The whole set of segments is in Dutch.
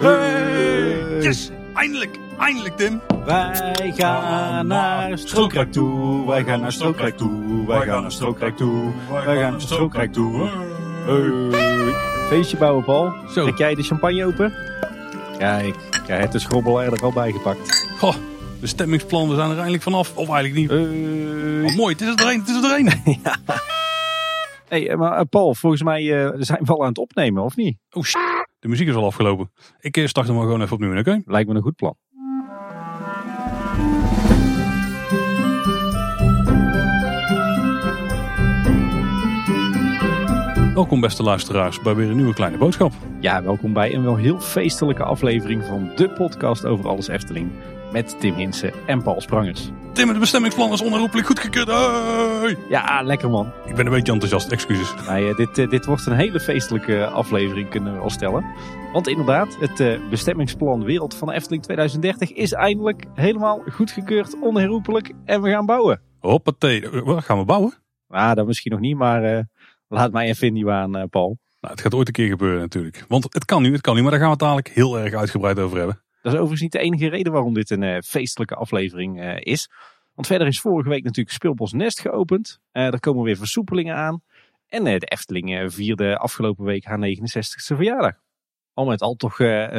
Hey! Yes! Eindelijk! Eindelijk, Tim! Wij gaan naar Strookrijk toe, wij gaan naar Strookrijk toe, wij gaan naar Strookrijk toe, wij gaan naar Strookrijk toe. Hey. Feestje bouwen, Paul. Zo. Trek jij de champagne open? Kijk, jij hebt de schrobbel er al bij gepakt. Goh, de stemmingsplannen zijn er eindelijk vanaf. Of eigenlijk niet. Hey. Oh, mooi, het is er een, het is er een. Hey, maar eh, Paul, volgens mij eh, zijn we al aan het opnemen, of niet? Oh, shit. De muziek is al afgelopen. Ik eh, start hem maar gewoon even opnieuw, oké? Lijkt me een goed plan. Welkom beste luisteraars bij weer een nieuwe kleine boodschap. Ja, welkom bij een wel heel feestelijke aflevering van de podcast over alles Efteling. Met Tim Hinsen en Paul Sprangers. Tim, het bestemmingsplan is onherroepelijk goedgekeurd. Hey! Ja, lekker man. Ik ben een beetje enthousiast, excuses. Nou ja, dit, eh, dit wordt een hele feestelijke aflevering, kunnen we wel stellen. Want inderdaad, het eh, bestemmingsplan Wereld van de Efteling 2030 is eindelijk helemaal goedgekeurd, onherroepelijk en we gaan bouwen. Hoppatee, Eh, wat gaan we bouwen? Nou, dat misschien nog niet, maar eh, laat mij even in die waan, eh, Paul. Nou, het gaat ooit een keer gebeuren natuurlijk. Want het kan nu, het kan nu, maar daar gaan we het dadelijk heel erg uitgebreid over hebben. Dat is overigens niet de enige reden waarom dit een eh, feestelijke aflevering eh, is. Want verder is vorige week natuurlijk Speelbos Nest geopend. Eh er komen weer versoepelingen aan. En de Efteling vierde afgelopen week haar 69ste verjaardag. Al met al toch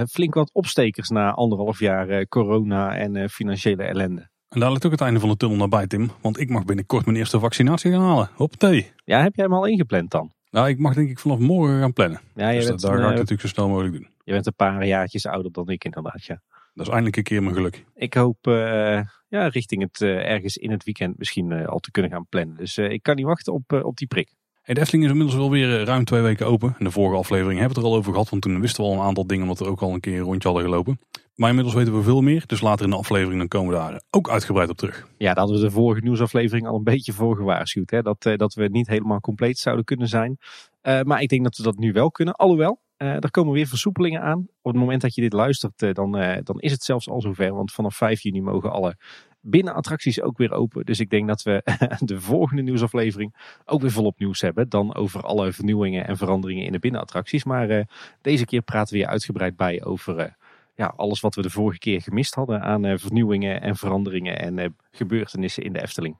flink wat opstekers na anderhalf jaar corona en financiële ellende. En daar ligt ook het einde van de tunnel nabij, Tim. Want ik mag binnenkort mijn eerste vaccinatie gaan halen. Hoppatee. Ja, heb jij hem al ingepland dan? Nou, ik mag denk ik vanaf morgen gaan plannen. Ja, je, Dus bent, dat, daar ga ik eh, natuurlijk zo snel mogelijk doen. je bent een paar jaartjes ouder dan ik inderdaad, ja. Dat is eindelijk een keer mijn geluk. Ik hoop eh, ja, richting het eh, ergens in het weekend misschien al te kunnen gaan plannen. Dus ik kan niet wachten op, op die prik. Hey, de Efteling is inmiddels wel weer eh, ruim twee weken open. In de vorige aflevering hebben we het er al over gehad. Want toen wisten we al een aantal dingen omdat we ook al een keer een rondje hadden gelopen. Maar inmiddels weten we veel meer. Dus later in de aflevering dan komen we daar ook uitgebreid op terug. Ja, daar hadden we de vorige nieuwsaflevering al een beetje voor gewaarschuwd. Hè? Dat, eh, dat we niet helemaal compleet zouden kunnen zijn. Eh, maar ik denk dat we dat nu wel kunnen. Alhoewel, er komen weer versoepelingen aan. Op het moment dat je dit luistert, dan, dan is het zelfs al zover. Want vanaf 5 juni mogen alle binnenattracties ook weer open. Dus ik denk dat we de volgende nieuwsaflevering ook weer volop nieuws hebben. Dan over alle vernieuwingen en veranderingen in de binnenattracties. Maar eh, deze keer praten we hier uitgebreid bij over... eh, ja, alles wat we de vorige keer gemist hadden aan eh, vernieuwingen en veranderingen en gebeurtenissen in de Efteling.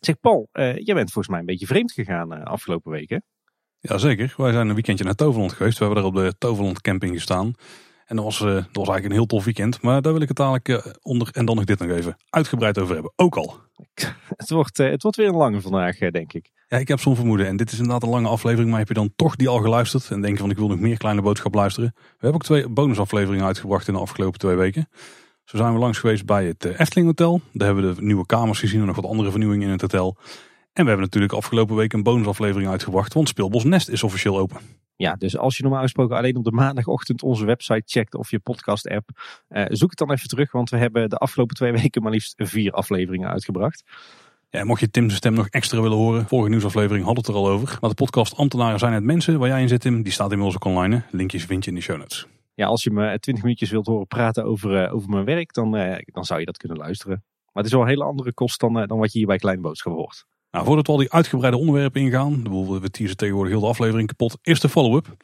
Zeg Paul, jij bent volgens mij een beetje vreemd gegaan afgelopen weken. Jazeker, wij zijn een weekendje naar Toverland geweest. We hebben daar op de Toverland camping gestaan. En dat was, eh, dat was eigenlijk een heel tof weekend. Maar daar wil ik het dadelijk eh, onder en dan nog dit nog even uitgebreid over hebben. Ook al. Het wordt, eh, het wordt weer een lange vandaag, denk ik. Ja, ik heb zo'n vermoeden. En dit is inderdaad een lange aflevering. Maar heb je dan toch die al geluisterd? En denk je van ik wil nog meer kleine boodschap luisteren? We hebben ook twee bonusafleveringen uitgebracht in de afgelopen twee weken. Zo zijn we langs geweest bij het Efteling Hotel. Daar hebben we de nieuwe kamers gezien en nog wat andere vernieuwingen in het hotel. En we hebben natuurlijk afgelopen week een bonusaflevering uitgebracht. Want Speelbos Nest is officieel open. Ja, dus als je normaal gesproken alleen op de maandagochtend onze website checkt of je podcast app, eh, zoek het dan even terug, want we hebben de afgelopen twee weken maar liefst vier afleveringen uitgebracht. Ja, mocht je Tim's stem nog extra willen horen, vorige nieuwsaflevering hadden we het er al over. Maar de podcast Ambtenaren zijn het mensen, waar jij in zit Tim, die staat inmiddels ook online. hè. Linkjes vind je in de show notes. Ja, als je me twintig minuutjes wilt horen praten over, eh, over mijn werk, dan, eh, dan zou je dat kunnen luisteren. Maar het is wel een hele andere kost dan, eh, dan wat je hier bij Kleine Boodschap hoort. Nou, voordat we al die uitgebreide onderwerpen ingaan, we teasen tegenwoordig heel de aflevering kapot. Eerst de follow-up.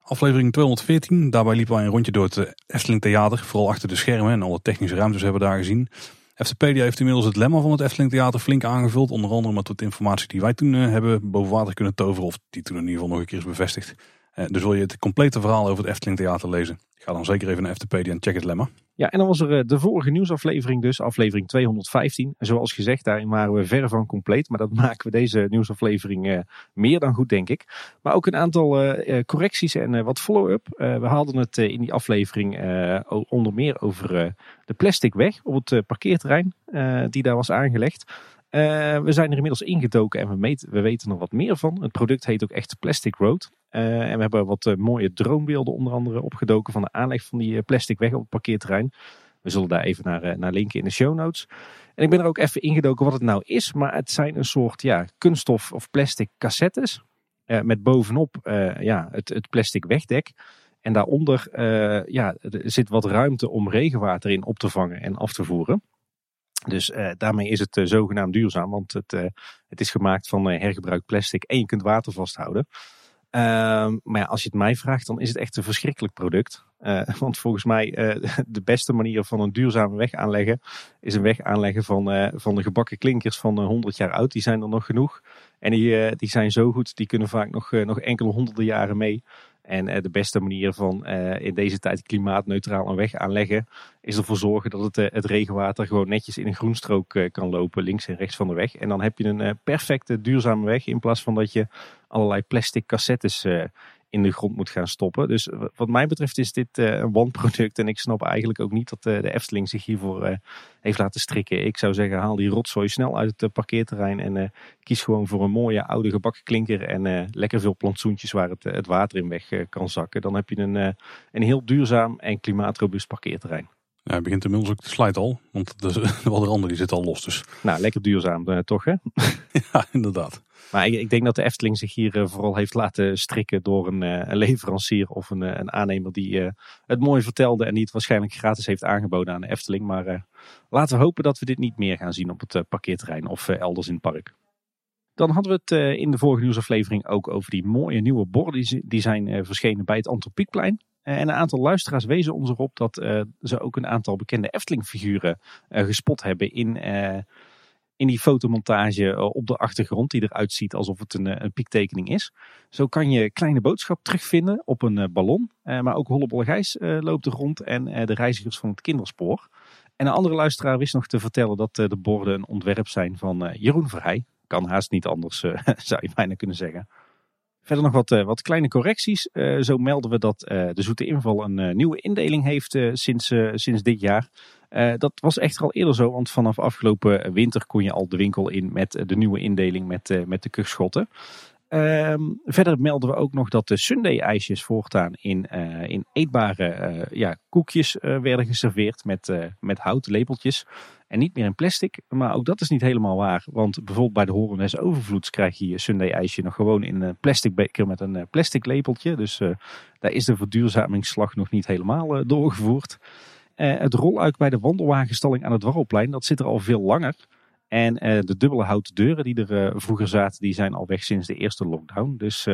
Aflevering 214, daarbij liepen wij een rondje door het eh, Efteling Theater. Vooral achter de schermen en alle technische ruimtes hebben we daar gezien. FTpedia heeft inmiddels het lemma van het Efteling Theater flink aangevuld. Onder andere met wat informatie die wij toen eh, hebben boven water kunnen toveren. Of die toen in ieder geval nog een keer is bevestigd. Eh, dus wil je het complete verhaal over het Efteling Theater lezen? Ga dan zeker even naar FTpedia en check het lemma. Ja, en dan was er eh, de vorige nieuwsaflevering dus, aflevering 215. En zoals gezegd, daarin waren we ver van compleet. Maar dat maken we deze nieuwsaflevering eh, meer dan goed, denk ik. Maar ook een aantal correcties en wat follow-up. We hadden het in die aflevering onder meer over de plastic weg op het parkeerterrein die daar was aangelegd. Eh, we zijn er inmiddels ingedoken en we, we weten er wat meer van. Het product heet ook echt Plastic Road. Eh, en we hebben wat eh, mooie droombeelden onder andere opgedoken van de aanleg van die plastic weg op het parkeerterrein. We zullen daar even naar, naar linken in de show notes. En ik ben er ook even ingedoken wat het nou is. Maar het zijn een soort ja, kunststof of plastic cassettes. met bovenop ja, het, het plastic wegdek. En daaronder ja, er zit wat ruimte om regenwater in op te vangen en af te voeren. Dus uh, daarmee is het uh, zogenaamd duurzaam, want het, uh, het is gemaakt van hergebruikt plastic en je kunt water vasthouden. Ehm, maar ja, als je het mij vraagt, dan is het echt een verschrikkelijk product. want volgens mij de beste manier van een duurzame weg aanleggen is een weg aanleggen van, van de gebakken klinkers van 100 jaar oud. Die zijn er nog genoeg. En die, die zijn zo goed, die kunnen vaak nog, nog enkele honderden jaren mee. En uh, de beste manier van uh, in deze tijd klimaatneutraal een weg aanleggen, is ervoor zorgen dat het, uh, het regenwater gewoon netjes in een groenstrook kan lopen, links en rechts van de weg. En dan heb je een perfecte duurzame weg in plaats van dat je allerlei plastic cassettes in de grond moet gaan stoppen. Dus wat mij betreft is dit uh, een wanproduct. En ik snap eigenlijk ook niet dat uh, de Efteling zich hiervoor uh, heeft laten strikken. Ik zou zeggen, haal die rotzooi snel uit het parkeerterrein. En kies gewoon voor een mooie oude gebakken klinker. En lekker veel plantsoentjes waar het, het water in weg kan zakken. Dan heb je een, een heel duurzaam en klimaatrobuust parkeerterrein. Ja, hij begint inmiddels ook te slijten al. Want de, de andere die zit al los dus. Nou, lekker duurzaam toch hè? ja, inderdaad. Maar ik, ik, denk dat de Efteling zich hier uh, vooral heeft laten strikken door een, uh, een leverancier of een, uh, een aannemer die het mooi vertelde en die het waarschijnlijk gratis heeft aangeboden aan de Efteling. Maar laten we hopen dat we dit niet meer gaan zien op het parkeerterrein of elders in het park. Dan hadden we het in de vorige nieuwsaflevering ook over die mooie nieuwe borden die, die zijn verschenen bij het Antropiekplein. En een aantal luisteraars wezen ons erop dat ze ook een aantal bekende Efteling-figuren gespot hebben in in die fotomontage eh, op de achtergrond, die eruit ziet alsof het een, eh, een piektekening is. Zo kan je kleine boodschap terugvinden op een eh, ballon. Maar ook Hollebolle Gijs loopt er rond en de reizigers van het kinderspoor. En een andere luisteraar wist nog te vertellen dat de borden een ontwerp zijn van Jeroen Verheij. Kan haast niet anders, zou je bijna kunnen zeggen. Verder nog wat, wat kleine correcties. zo melden we dat de Zoete Inval een nieuwe indeling heeft sinds, sinds dit jaar. Dat was echter al eerder zo, want vanaf afgelopen winter kon je al de winkel in met de nieuwe indeling met, met de kuchschotten. Uh, verder melden we ook nog dat de Sunday-ijsjes voortaan in, uh, in eetbare ja, koekjes werden geserveerd met, met houten lepeltjes. En niet meer in plastic, maar ook dat is niet helemaal waar. Want bijvoorbeeld bij de Horendes Overvloeds krijg je je Sunday-ijsje nog gewoon in een plastic beker met een plastic lepeltje. Dus daar is de verduurzamingsslag nog niet helemaal doorgevoerd. Het roluik bij de wandelwagenstalling aan het Warrelplein, dat zit er al veel langer. En uh, de dubbele houten deuren die er uh, vroeger zaten, die zijn al weg sinds de eerste lockdown. Dus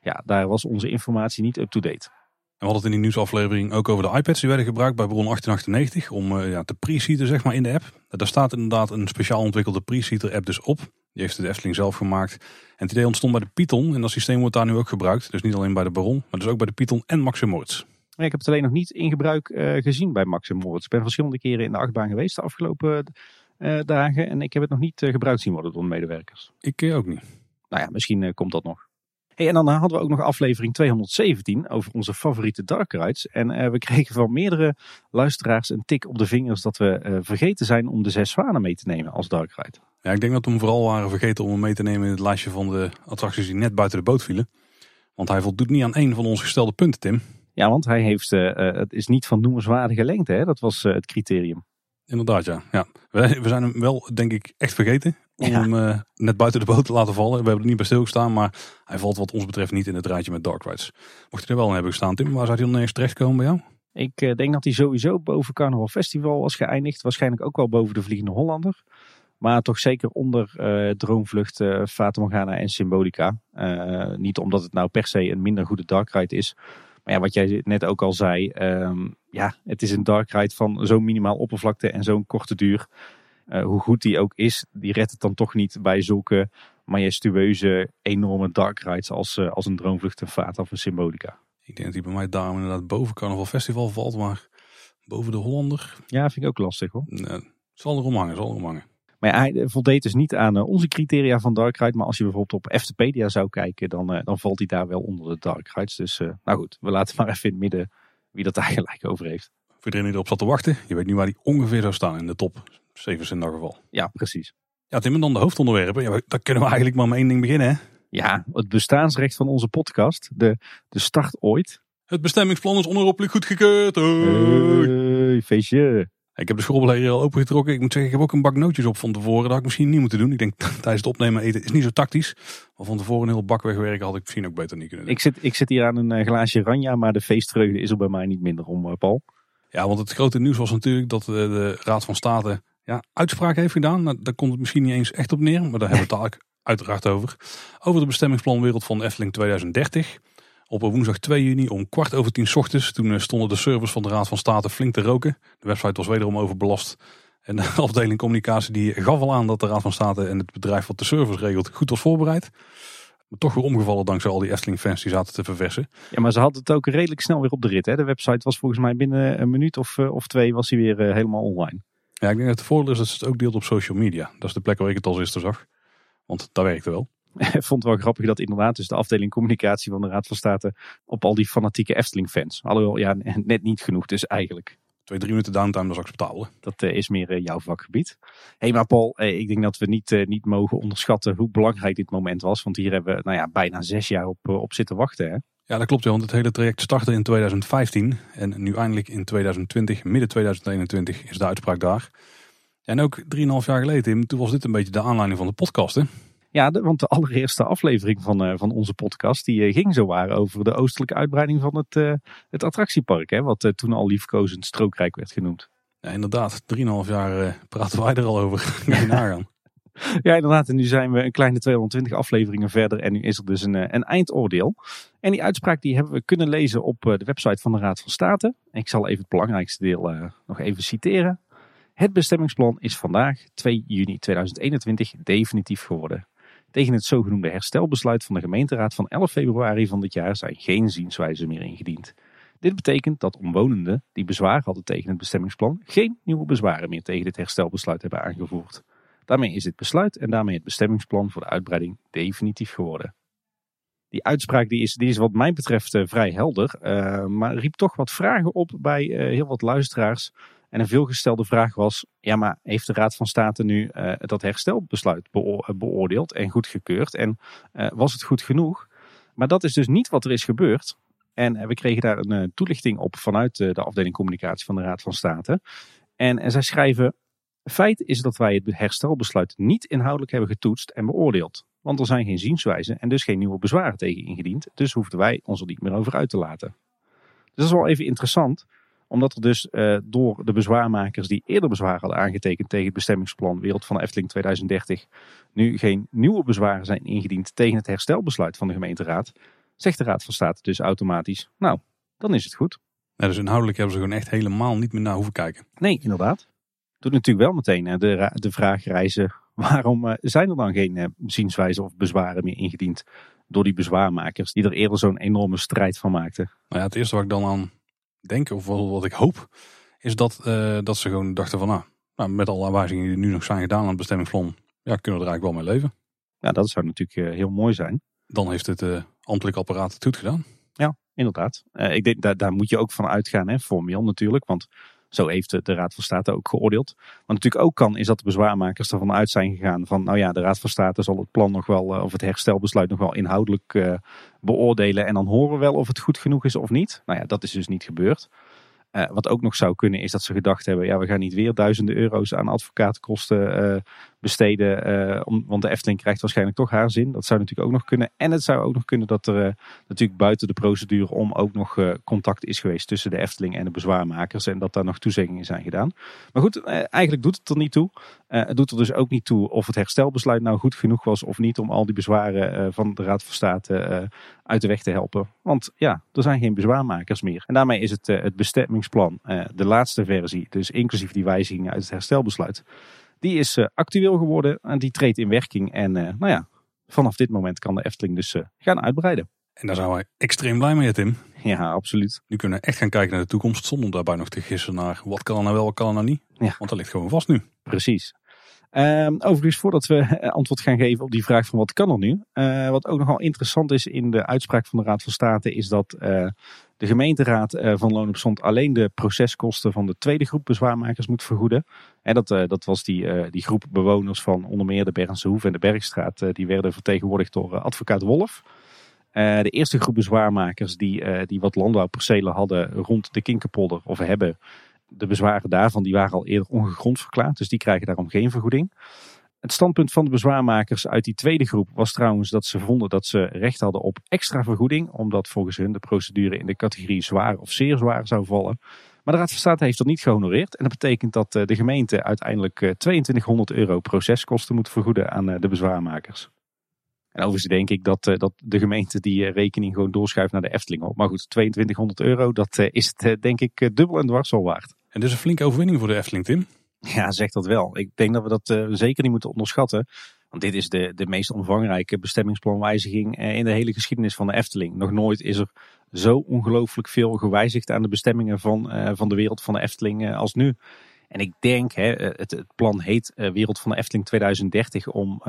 ja, daar was onze informatie niet up-to-date. En we hadden het in die nieuwsaflevering ook over de iPads die werden gebruikt bij Bron 1898 om ja, te pre-seaten zeg maar, in de app. Daar staat inderdaad een speciaal ontwikkelde pre-seater app dus op. Die heeft de Efteling zelf gemaakt. En het idee ontstond bij de Python en dat systeem wordt daar nu ook gebruikt. Dus niet alleen bij de Baron, maar dus ook bij de Python en Maximoorts. Ik heb het alleen nog niet in gebruik uh, gezien bij Max en Moritz. Ik ben verschillende keren in de achtbaan geweest de afgelopen dagen. En ik heb het nog niet uh, gebruikt zien worden door de medewerkers. Ik ook niet. Nou ja, misschien komt dat nog. Hey, en dan hadden we ook nog aflevering 217 over onze favoriete dark rides. En we kregen van meerdere luisteraars een tik op de vingers dat we vergeten zijn om de zes zwanen mee te nemen als dark ride. Ja, ik denk dat we hem vooral waren vergeten om hem mee te nemen in het lijstje van de attracties die net buiten de boot vielen. Want hij voldoet niet aan één van onze gestelde punten, Tim. Ja, want hij heeft, uh, het is niet van noemenswaardige lengte, hè? dat was het criterium. Inderdaad, ja. ja. We, we zijn hem wel, denk ik, echt vergeten om hem uh, net buiten de boot te laten vallen. We hebben er niet bij stilgestaan, maar hij valt wat ons betreft niet in het rijtje met Dark Rides. Mocht hij er wel in hebben gestaan, Tim, waar zou hij dan terecht terechtkomen bij jou? Ik denk dat hij sowieso boven Carnaval Festival was geëindigd. Waarschijnlijk ook wel boven de Vliegende Hollander. Maar toch zeker onder uh, Droomvlucht, uh, Fata Morgana en Symbolica. Uh, niet omdat het nou per se een minder goede dark ride is. Maar ja, wat jij net ook al zei, um, ja, het is een dark ride van zo'n minimaal oppervlakte en zo'n korte duur. Uh, hoe goed die ook is, die redt het dan toch niet bij zulke majestueuze, enorme dark rides als, uh, als een Droomvlucht, een Fata of een Symbolica. Ik denk dat die bij mij daarom inderdaad boven Carnaval Festival valt, maar boven de Hollander. Ja, vind ik ook lastig hoor. Nee, zal erom hangen, zal erom hangen. Maar hij voldeed dus niet aan eh, onze criteria van Dark Ride. Maar als je bijvoorbeeld op Eftepedia zou kijken, dan, uh, dan valt hij daar wel onder de Dark Rides. Dus nou goed, we laten maar even in het midden wie dat daar gelijk over heeft. Voor iedereen die erop zat te wachten, je weet nu waar hij ongeveer zou staan in de top 7 in dat geval. Ja, precies. Ja, Tim, en dan de hoofdonderwerpen. Ja, daar kunnen we eigenlijk maar met één ding beginnen. Hè? Ja, het bestaansrecht van onze podcast. De, de start ooit. Het bestemmingsplan is onherroepelijk goedgekeurd. Hey, feestje. Ik heb de schrobbel al opengetrokken. Ik moet zeggen, ik heb ook een bak nootjes op van tevoren. Dat had ik misschien niet moeten doen. Ik denk tijdens het opnemen eten is niet zo tactisch. Maar van tevoren een heel bak wegwerken had ik misschien ook beter niet kunnen doen. Ik zit, ik zit hier aan een eh, glaasje ranja, maar de feestvreugde is er bij mij niet minder om, eh, Paul. Ja, want het grote nieuws was natuurlijk dat de, de Raad van State ja, uitspraak heeft gedaan. Nou, daar komt het misschien niet eens echt op neer, maar daar hebben we het uiteraard over. Over de bestemmingsplan Wereld van Efteling 2030. Op woensdag 2 juni om kwart over tien ochtends. Toen eh, stonden de servers van de Raad van State flink te roken. De website was wederom overbelast. En de afdeling communicatie die gaf al aan dat de Raad van State en het bedrijf wat de servers regelt goed was voorbereid. Maar toch weer omgevallen dankzij al die Efteling fans die zaten te verversen. Ja, maar ze hadden het ook redelijk snel weer op de rit. Hè? De website was volgens mij binnen een minuut of, eh, of twee was hij weer eh, helemaal online. Ja, ik denk dat het voordeel is dat ze het ook deelt op social media. Dat is de plek waar ik het als eerste zag. Want dat werkte wel. Ik vond het wel grappig dat inderdaad dus de afdeling communicatie van de Raad van State op al die fanatieke Efteling fans. Alhoewel, ja, net niet genoeg dus eigenlijk. Twee, drie minuten downtime, dat is acceptabel. Dat eh, is meer eh, jouw vakgebied. Hé, hey, maar Paul, eh, ik denk dat we niet, niet mogen onderschatten hoe belangrijk dit moment was. Want hier hebben we nou ja, bijna zes jaar op, op zitten wachten. Hè? Ja, dat klopt. ja, Want het hele traject startte in 2015. En nu eindelijk in 2020, midden 2021, is de uitspraak daar. En ook 3,5 jaar geleden, Tim, toen was dit een beetje de aanleiding van de podcast. Hè? Ja, de- want de allereerste aflevering van, eh, van onze podcast die eh, ging zowaar over de oostelijke uitbreiding van het, eh, het attractiepark. Hè, wat toen al liefkozend strookrijk werd genoemd. Ja, inderdaad. 3,5 jaar praten wij er al over. Nagaan. Ja, inderdaad. En nu zijn we een kleine 220 afleveringen verder. En nu is er dus een, een eindoordeel. En die uitspraak die hebben we kunnen lezen op de website van de Raad van State. En ik zal even het belangrijkste deel nog even citeren. Het bestemmingsplan is vandaag, 2 juni 2021, definitief geworden. Tegen het zogenoemde herstelbesluit van de gemeenteraad van 11 februari van dit jaar zijn geen zienswijzen meer ingediend. Dit betekent dat omwonenden die bezwaar hadden tegen het bestemmingsplan geen nieuwe bezwaren meer tegen dit herstelbesluit hebben aangevoerd. Daarmee is dit besluit en daarmee het bestemmingsplan voor de uitbreiding definitief geworden. Die uitspraak die is, die is wat mij betreft eh, vrij helder, eh, maar riep toch wat vragen op bij eh, heel wat luisteraars. En een veelgestelde vraag was, ja maar heeft de Raad van State nu eh, dat herstelbesluit beo- beoordeeld en goedgekeurd? En eh, was het goed genoeg? Maar dat is dus niet wat er is gebeurd. En eh, we kregen daar een toelichting op vanuit de afdeling communicatie van de Raad van State. En, en zij schrijven, Feit is dat wij het herstelbesluit niet inhoudelijk hebben getoetst en beoordeeld. Want er zijn geen zienswijzen en dus geen nieuwe bezwaren tegen ingediend. Dus hoefden wij ons er niet meer over uit te laten. Dus dat is wel even interessant. Omdat er dus eh, door de bezwaarmakers die eerder bezwaar hadden aangetekend tegen het bestemmingsplan Wereld van de Efteling 2030. Nu geen nieuwe bezwaren zijn ingediend tegen het herstelbesluit van de gemeenteraad. Zegt de Raad van State dus automatisch, nou, dan is het goed. Ja, dus inhoudelijk hebben ze gewoon echt helemaal niet meer naar hoeven kijken. Nee, inderdaad. Doet natuurlijk wel meteen de, de vraag reizen: waarom eh, zijn er dan geen eh, zienswijzen of bezwaren meer ingediend door die bezwaarmakers, die er eerder zo'n enorme strijd van maakten? Nou ja, het eerste wat ik dan aan denk, of wat wat ik hoop, is dat, eh, dat ze gewoon dachten van, nou, nou, met alle aanwijzingen die nu nog zijn gedaan aan het bestemmingsplan, ja, kunnen we er eigenlijk wel mee leven. Ja, dat zou natuurlijk eh, heel mooi zijn. Dan heeft het eh ambtelijk apparaat het goed gedaan. Inderdaad. Eh, ik denk, daar, daar moet je ook van uitgaan, hè, formeel natuurlijk. Want zo heeft de, Raad van State ook geoordeeld. Wat natuurlijk ook kan, is dat de bezwaarmakers ervan uit zijn gegaan van, nou ja, de Raad van State zal het plan nog wel, eh, of het herstelbesluit nog wel inhoudelijk eh, beoordelen. En dan horen we wel of het goed genoeg is of niet. Nou ja, dat is dus niet gebeurd. Eh, wat ook nog zou kunnen is dat ze gedacht hebben, ja, we gaan niet weer duizenden euro's aan advocatenkosten eh, besteden. eh, want de Efteling krijgt waarschijnlijk toch haar zin. Dat zou natuurlijk ook nog kunnen. En het zou ook nog kunnen dat er natuurlijk buiten de procedure om ook nog contact is geweest tussen de Efteling en de bezwaarmakers. En dat daar nog toezeggingen zijn gedaan. Maar goed, eigenlijk doet het er niet toe. Eh, het doet er dus ook niet toe of het herstelbesluit nou goed genoeg was of niet om al die bezwaren eh, van de Raad van State eh, uit de weg te helpen. Want ja, er zijn geen bezwaarmakers meer. En daarmee is het, het bestemmingsplan, de laatste versie, dus inclusief die wijzigingen uit het herstelbesluit, die is actueel geworden en die treedt in werking. En nou ja, vanaf dit moment kan de Efteling dus gaan uitbreiden. En daar zijn wij extreem blij mee, Tim. Ja, absoluut. Nu kunnen we echt gaan kijken naar de toekomst zonder daarbij nog te gissen naar wat kan er nou wel, wat kan er nou niet. Ja. Want dat ligt gewoon vast nu. Precies. Ehm, overigens, voordat we eh, antwoord gaan geven op die vraag van wat kan er nu. eh, wat ook nogal interessant is in de uitspraak van de Raad van State is dat eh, de gemeenteraad van Loon op Zand alleen de proceskosten van de tweede groep bezwaarmakers moet vergoeden. En dat, dat was die, die groep bewoners van onder meer de Bergense Hoef en de Bergstraat. die werden vertegenwoordigd door advocaat Wolf. De eerste groep bezwaarmakers die, die wat landbouwpercelen hadden rond de Kinkerpolder of hebben, de bezwaren daarvan die waren al eerder ongegrond verklaard. Dus die krijgen daarom geen vergoeding. Het standpunt van de bezwaarmakers uit die tweede groep was trouwens dat ze vonden dat ze recht hadden op extra vergoeding. Omdat volgens hun de procedure in de categorie zwaar of zeer zwaar zou vallen. Maar de Raad van State heeft dat niet gehonoreerd. En dat betekent dat de gemeente uiteindelijk 2200 euro proceskosten moet vergoeden aan de bezwaarmakers. En overigens denk ik dat, dat de gemeente die rekening gewoon doorschuift naar de Efteling op. Maar goed, 2200 euro, dat is het denk ik dubbel en dwars al waard. En dus een flinke overwinning voor de Efteling, Tim. Ja, zeg dat wel. Ik denk dat we dat zeker niet moeten onderschatten. Want dit is de, de meest omvangrijke bestemmingsplanwijziging in de hele geschiedenis van de Efteling. Nog nooit is er zo ongelooflijk veel gewijzigd aan de bestemmingen van, uh, van de wereld van de Efteling uh, als nu. En ik denk, hè, het, het plan heet uh, Wereld van de Efteling 2030, om,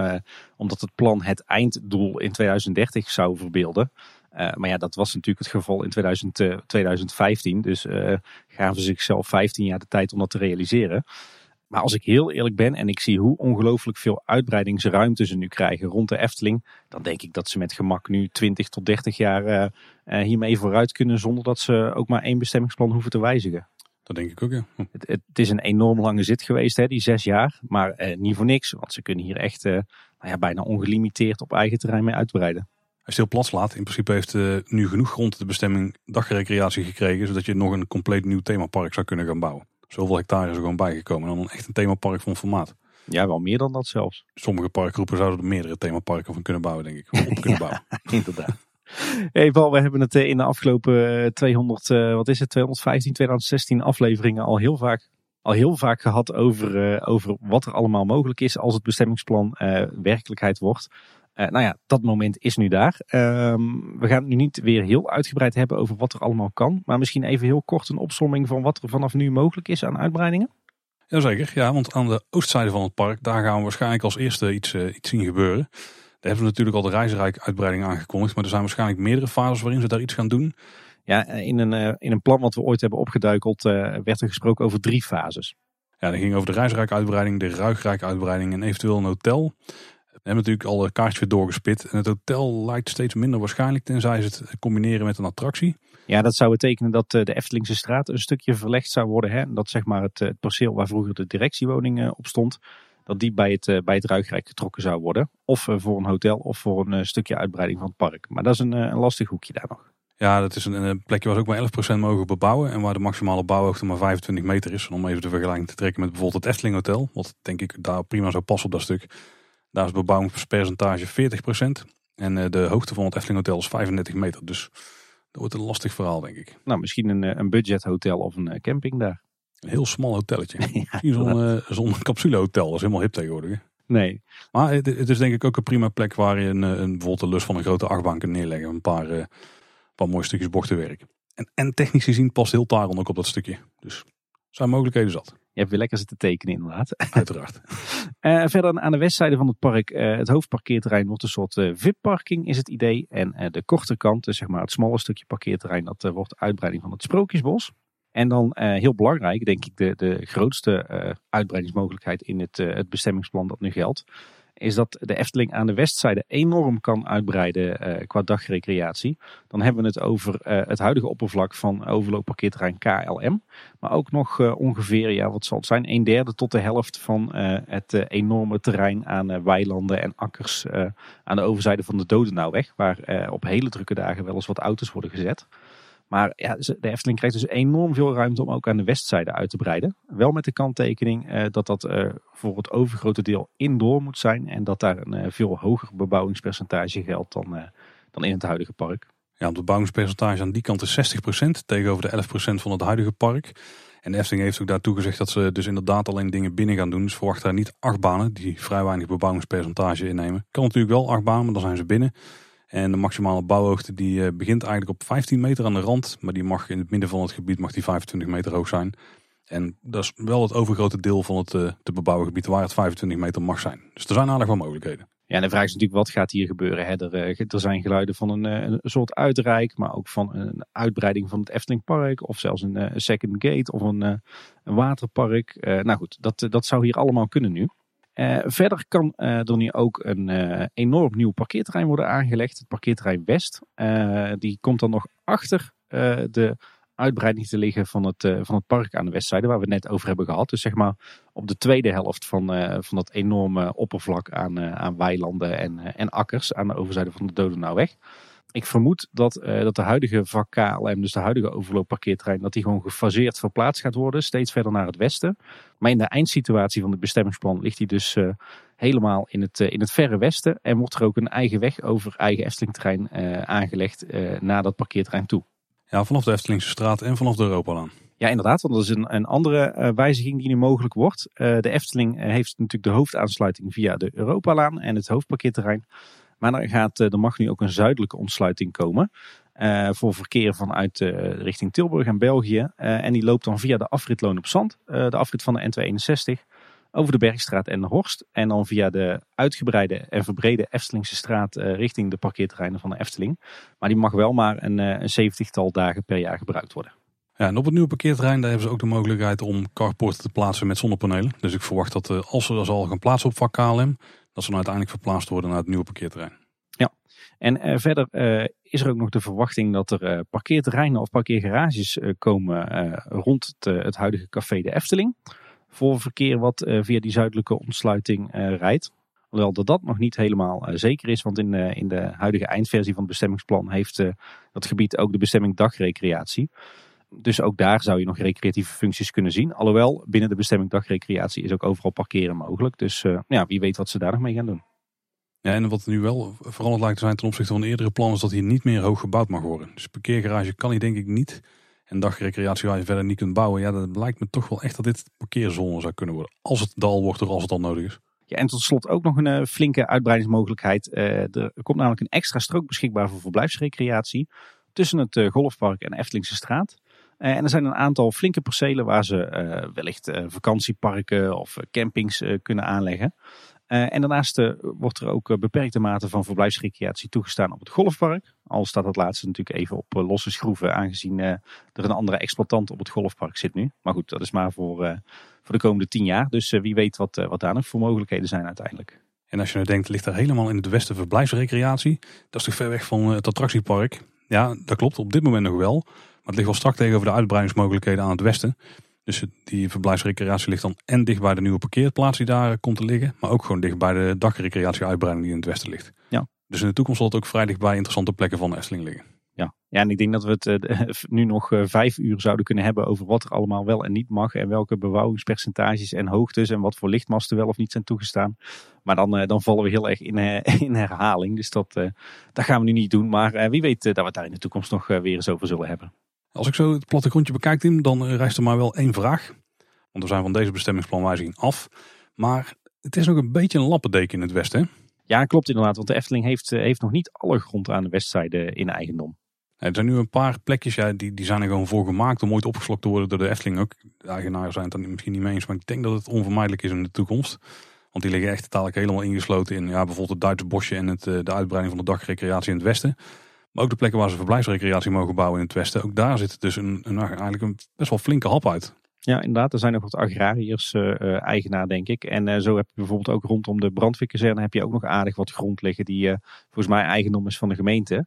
omdat het plan het einddoel in 2030 zou verbeelden. maar ja, dat was natuurlijk het geval in 2000, 2015. Dus gaven ze zichzelf 15 jaar de tijd om dat te realiseren. Maar als ik heel eerlijk ben en ik zie hoe ongelooflijk veel uitbreidingsruimte ze nu krijgen rond de Efteling, dan denk ik dat ze met gemak nu 20 tot 30 jaar hiermee vooruit kunnen zonder dat ze ook maar één bestemmingsplan hoeven te wijzigen. Dat denk ik ook, ja. Het, het, is een enorm lange zit geweest, hè, die zes jaar. Maar eh, niet voor niks, want ze kunnen hier echt nou ja, bijna ongelimiteerd op eigen terrein mee uitbreiden. Als je heel plat slaat, in principe heeft nu genoeg grond de bestemming dagrecreatie gekregen, zodat je nog een compleet nieuw themapark zou kunnen gaan bouwen. Zoveel hectare is er gewoon bijgekomen. En dan echt een themapark van formaat. Ja, wel meer dan dat zelfs. Sommige parkgroepen zouden er meerdere themaparken van kunnen bouwen, denk ik. Op kunnen bouwen. inderdaad. Hey Paul, we hebben het eh, in de afgelopen 200, eh, wat is het, 215, 2016 afleveringen al heel vaak, al heel vaak gehad over, over wat er allemaal mogelijk is als het bestemmingsplan werkelijkheid wordt. Nou ja, dat moment is nu daar. Ehm, we gaan het nu niet weer heel uitgebreid hebben over wat er allemaal kan. Maar misschien even heel kort een opsomming van wat er vanaf nu mogelijk is aan uitbreidingen. Jazeker, ja, want aan de oostzijde van het park, daar gaan we waarschijnlijk als eerste iets, iets zien gebeuren. Daar hebben we natuurlijk al de reisrijk uitbreiding aangekondigd. Maar er zijn waarschijnlijk meerdere fases waarin ze daar iets gaan doen. Ja, in een, uh, in een plan wat we ooit hebben opgeduikeld werd er gesproken over drie fases. Ja, dat ging over de reisrijk uitbreiding, de ruigrijk uitbreiding en eventueel een hotel. We hebben natuurlijk al de kaartjes weer doorgespit. En het hotel lijkt steeds minder waarschijnlijk, tenzij ze het combineren met een attractie. Ja, dat zou betekenen dat eh, de Eftelingse straat een stukje verlegd zou worden. Hè? Dat zeg maar het, het perceel waar vroeger de directiewoning eh, op stond, dat die bij het, eh, bij het Ruigrijk getrokken zou worden. Of voor een hotel of voor een stukje uitbreiding van het park. Maar dat is een, een lastig hoekje daar nog. Ja, dat is een, een plekje waar ze ook maar 11% mogen bebouwen. En waar de maximale bouwhoogte maar 25 meter is. Om even de vergelijking te trekken met bijvoorbeeld het Efteling Hotel. Wat denk ik daar prima zou passen op dat stuk. Daar is bebouwingspercentage 40%. En eh, de hoogte van het Efteling Hotel is 35 meter. Dus dat wordt een lastig verhaal, denk ik. Nou, misschien een, eh, een budgethotel of een eh, camping daar. Een heel smal hotelletje. ja, zo'n uh, capsulehotel. Dat is helemaal hip tegenwoordig. Nee. Maar het, het, is denk ik ook een prima plek waar je een, een, bijvoorbeeld de lus van een grote achtbaan kunt neerleggen. Een paar, uh, paar mooie stukjes bochtenwerk. En, en technisch gezien past heel Taron ook op dat stukje. Dus zijn mogelijkheden zat. Je hebt weer lekker zitten tekenen inderdaad. Uiteraard. uh, verder aan de westzijde van het park, uh, het hoofdparkeerterrein wordt een soort uh, VIP-parking is het idee. En de korte kant, dus zeg maar het smalle stukje parkeerterrein, dat wordt uitbreiding van het Sprookjesbos. En dan heel belangrijk, denk ik, de, de grootste uitbreidingsmogelijkheid in het, het bestemmingsplan dat nu geldt is dat de Efteling aan de westzijde enorm kan uitbreiden qua dagrecreatie. Dan hebben we het over het huidige oppervlak van overloopparkeerterrein KLM. Maar ook nog ongeveer, ja, wat zal het zijn, een derde tot de helft van het enorme terrein aan weilanden en akkers aan de overzijde van de Dodenauweg. Waar op hele drukke dagen wel eens wat auto's worden gezet. Maar ja, de Efteling krijgt dus enorm veel ruimte om ook aan de westzijde uit te breiden. Wel met de kanttekening uh, dat dat uh, voor het overgrote deel indoor moet zijn. En dat daar een uh, veel hoger bebouwingspercentage geldt dan, dan in het huidige park. Ja, het bebouwingspercentage aan die kant is 60% tegenover de 11% van het huidige park. En de Efteling heeft ook daartoe gezegd dat ze dus inderdaad alleen dingen binnen gaan doen. Dus verwacht daar niet acht banen die vrij weinig bebouwingspercentage innemen. Kan natuurlijk wel acht banen, maar dan zijn ze binnen. En de maximale bouwhoogte die eh, begint eigenlijk op 15 meter aan de rand. Maar die mag in het midden van het gebied mag die 25 meter hoog zijn. En dat is wel het overgrote deel van het eh, te bebouwen gebied waar het 25 meter mag zijn. Dus er zijn aardig wat mogelijkheden. Ja, en de vraag is natuurlijk wat gaat hier gebeuren. Hè? Er, eh, er zijn geluiden van een, een, soort uitrijk, maar ook van een uitbreiding van het Eftelingpark. Of zelfs een, second gate of een, een waterpark. nou goed, dat, dat zou hier allemaal kunnen nu. Uh, verder kan uh, er nu ook een uh, enorm nieuw parkeerterrein worden aangelegd. Het parkeerterrein West. die komt dan nog achter de uitbreiding te liggen van het, van het park aan de westzijde. Waar we het net over hebben gehad. Dus zeg maar op de tweede helft van, van dat enorme oppervlak aan, aan weilanden en, en akkers. Aan de overzijde van de Dodenauweg. Ik vermoed dat, dat de huidige vak KLM, dus de huidige overloopparkeerterrein, dat die gewoon gefaseerd verplaatst gaat worden, steeds verder naar het westen. Maar in de eindsituatie van het bestemmingsplan ligt hij dus helemaal in het, in het verre westen. En wordt er ook een eigen weg over eigen Eftelingterrein aangelegd naar dat parkeerterrein toe. Ja, vanaf de Eftelingse straat en vanaf de Europalaan. Ja, inderdaad, want dat is een, een andere wijziging die nu mogelijk wordt. De Efteling eh, heeft natuurlijk de hoofdaansluiting via de Europalaan en het hoofdparkeerterrein. Maar er, gaat, er mag nu ook een zuidelijke ontsluiting komen. voor verkeer vanuit richting Tilburg en België. en die loopt dan via de afritloon op Zand, de afrit van de N261 over de Bergstraat en de Horst. En dan via de uitgebreide en verbrede Eftelingse straat richting de parkeerterreinen van de Efteling. Maar die mag wel maar een, een zeventigtal dagen per jaar gebruikt worden. Ja, en op het nieuwe parkeerterrein daar hebben ze ook de mogelijkheid om carporten te plaatsen met zonnepanelen. Dus ik verwacht dat als ze er zal gaan plaatsen op vak KLM, dat ze dan uiteindelijk verplaatst worden naar het nieuwe parkeerterrein. Ja, en uh, verder uh, is er ook nog de verwachting dat er parkeerterreinen of parkeergarages komen rond het, het, huidige café de Efteling. Voor verkeer wat via die zuidelijke ontsluiting rijdt. Hoewel dat dat nog niet helemaal zeker is, want in, in de huidige eindversie van het bestemmingsplan heeft dat gebied ook de bestemming dagrecreatie. Dus ook daar zou je nog recreatieve functies kunnen zien. Alhoewel, binnen de bestemming dagrecreatie is ook overal parkeren mogelijk. Dus uh, ja, wie weet wat ze daar nog mee gaan doen. Ja, en wat nu wel veranderd lijkt te zijn ten opzichte van de eerdere plannen is dat hier niet meer hoog gebouwd mag worden. Dus parkeergarage kan hier denk ik niet. En dagrecreatie waar je verder niet kunt bouwen. Ja, dat lijkt me toch wel echt dat dit parkeerzone zou kunnen worden. Als het dal wordt of als het dan nodig is. Ja, en tot slot ook nog een uh, flinke uitbreidingsmogelijkheid. Uh, er komt namelijk een extra strook beschikbaar voor verblijfsrecreatie. Tussen het golfpark en Eftelingse straat. Eh, en er zijn een aantal flinke percelen waar ze eh, wellicht eh, vakantieparken of campings kunnen aanleggen. en daarnaast wordt er ook beperkte mate van verblijfsrecreatie toegestaan op het golfpark. Al staat dat laatste natuurlijk even op losse schroeven, aangezien er een andere exploitant op het golfpark zit nu. Maar goed, dat is maar voor, voor de komende tien jaar. Dus wie weet wat, wat daar nog voor mogelijkheden zijn uiteindelijk. En als je nu denkt, ligt er helemaal in het westen verblijfsrecreatie? Dat is toch ver weg van het attractiepark? Ja, dat klopt op dit moment nog wel het ligt wel strak tegenover de uitbreidingsmogelijkheden aan het westen. Dus die verblijfsrecreatie ligt dan en dicht bij de nieuwe parkeerplaats die daar komt te liggen. Maar ook gewoon dicht bij de dagrecreatie-uitbreiding die in het westen ligt. Ja. Dus in de toekomst zal het ook vrij dicht bij interessante plekken van de Efteling liggen. Ja. ja, en ik denk dat we het uh, nu nog uh, vijf uur zouden kunnen hebben over wat er allemaal wel en niet mag. En welke bebouwingspercentages en hoogtes en wat voor lichtmasten wel of niet zijn toegestaan. Maar dan, uh, dan vallen we heel erg in, in herhaling. Dus dat, dat gaan we nu niet doen. Maar wie weet dat we het daar in de toekomst nog weer eens over zullen hebben. Als ik zo het plattegrondje bekijk, Tim, dan eh, rijst er maar wel één vraag. Want we zijn van deze bestemmingsplanwijziging af. Maar het is nog een beetje een lappendeken in het westen. Ja, klopt inderdaad. Want de Efteling heeft, eh, heeft nog niet alle grond aan de westzijde in eigendom. Er zijn nu een paar plekjes, ja, die, die zijn er gewoon voor gemaakt om ooit opgeslokt te worden door de Efteling ook. De eigenaren zijn het dan misschien niet mee eens, maar ik denk dat het onvermijdelijk is in de toekomst. Want die liggen echt dadelijk helemaal ingesloten in ja, bijvoorbeeld het Duitse bosje en het, eh, de uitbreiding van de dagrecreatie in het westen. Maar ook de plekken waar ze verblijfsrecreatie mogen bouwen in het westen. Ook daar zit dus een, een, eigenlijk een best wel flinke hap uit. Ja, inderdaad. Er zijn nog wat agrariërs uh, eigenaar, denk ik. En uh, zo heb je bijvoorbeeld ook rondom de brandweerkazerne heb je ook nog aardig wat grond liggen die volgens mij eigendom is van de gemeente.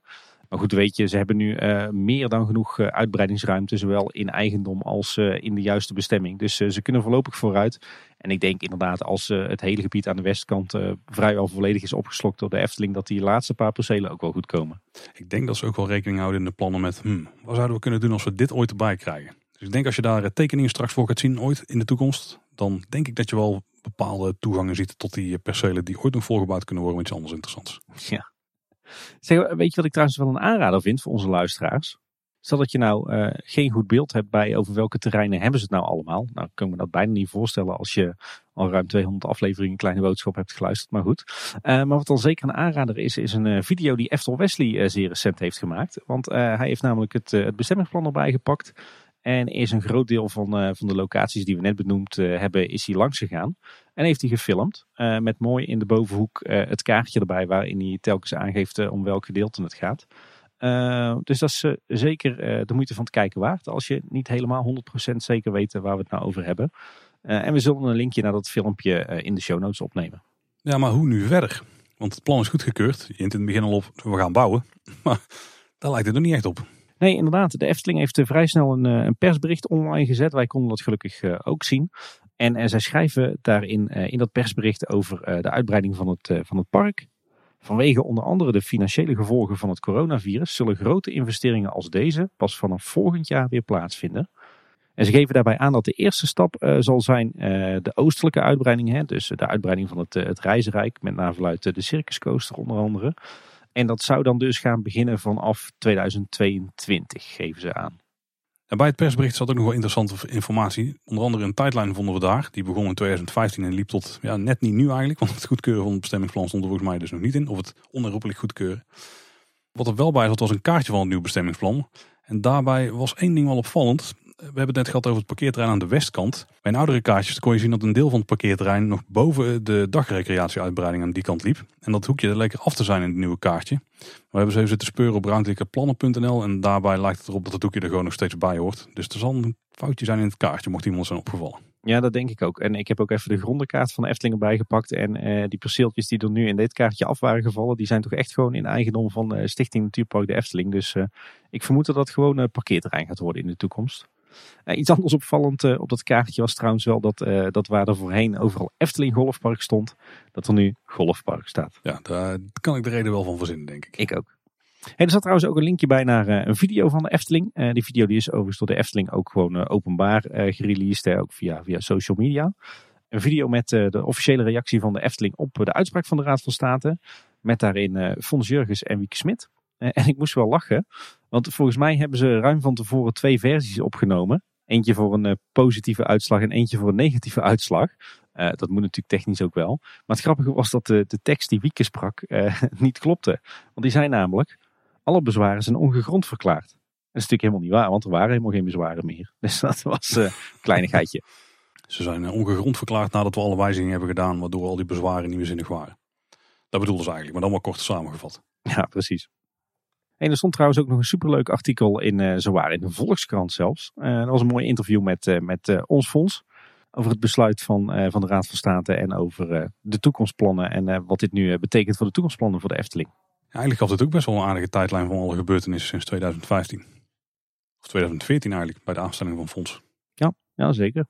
Maar goed, weet je, ze hebben nu meer dan genoeg uitbreidingsruimte, zowel in eigendom als in de juiste bestemming. Dus ze kunnen voorlopig vooruit. En ik denk inderdaad, als het hele gebied aan de westkant vrijwel volledig is opgeslokt door de Efteling, dat die laatste paar percelen ook wel goed komen. Ik denk dat ze ook wel rekening houden in de plannen met, hmm, wat zouden we kunnen doen als we dit ooit erbij krijgen? Dus ik denk als je daar tekeningen straks voor gaat zien ooit in de toekomst, dan denk ik dat je wel bepaalde toegangen ziet tot die percelen die ooit nog volgebouwd kunnen worden met iets anders interessants. Ja. Zeg, weet je wat ik trouwens wel een aanrader vind voor onze luisteraars? Stel dat je nou uh, geen goed beeld hebt bij over welke terreinen hebben ze het nou allemaal. Nou, ik kan me dat bijna niet voorstellen als je al ruim 200 afleveringen Kleine Boodschap hebt geluisterd. Maar goed. Uh, maar wat dan zeker een aanrader is, is een uh, video die Eftel Wesley zeer recent heeft gemaakt. Want hij heeft namelijk het, het bestemmingsplan erbij gepakt. En is een groot deel van, van de locaties die we net benoemd hebben, is hij langs gegaan. En heeft hij gefilmd. Met mooi in de bovenhoek het kaartje erbij waarin hij telkens aangeeft om welk gedeelte het gaat. Dus dat is zeker de moeite van het kijken waard. Als je niet helemaal 100% zeker weet waar we het nou over hebben. en we zullen een linkje naar dat filmpje in de show notes opnemen. Ja, maar hoe nu verder? Want het plan is goedgekeurd. Je in het begin al op, we gaan bouwen. Maar daar lijkt het er niet echt op. Nee, inderdaad. De Efteling heeft eh, vrij snel een, eh, een persbericht online gezet. Wij konden dat gelukkig eh, ook zien. En zij schrijven daarin in dat persbericht over de uitbreiding van het, van het park. Vanwege onder andere de financiële gevolgen van het coronavirus zullen grote investeringen als deze pas vanaf volgend jaar weer plaatsvinden. En ze geven daarbij aan dat de eerste stap uh, zal zijn uh, de oostelijke uitbreiding. Hè, dus de uitbreiding van het, uh, het reizenrijk, met name vanuit de Circus Coaster onder andere. En dat zou dan dus gaan beginnen vanaf 2022, geven ze aan. En bij het persbericht zat ook nog wel interessante informatie. Onder andere een tijdlijn vonden we daar. Die begon in 2015 en liep tot ja, net niet nu eigenlijk. Want het goedkeuren van het bestemmingsplan stond er volgens mij dus nog niet in. Of het onherroepelijk goedkeuren. Wat er wel bij zat was een kaartje van het nieuwe bestemmingsplan. En daarbij was één ding wel opvallend we hebben het net gehad over het parkeerterrein aan de westkant. Bij een oudere kaartjes kon je zien dat een deel van het parkeerterrein nog boven de dagrecreatieuitbreiding aan die kant liep. En dat hoekje leek er af te zijn in het nieuwe kaartje. We hebben ze even zitten speuren op ruimtelijkeplannen.nl en daarbij lijkt het erop dat het hoekje er gewoon nog steeds bij hoort. Dus er zal een foutje zijn in het kaartje, mocht iemand zijn opgevallen. Ja, dat denk ik ook. En ik heb ook even de grondenkaart van de Efteling erbij gepakt. En uh, die perceeltjes die er nu in dit kaartje af waren gevallen, die zijn toch echt gewoon in eigendom van uh, Stichting Natuurpark de Efteling. Dus uh, ik vermoed dat dat gewoon parkeerterrein gaat worden in de toekomst. Uh, iets anders opvallend uh, op dat kaartje was trouwens wel dat, uh, dat waar er voorheen overal Efteling Golfpark stond, dat er nu Golfpark staat. Ja, daar kan ik de reden wel van verzinnen, denk ik. Ik ook. Hey, er zat trouwens ook een linkje bij naar een video van de Efteling. die video die is overigens door de Efteling ook gewoon openbaar gereleased, ook via, via social media. Een video met de officiële reactie van de Efteling op de uitspraak van de Raad van State. Met daarin Fons Jurgens en Wieke Smit. En ik moest wel lachen, want volgens mij hebben ze ruim van tevoren twee versies opgenomen. Eentje voor een uh, positieve uitslag en eentje voor een negatieve uitslag. Uh, dat moet natuurlijk technisch ook wel. Maar het grappige was dat de, de tekst die Wieke sprak uh, niet klopte. Want die zei namelijk, alle bezwaren zijn ongegrond verklaard. Dat is natuurlijk helemaal niet waar, want er waren helemaal geen bezwaren meer. Dus dat was een kleinigheidje. Ze zijn ongegrond verklaard nadat we alle wijzigingen hebben gedaan, waardoor al die bezwaren niet meer zinnig waren. Dat bedoelden ze eigenlijk, maar dan wel kort samengevat. Ja, precies. En er stond trouwens ook nog een superleuk artikel in, uh, zowaar in de Volkskrant zelfs. Uh, dat was een mooi interview met, uh, met ons fonds. Over het besluit van, van de Raad van State en over de toekomstplannen. En wat dit nu betekent voor de toekomstplannen voor de Efteling. Ja, eigenlijk gaf het ook best wel een aardige tijdlijn van alle gebeurtenissen sinds 2015. Of 2014 eigenlijk, bij de aanstelling van fonds. Ja, ja zeker.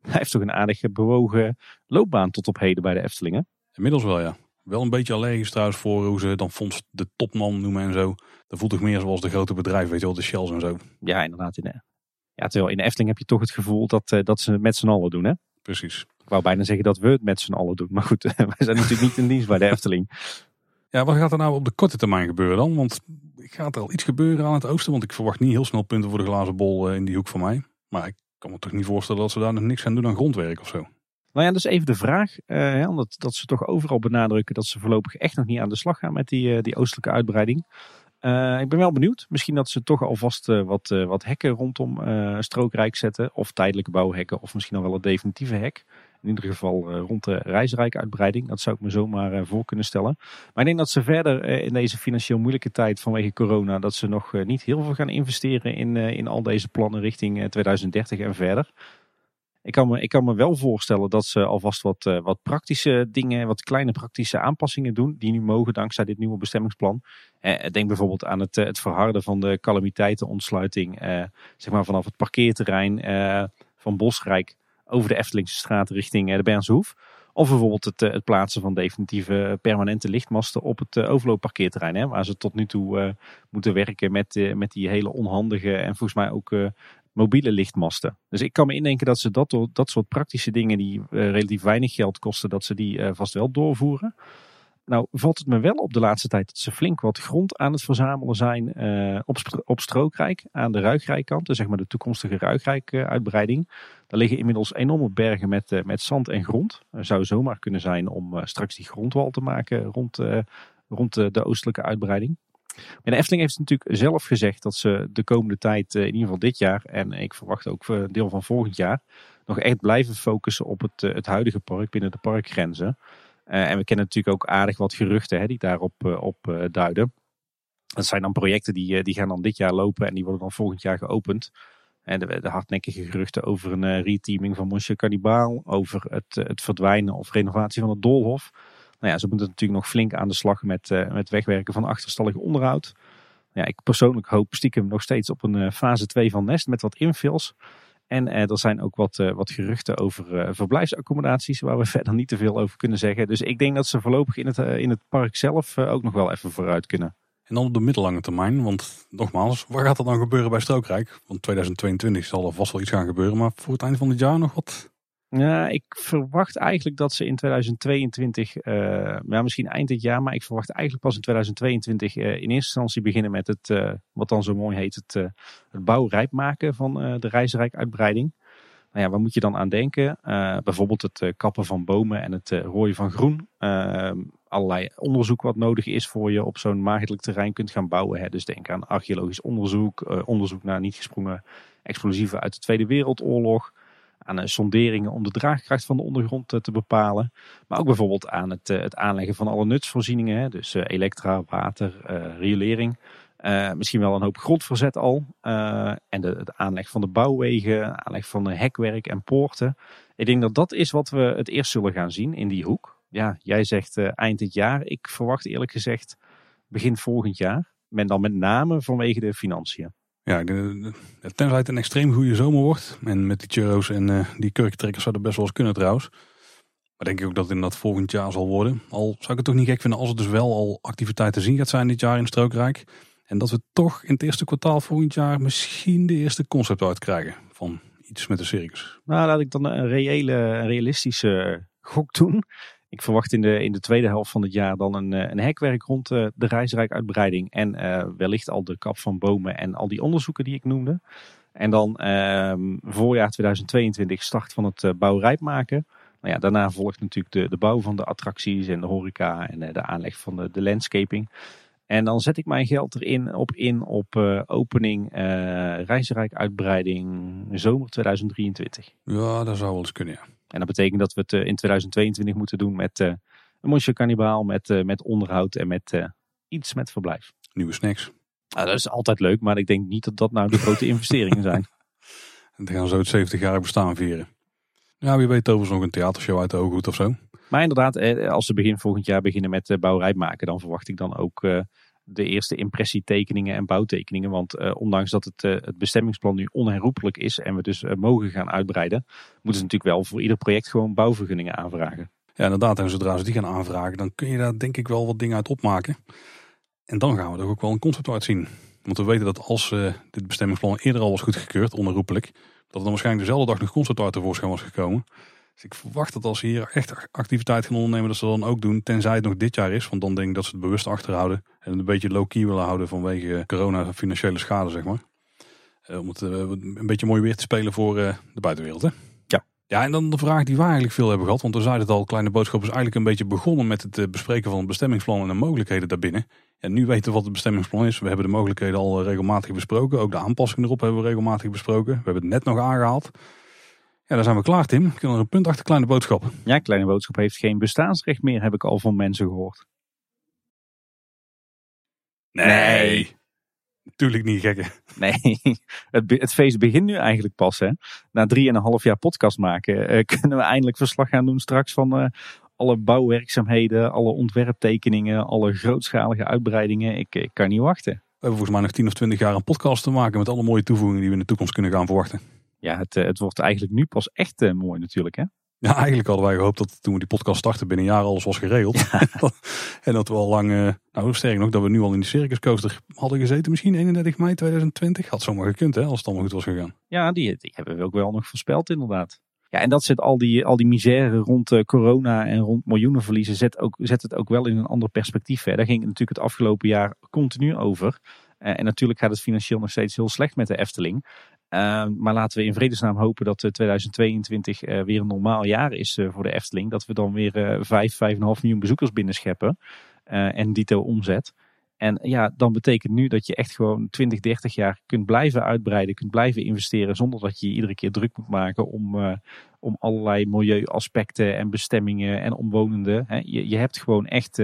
Hij heeft toch een aardige bewogen loopbaan tot op heden bij de Eftelingen. Inmiddels wel, ja. Wel een beetje allergisch trouwens voor hoe ze dan fonds de topman noemen en zo. Dat voelt toch meer zoals de grote bedrijven, weet je wel, de Shells en zo. Ja, inderdaad. In de, ja, terwijl in de Efteling heb je toch het gevoel dat, uh, dat ze het met z'n allen doen, hè? Precies. Ik wou bijna zeggen dat we het met z'n allen doen. Maar goed, wij zijn natuurlijk niet in dienst bij de Efteling. Ja, wat gaat er nou op de korte termijn gebeuren dan? Want gaat er al iets gebeuren aan het oosten? Want ik verwacht niet heel snel punten voor de glazen bol uh, in die hoek van mij. Maar ik kan me toch niet voorstellen dat ze daar nog niks gaan doen aan grondwerk of zo. Nou ja, dus even de vraag, uh, omdat dat ze toch overal benadrukken dat ze voorlopig echt nog niet aan de slag gaan met die, uh, die oostelijke uitbreiding. Uh, ik ben wel benieuwd. Misschien dat ze toch alvast wat, wat hekken rondom Strookrijk zetten. Of tijdelijke bouwhekken, of misschien al wel een definitieve hek. In ieder geval rond de reisrijkuitbreiding. Dat zou ik me zomaar voor kunnen stellen. Maar ik denk dat ze verder in deze financieel moeilijke tijd vanwege corona... dat ze nog niet heel veel gaan investeren in, in al deze plannen richting 2030 en verder. Ik kan, me, ik kan me wel voorstellen dat ze alvast wat, uh, wat praktische dingen, wat kleine praktische aanpassingen doen. Die nu mogen dankzij dit nieuwe bestemmingsplan. Uh, denk bijvoorbeeld aan het, het verharden van de calamiteitenontsluiting. zeg maar vanaf het parkeerterrein van Bosrijk over de Eftelingse straat richting de Bernse Hoef. Of bijvoorbeeld het, het, plaatsen van definitieve permanente lichtmasten op het overloopparkeerterrein. Hè, waar ze tot nu toe moeten werken met, met die hele onhandige en volgens mij ook mobiele lichtmasten. Dus ik kan me indenken dat ze dat, dat soort praktische dingen die uh, relatief weinig geld kosten, dat ze die uh, vast wel doorvoeren. Nou valt het me wel op de laatste tijd dat ze flink wat grond aan het verzamelen zijn uh, op, op Strookrijk, aan de Ruigrijkkant, dus zeg maar de toekomstige Ruigrijk-uitbreiding. Daar liggen inmiddels enorme bergen met, met zand en grond. Zou zomaar kunnen zijn om straks die grondwal te maken rond, rond de oostelijke uitbreiding. De Efteling heeft natuurlijk zelf gezegd dat ze de komende tijd, eh, in ieder geval dit jaar, en ik verwacht ook een deel van volgend jaar, nog echt blijven focussen op het, eh, het huidige park binnen de parkgrenzen. Eh, en we kennen natuurlijk ook aardig wat geruchten hè, die daarop op, duiden. Dat zijn dan projecten die, die gaan dan dit jaar lopen en die worden dan volgend jaar geopend. En de, hardnekkige geruchten over een reteaming van Monsieur Cannibal, over het, het verdwijnen of renovatie van het Doolhof. Nou ja, ze moeten natuurlijk nog flink aan de slag met, uh, met wegwerken van achterstallig onderhoud. Ja, ik persoonlijk hoop stiekem nog steeds op een uh, fase 2 van Nest met wat infills. En er zijn ook wat, wat geruchten over verblijfsaccommodaties waar we verder niet te veel over kunnen zeggen. Dus ik denk dat ze voorlopig in het, in het park zelf ook nog wel even vooruit kunnen. En dan op de middellange termijn, want nogmaals, wat gaat er dan gebeuren bij Strookrijk? Want 2022 zal er vast wel iets gaan gebeuren, maar voor het einde van het jaar nog wat? Ja, ik verwacht eigenlijk dat ze in 2022, uh, ja, misschien eind dit jaar, maar ik verwacht eigenlijk pas in 2022 uh, in eerste instantie beginnen met het, uh, wat dan zo mooi heet, het, het bouwrijp maken van de reisrijk-uitbreiding. Nou ja, waar moet je dan aan denken? bijvoorbeeld het kappen van bomen en het rooien van groen. allerlei onderzoek wat nodig is voor je op zo'n maagdelijk terrein kunt gaan bouwen. Hè. Dus denk aan archeologisch onderzoek, onderzoek naar niet gesprongen explosieven uit de Tweede Wereldoorlog aan sonderingen om de draagkracht van de ondergrond eh, te bepalen. Maar ook bijvoorbeeld aan het, eh, het aanleggen van alle nutsvoorzieningen. Dus eh, elektra, water, riolering. misschien wel een hoop grondverzet al. en de, de, aanleg van de bouwwegen, aanleg van hekwerk en poorten. Ik denk dat dat is wat we het eerst zullen gaan zien in die hoek. Ja, jij zegt eind dit jaar. Ik verwacht eerlijk gezegd begin volgend jaar. Men dan met name vanwege de financiën. Ja, tenzij het een extreem goede zomer wordt. En met die churros en uh, die kurkentrekkers zou dat best wel eens kunnen trouwens. Maar denk ik ook dat het in dat volgend jaar zal worden. Al zou ik het toch niet gek vinden als het dus wel al activiteiten zien gaat zijn dit jaar in Strookrijk. En dat we toch in het eerste kwartaal volgend jaar misschien de eerste concept uit krijgen van iets met de circus. Nou, laat ik dan een reële, realistische gok doen. Ik verwacht in de, in de tweede helft van het jaar dan een, eh, een hekwerk rond uh, de reisrijkuitbreiding. En uh, wellicht al de kap van bomen en al die onderzoeken die ik noemde. En dan uh, voorjaar 2022 start van het bouwrijp maken. Nou ja, daarna volgt natuurlijk de, de bouw van de attracties en de horeca en de aanleg van de, de landscaping. En dan zet ik mijn geld erin op in op opening uh, uitbreiding zomer 2023. Ja, dat zou wel eens kunnen, ja. En dat betekent dat we het eh, in 2022 moeten doen met eh, een Monsieur Cannibal, met, eh, met onderhoud en met iets met verblijf. Nieuwe snacks. Nou, dat is altijd leuk, maar ik denk niet dat dat nou de grote investeringen zijn. En dan gaan zo het 70 jaar bestaan vieren. Ja, wie weet overigens nog een theatershow uit de Ooghoed of zo. Maar inderdaad, als ze begin volgend jaar beginnen met bouwrijp maken, dan verwacht ik dan ook de eerste impressietekeningen en bouwtekeningen. Want uh, ondanks dat het, uh, het bestemmingsplan nu onherroepelijk is en we dus uh, mogen gaan uitbreiden, moeten ze natuurlijk wel voor ieder project gewoon bouwvergunningen aanvragen. Ja, inderdaad. En zodra ze die gaan aanvragen, dan kun je daar denk ik wel wat dingen uit opmaken. En dan gaan we er ook wel een concept zien. Want we weten dat als dit bestemmingsplan eerder al was goedgekeurd, onherroepelijk, dat er dan waarschijnlijk dezelfde dag nog concept uit tevoorschijn was gekomen. Dus ik verwacht dat als ze hier echt activiteit gaan ondernemen, dat ze dat dan ook doen. Tenzij het nog dit jaar is. Want dan denk ik dat ze het bewust achterhouden. En een beetje low-key willen houden vanwege corona financiële schade, zeg maar. Eh, om het eh, een beetje mooi weer te spelen voor eh, de buitenwereld. Hè? Ja. Ja, en dan de vraag die we eigenlijk veel hebben gehad. Want we zeiden het al, Kleine Boodschap is eigenlijk een beetje begonnen met het bespreken van het bestemmingsplan en de mogelijkheden daarbinnen. En nu weten we wat het bestemmingsplan is. We hebben de mogelijkheden al regelmatig besproken. Ook de aanpassingen erop hebben we regelmatig besproken. We hebben het net nog aangehaald. Ja, dan zijn we klaar, Tim. Kan er een punt achter Kleine Boodschap. Ja, Kleine Boodschap heeft geen bestaansrecht meer, heb ik al van mensen gehoord. Nee. Natuurlijk niet, gekke. Nee, het, het, feest begint nu eigenlijk pas. Hè. Na drieënhalf jaar podcast maken uh, kunnen we eindelijk verslag gaan doen straks van uh, alle bouwwerkzaamheden, alle ontwerptekeningen, alle grootschalige uitbreidingen. Ik, ik kan niet wachten. We hebben volgens mij nog 10 of 20 jaar een podcast te maken met alle mooie toevoegingen die we in de toekomst kunnen gaan verwachten ja, het, eh, het wordt eigenlijk nu pas echt uh, mooi natuurlijk. Hè? Ja, eigenlijk hadden wij gehoopt dat toen we die podcast starten binnen een jaar alles was geregeld. en dat we al lang, uh, nou sterk nog, dat we nu al in die Circus Coaster hadden gezeten. Misschien 31 mei 2020. Had zomaar gekund hè, als het allemaal goed was gegaan. Ja, die, die hebben we ook wel nog voorspeld inderdaad. Ja, en dat zet al die, al die misère rond uh, corona en rond miljoenenverliezen, zet, ook, zet het ook wel in een ander perspectief. Hè. Daar ging het natuurlijk het afgelopen jaar continu over. Uh, en natuurlijk gaat het financieel nog steeds heel slecht met de Efteling. Ehm, maar laten we in vredesnaam hopen dat 2022 uh, weer een normaal jaar is uh, voor de Efteling. Dat we dan weer uh, 5, 5,5 miljoen bezoekers binnenscheppen. En dito omzet. En ja, dan betekent nu dat je echt gewoon 20, 30 jaar kunt blijven uitbreiden, kunt blijven investeren. Zonder dat je je iedere keer druk moet maken om, om allerlei milieuaspecten en bestemmingen en omwonenden. Hè. Je, je hebt gewoon echt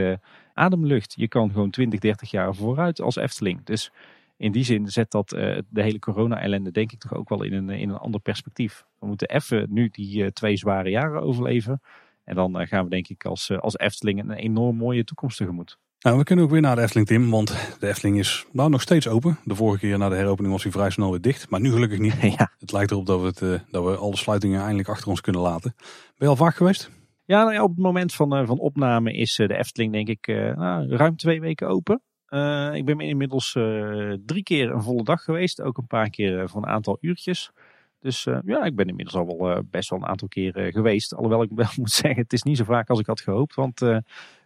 ademlucht. Je kan gewoon 20, 30 jaar vooruit als Efteling. Dus in die zin zet dat uh, de hele corona-ellende denk ik toch ook wel in een, in een ander perspectief. We moeten even nu die uh, twee zware jaren overleven. En dan uh, gaan we denk ik als, als Efteling een enorm mooie toekomst tegemoet. Nou, we kunnen ook weer naar de Efteling, Tim, want de Efteling is nou nog steeds open. De vorige keer na de heropening was hij vrij snel weer dicht, maar nu gelukkig niet. ja. Het lijkt erop dat we, het, eh, dat we alle sluitingen eindelijk achter ons kunnen laten. Ben je al vaak geweest? Ja, nou ja, op het moment van, eh, van opname is eh, de Efteling denk ik eh, nou, ruim twee weken open. Eh, ik ben inmiddels eh, drie keer een volle dag geweest. Ook een paar keer eh, voor een aantal uurtjes. Dus ja, ik ben inmiddels al wel best wel een aantal keren geweest. Alhoewel ik wel moet zeggen, het is niet zo vaak als ik had gehoopt. Want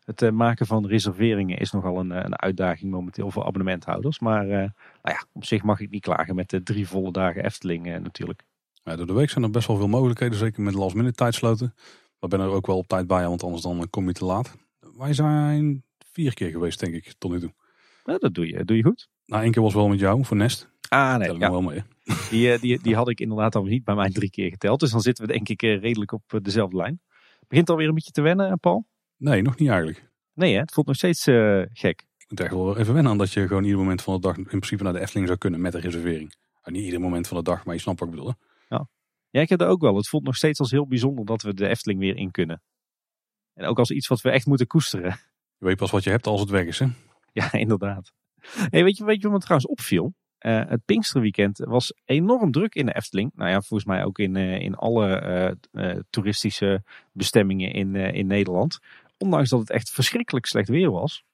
het maken van reserveringen is nogal een, een uitdaging momenteel voor abonnementhouders. Maar nou ja, op zich mag ik niet klagen met de drie volle dagen Efteling natuurlijk. Ja, door de week zijn er best wel veel mogelijkheden, zeker met last minute tijdsloten. Maar ben er ook wel op tijd bij, want anders dan kom je te laat. Wij zijn vier keer geweest, denk ik, tot nu toe. Nou, dat doe je, doe je goed. Nou, één keer was wel met jou, voor Nest. Ah, nee. Ja, wel mee. die, eh, die, die had ik inderdaad al niet bij mij drie keer geteld. Dus dan zitten we denk ik eh, redelijk op eh, dezelfde lijn. Begint alweer een beetje te wennen, eh, Paul? Nee, nog niet eigenlijk. Nee, hè? het voelt nog steeds eh, gek. Ik moet echt wel even wennen aan dat je gewoon ieder moment van de dag in principe naar de Efteling zou kunnen met een reservering. Nou, niet ieder moment van de dag, maar je snapt wat ik bedoel. hè? Ja, ik heb dat ook wel. Het voelt nog steeds als heel bijzonder dat we de Efteling weer in kunnen. En ook als iets wat we echt moeten koesteren. Je weet pas wat je hebt als het weg is, hè? Ja, inderdaad. Hey, weet, je, weet je wat me trouwens opviel? Eh, het Pinksterweekend was enorm druk in de Efteling. Nou ja, volgens mij ook in, eh, in alle eh, toeristische bestemmingen in, in Nederland. Ondanks dat het echt verschrikkelijk slecht weer was.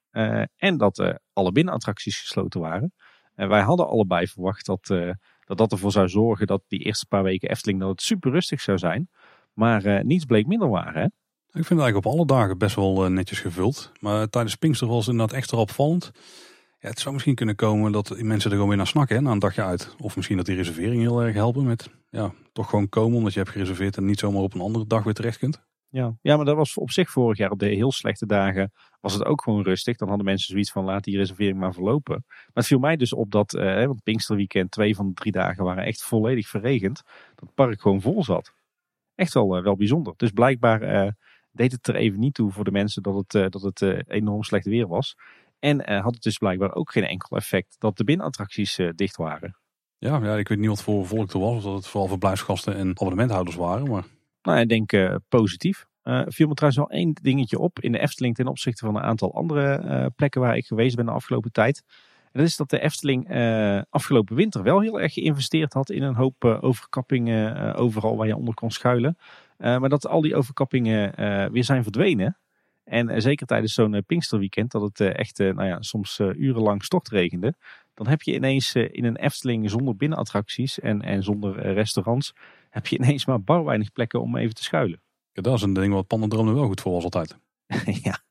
en dat alle binnenattracties gesloten waren. En wij hadden allebei verwacht dat, dat dat ervoor zou zorgen dat die eerste paar weken Efteling dat het super rustig zou zijn. Maar niets bleek minder waar, hè? Ik vind het eigenlijk op alle dagen best wel eh, netjes gevuld. Maar tijdens Pinkster was het inderdaad extra opvallend. Ja, het zou misschien kunnen komen dat mensen er gewoon weer naar snakken hè, na een dagje uit. Of misschien dat die reservering heel erg helpen met ja, toch gewoon komen omdat je hebt gereserveerd en niet zomaar op een andere dag weer terecht kunt. Ja. ja, maar dat was op zich vorig jaar op de heel slechte dagen was het ook gewoon rustig. Dan hadden mensen zoiets van laat die reservering maar verlopen. Maar het viel mij dus op dat, eh, want Pinksterweekend, twee van de drie dagen waren echt volledig verregend. Dat park gewoon vol zat. Echt wel, eh, wel bijzonder. Dus blijkbaar eh, deed het er even niet toe voor de mensen dat het, eh, dat het eh, enorm slecht weer was. En eh, had het dus blijkbaar ook geen enkel effect dat de binnenattracties dicht waren. Ja, ja, ik weet niet wat voor volk er was. Of dat het vooral verblijfsgasten en abonnementhouders waren. Maar Nou, ik denk positief. Eh viel me trouwens wel één dingetje op in de Efteling ten opzichte van een aantal andere plekken waar ik geweest ben de afgelopen tijd. En dat is dat de Efteling afgelopen winter wel heel erg geïnvesteerd had in een hoop overkappingen overal waar je onder kon schuilen. Eh, maar dat al die overkappingen eh, weer zijn verdwenen. En eh, zeker tijdens zo'n Pinksterweekend, dat het echt nou ja, soms urenlang stortregende. Dan heb je ineens in een Efteling zonder binnenattracties en, en zonder restaurants, heb je ineens maar bar weinig plekken om even te schuilen. ja, dat is een ding wat Pandendroom er wel goed voor was altijd. ja.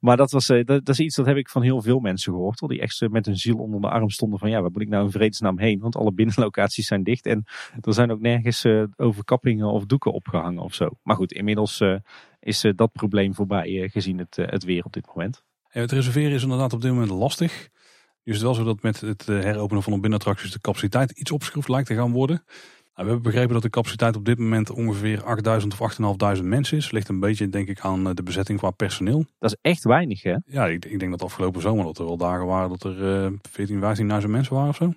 Maar dat, was, eh, dat, dat is iets dat heb ik van heel veel mensen gehoord. Hoor, die echt eh, met hun ziel onder de arm stonden van ja, waar moet ik nou in vredesnaam heen? Want alle binnenlocaties zijn dicht en er zijn ook nergens eh, overkappingen of doeken opgehangen of zo. Maar goed, inmiddels is dat probleem voorbij gezien het, het weer op dit moment. En het reserveren is inderdaad op dit moment lastig. Nu is het wel zo dat met het heropenen van de binnenattracties de capaciteit iets opgeschroefd lijkt te gaan worden. Nou, we hebben begrepen dat de capaciteit op dit moment ongeveer 8000 of 8500 mensen is. Ligt een beetje denk ik aan eh, de bezetting qua personeel. Dat is echt weinig hè? Ja, ik, ik denk dat afgelopen zomer dat er wel dagen waren dat er eh 14, 15.000 mensen waren of zo.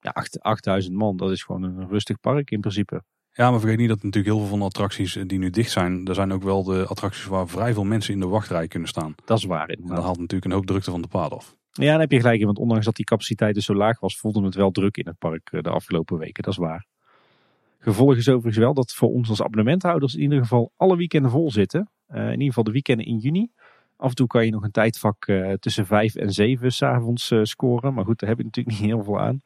Ja, acht- 8000 man, dat is gewoon een rustig park in principe. Ja, maar vergeet niet dat natuurlijk heel veel van de attracties eh, die nu dicht zijn, er zijn ook wel de attracties waar vrij veel mensen in de wachtrij kunnen staan. Dat is waar En inderdaad. dat haalt natuurlijk een hoop drukte van de paad af. Ja, dan heb je gelijk in, want ondanks dat die capaciteit dus zo laag was, voelde het wel druk in het park eh, de afgelopen weken. Dat is waar. Gevolg is overigens wel dat voor ons als abonnementhouders in ieder geval alle weekenden vol zitten. Eh, in ieder geval de weekenden in juni. Af en toe kan je nog een tijdvak eh, tussen 5 en 7 s'avonds eh scoren. Maar goed, daar heb je natuurlijk niet heel veel aan.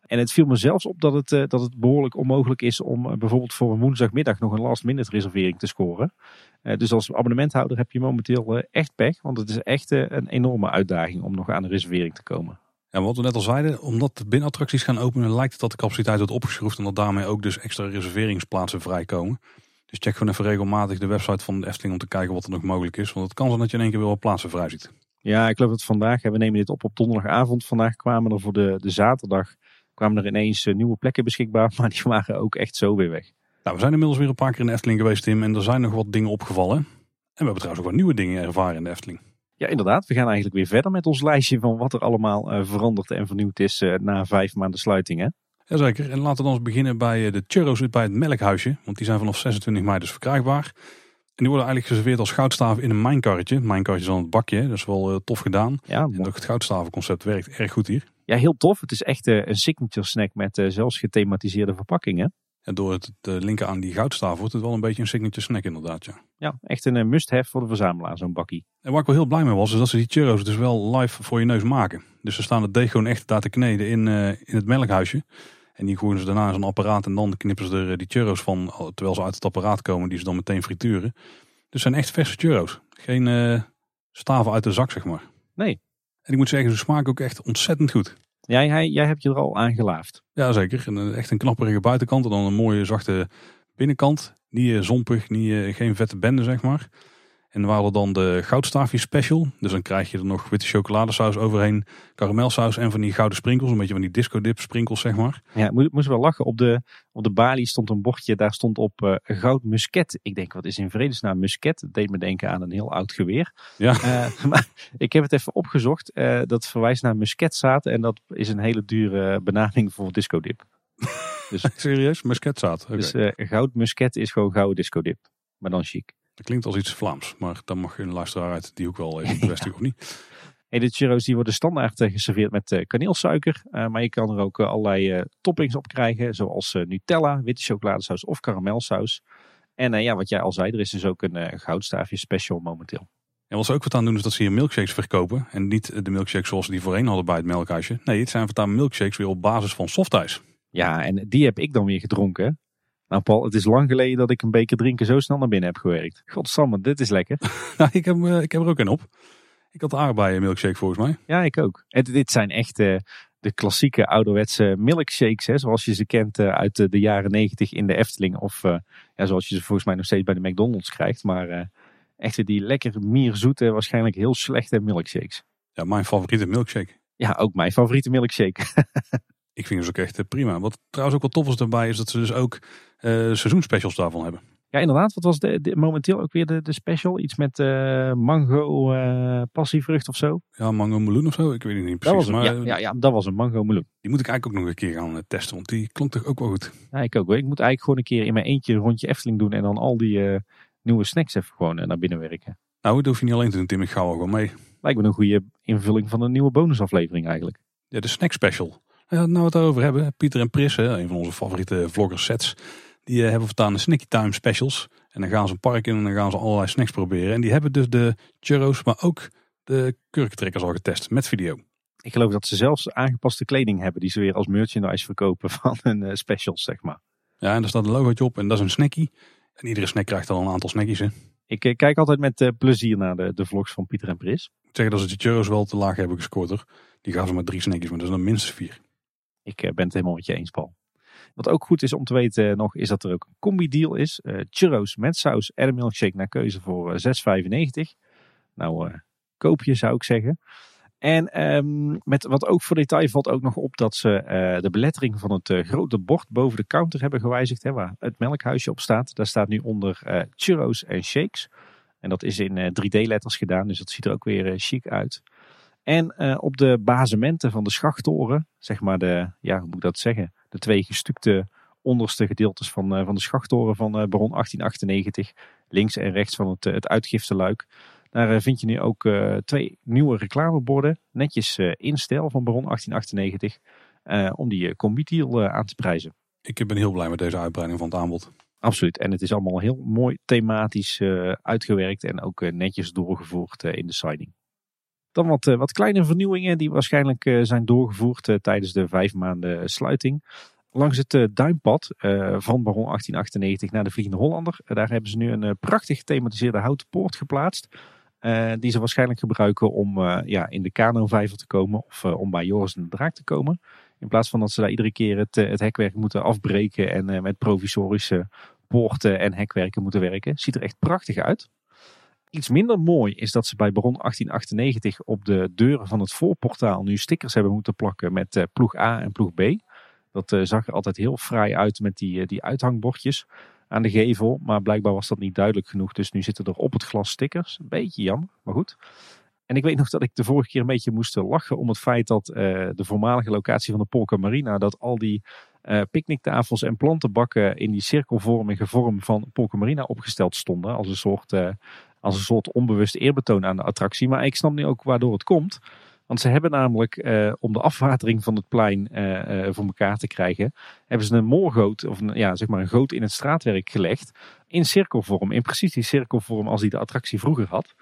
En het viel me zelfs op dat het, dat het behoorlijk onmogelijk is om bijvoorbeeld voor een woensdagmiddag nog een last minute reservering te scoren. Dus als abonnementhouder heb je momenteel echt pech. Want het is echt een enorme uitdaging om nog aan een reservering te komen. Ja, wat we net al zeiden, omdat de binnenattracties gaan openen, lijkt het dat de capaciteit wordt opgeschroefd en dat daarmee ook dus extra reserveringsplaatsen vrijkomen. Dus check gewoon even regelmatig de website van de Efteling om te kijken wat er nog mogelijk is. Want het kan zijn dat je in één keer weer wat plaatsen vrij ziet. Ja, ik geloof dat vandaag, we nemen dit op op donderdagavond. Vandaag kwamen er voor de, de zaterdag kwamen er ineens eh, nieuwe plekken beschikbaar. Maar die waren ook echt zo weer weg. Nou, we zijn inmiddels weer een paar keer in de Efteling geweest, Tim, en er zijn nog wat dingen opgevallen. En we hebben trouwens ook wat nieuwe dingen ervaren in de Efteling. Ja, inderdaad. We gaan eigenlijk weer verder met ons lijstje van wat er allemaal eh, veranderd en vernieuwd is eh, na vijf maanden sluiting. Hè? Jazeker, en laten we dan eens beginnen bij eh, de churros bij het Melkhuisje. Want die zijn vanaf 26 mei dus verkrijgbaar. En die worden eigenlijk geserveerd als goudstaven in een mijnkarretje. Mijnkarretje is dan het bakje, dat is wel tof gedaan. Ja, en ook het goudstavenconcept werkt erg goed hier. Ja, heel tof. Het is echt een signature snack met zelfs gethematiseerde verpakkingen. En door het te linken aan die goudstaaf wordt het wel een beetje een signature snack inderdaad. Ja, ja echt een must-have voor de verzamelaar, zo'n bakkie. En waar ik wel heel blij mee was, is dat ze die churros dus wel live voor je neus maken. Dus ze staan het deeg gewoon echt daar te kneden in, in het melkhuisje. En die gooien ze daarna in zo'n apparaat en dan knippen ze er die churros van, terwijl ze uit het apparaat komen, die ze dan meteen frituren. Dus zijn echt verse churros. Geen uh, staven uit de zak, zeg maar. Nee. En ik moet zeggen, ze smaken ook echt ontzettend goed. Jij, jij, hebt je er al aan gelaafd. Ja, zeker. En echt een knapperige buitenkant en dan een mooie zachte binnenkant. Niet uh, zompig, niet, uh, geen vette bende, zeg maar. En we hadden dan de goudstaafje special. Dus dan krijg je er nog witte chocoladesaus overheen, karamelsaus en van die gouden sprinkels. Een beetje van die disco dip sprinkels, zeg maar. Ja, moest, moest wel lachen. Op de, op de balie stond een bordje, daar stond op uh, goud musket. Ik denk, wat is in vredesnaam musket? Dat deed me denken aan een heel oud geweer. Ja. Uh, maar ik heb het even opgezocht. Uh, dat verwijst naar musketzaad en dat is een hele dure benaming voor disco dip. Dus, Serieus? Musketzaad? Okay. Dus goud musket is gewoon gouden disco dip. Maar dan chic. Dat klinkt als iets Vlaams, maar dan mag je een luisteraar uit die ook wel even bevestigen of niet. Hey, de churros die worden standaard geserveerd met kaneelsuiker. Uh, maar je kan er ook allerlei toppings op krijgen. Zoals Nutella, witte chocoladesaus of karamelsaus. En ja, wat jij al zei, er is dus ook een goudstaafje special momenteel. En wat ze ook wat aan doen is dat ze hier milkshakes verkopen. En niet de milkshakes zoals ze die voorheen hadden bij het melkhuisje. Nee, het zijn voortaan milkshakes weer op basis van softijs. Ja, en die heb ik dan weer gedronken. Nou Paul, het is lang geleden dat ik een beker drinken zo snel naar binnen heb gewerkt. Godsamme, dit is lekker. nou, ik, heb, ik heb er ook een op. Ik had de aardbeien milkshake volgens mij. Ja, ik ook. En dit zijn echt uh, de klassieke ouderwetse milkshakes. Hè, zoals je ze kent uh, uit de, de, jaren negentig in de Efteling. Of uh, ja, zoals je ze volgens mij nog steeds bij de McDonald's krijgt. Maar echt die lekker mierzoete, waarschijnlijk heel slechte milkshakes. Ja, mijn favoriete milkshake. Ja, ook mijn favoriete milkshake. ik vind ze ook echt prima. Wat trouwens ook wel tof is daarbij is dat ze dus ook seizoenspecials daarvan hebben. Ja, inderdaad. Wat was de, de, momenteel ook weer de, de special? Iets met uh, mango uh, passievrucht of zo? Ja, mango meloen of zo. Ik weet het niet precies. Dat was een, maar, ja, ja, ja, dat was een mango meloen. Die moet ik eigenlijk ook nog een keer gaan testen, want die klonk toch ook wel goed. Ja, ik ook. Ik moet eigenlijk gewoon een keer in mijn eentje een rondje Efteling doen en dan al die uh, nieuwe snacks even gewoon naar binnen werken. Nou, dat hoef je niet alleen te doen, Tim. Ik ga wel gewoon mee. Lijkt me een goede invulling van een nieuwe bonusaflevering eigenlijk. Ja, de snack special. Ja, nou we het daarover hebben. Pieter en Pris, een van onze favoriete vloggers sets. Die hebben voortaan de Snacky Time specials. En dan gaan ze een park in en dan gaan ze allerlei snacks proberen. En die hebben dus de churros, maar ook de kurkentrekkers al getest met video. Ik geloof dat ze zelfs aangepaste kleding hebben die ze weer als merchandise verkopen van hun uh, specials, zeg maar. Ja, en daar staat een logootje op en dat is een snackie. En iedere snack krijgt dan een aantal snackies in. Ik uh, kijk altijd met uh, plezier naar de, de vlogs van Pieter en Pris. Ik zeg dat ze de churros wel te laag hebben gescoord hoor. Die gaan ze met drie snackies, maar dat is dan minstens vier. Ik ben het helemaal met je eens, Paul. Wat ook goed is om te weten nog, is dat er ook een combi-deal is. Uh, churros met saus en een milkshake naar keuze voor uh, 6,95. Nou, uh, koop je zou ik zeggen. En um, met wat ook voor detail valt ook nog op dat ze de belettering van het grote bord boven de counter hebben gewijzigd. Hè, waar het melkhuisje op staat. Daar staat nu onder churros en shakes. En dat is in 3D-letters gedaan, dus dat ziet er ook weer chic uit. En op de basementen van de schachttoren, zeg maar de, ja, hoe moet ik dat zeggen? De twee gestukte onderste gedeeltes van, uh, van de schachttoren van uh, Baron 1898, links en rechts van het, het uitgifteluik. Daar vind je nu ook twee nieuwe reclameborden, netjes in stijl van Baron 1898, om die combi-deal aan te prijzen. Ik ben heel blij met deze uitbreiding van het aanbod. Absoluut. En het is allemaal heel mooi thematisch uitgewerkt en ook netjes doorgevoerd in de signing. Dan wat, wat kleine vernieuwingen die waarschijnlijk zijn doorgevoerd tijdens de vijf maanden sluiting. Langs het duimpad van Baron 1898 naar de Vliegende Hollander. daar hebben ze nu een prachtig gethematiseerde houten poort geplaatst. die ze waarschijnlijk gebruiken om ja, in de Kano-vijver te komen of om bij Joris en de Draak te komen. In plaats van dat ze daar iedere keer het, het hekwerk moeten afbreken en met provisorische poorten en hekwerken moeten werken. Ziet er echt prachtig uit. Iets minder mooi is dat ze bij Baron 1898 op de deuren van het voorportaal nu stickers hebben moeten plakken met uh, ploeg A en ploeg B. Dat uh, zag er altijd heel fraai uit met die, uh, die uithangbordjes aan de gevel. Maar blijkbaar was dat niet duidelijk genoeg. Dus nu zitten er op het glas stickers. Een beetje jammer, maar goed. En ik weet nog dat ik de vorige keer een beetje moest lachen om het feit dat de voormalige locatie van de Polka Marina, dat al die picknicktafels en plantenbakken in die cirkelvormige vorm van Polka Marina opgesteld stonden. Als een soort, als een soort onbewust eerbetoon aan de attractie. Maar ik snap nu ook waardoor het komt. Want ze hebben namelijk, uh, om de afwatering van het plein voor elkaar te krijgen, hebben ze een moorgoot, of een, ja, zeg maar een goot in het straatwerk gelegd. In cirkelvorm, in precies die cirkelvorm als die de attractie vroeger had.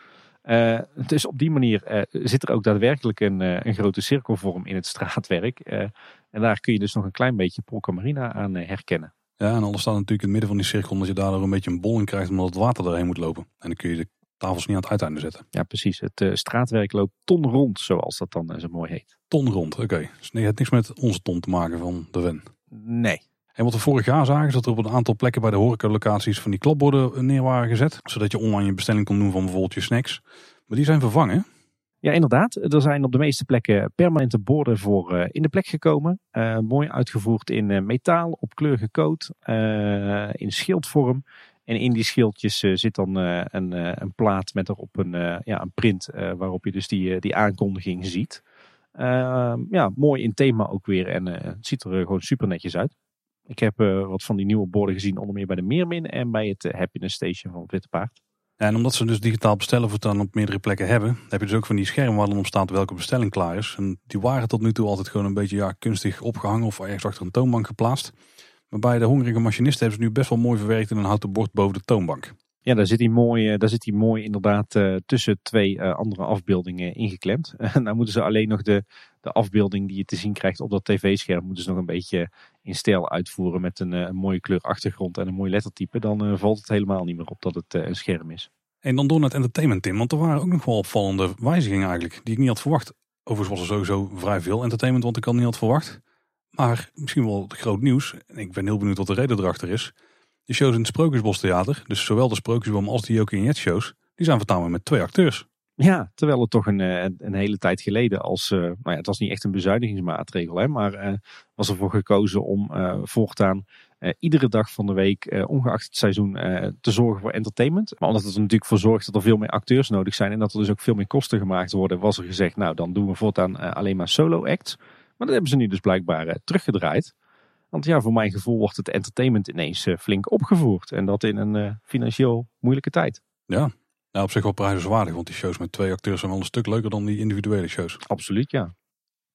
Dus op die manier zit er ook daadwerkelijk een, een grote cirkelvorm in het straatwerk. en daar kun je dus nog een klein beetje Polka Marina aan herkennen. Ja, en alles staat natuurlijk in het midden van die cirkel, omdat je daardoor een beetje een bolling krijgt, omdat het water erheen moet lopen. En dan kun je de tafels niet aan het uiteinde zetten. Ja, precies. Het straatwerk loopt ton rond, zoals dat dan zo mooi heet. Ton rond, oké. Okay. Dus het heeft niks met onze ton te maken van de Wen. Nee. En wat we vorig jaar zagen, is dat er op een aantal plekken bij de horecalocaties van die klapborden neer waren gezet. Zodat je online je bestelling kon doen van bijvoorbeeld je snacks. Maar die zijn vervangen. Ja, inderdaad. Er zijn op de meeste plekken permanente borden voor uh, in de plek gekomen. Uh, mooi uitgevoerd in uh, metaal, op kleur gecoat, in schildvorm. En in die schildjes zit dan een, een, plaat met erop een, ja, een print waarop je dus die, die aankondiging ziet. ja, mooi in thema ook weer en het ziet er gewoon super netjes uit. Ik heb wat van die nieuwe borden gezien, onder meer bij de Meermin en bij het Happiness Station van het Witte Paard. En omdat ze dus digitaal bestellen het dan op meerdere plekken hebben, heb je dus ook van die schermen waar dan op staat welke bestelling klaar is. En die waren tot nu toe altijd gewoon een beetje ja, kunstig opgehangen of ergens achter een toonbank geplaatst. Maar bij de hongerige machinisten hebben ze nu best wel mooi verwerkt in een houten bord boven de toonbank. Ja, daar zit hij mooi, eh, daar zit hij mooi inderdaad uh, tussen twee uh, andere afbeeldingen ingeklemd. En dan moeten ze alleen nog de, de afbeelding die je te zien krijgt op dat tv-scherm, moeten ze nog een beetje in stijl uitvoeren met een, mooie kleur achtergrond en een mooi lettertype. Dan valt het helemaal niet meer op dat het een scherm is. En dan door naar het entertainment, Tim. Want er waren ook nog wel opvallende wijzigingen eigenlijk, die ik niet had verwacht. Overigens was er sowieso vrij veel entertainment, want ik had niet had verwacht. Maar misschien wel groot nieuws. En ik ben heel benieuwd wat de reden erachter is. De shows in het Sprookjesbostheater, dus zowel de Sprookjesboom als de Jokie en Jet shows, die zijn vertaald met twee acteurs. Ja, terwijl het toch een, eh, een hele tijd geleden als, uh, nou ja, het was niet echt een bezuinigingsmaatregel, hè, maar uh, was ervoor gekozen om voortaan iedere dag van de week, ongeacht het seizoen, te zorgen voor entertainment. Maar omdat het er natuurlijk voor zorgt dat er veel meer acteurs nodig zijn en dat er dus ook veel meer kosten gemaakt worden, was er gezegd, nou dan doen we voortaan alleen maar solo acts. Maar dat hebben ze nu dus blijkbaar teruggedraaid. Want ja, voor mijn gevoel wordt het entertainment ineens flink opgevoerd. En dat in een financieel moeilijke tijd. Ja, nou, op zich wel prijzenswaardig, want die shows met twee acteurs zijn wel een stuk leuker dan die individuele shows. Absoluut, ja.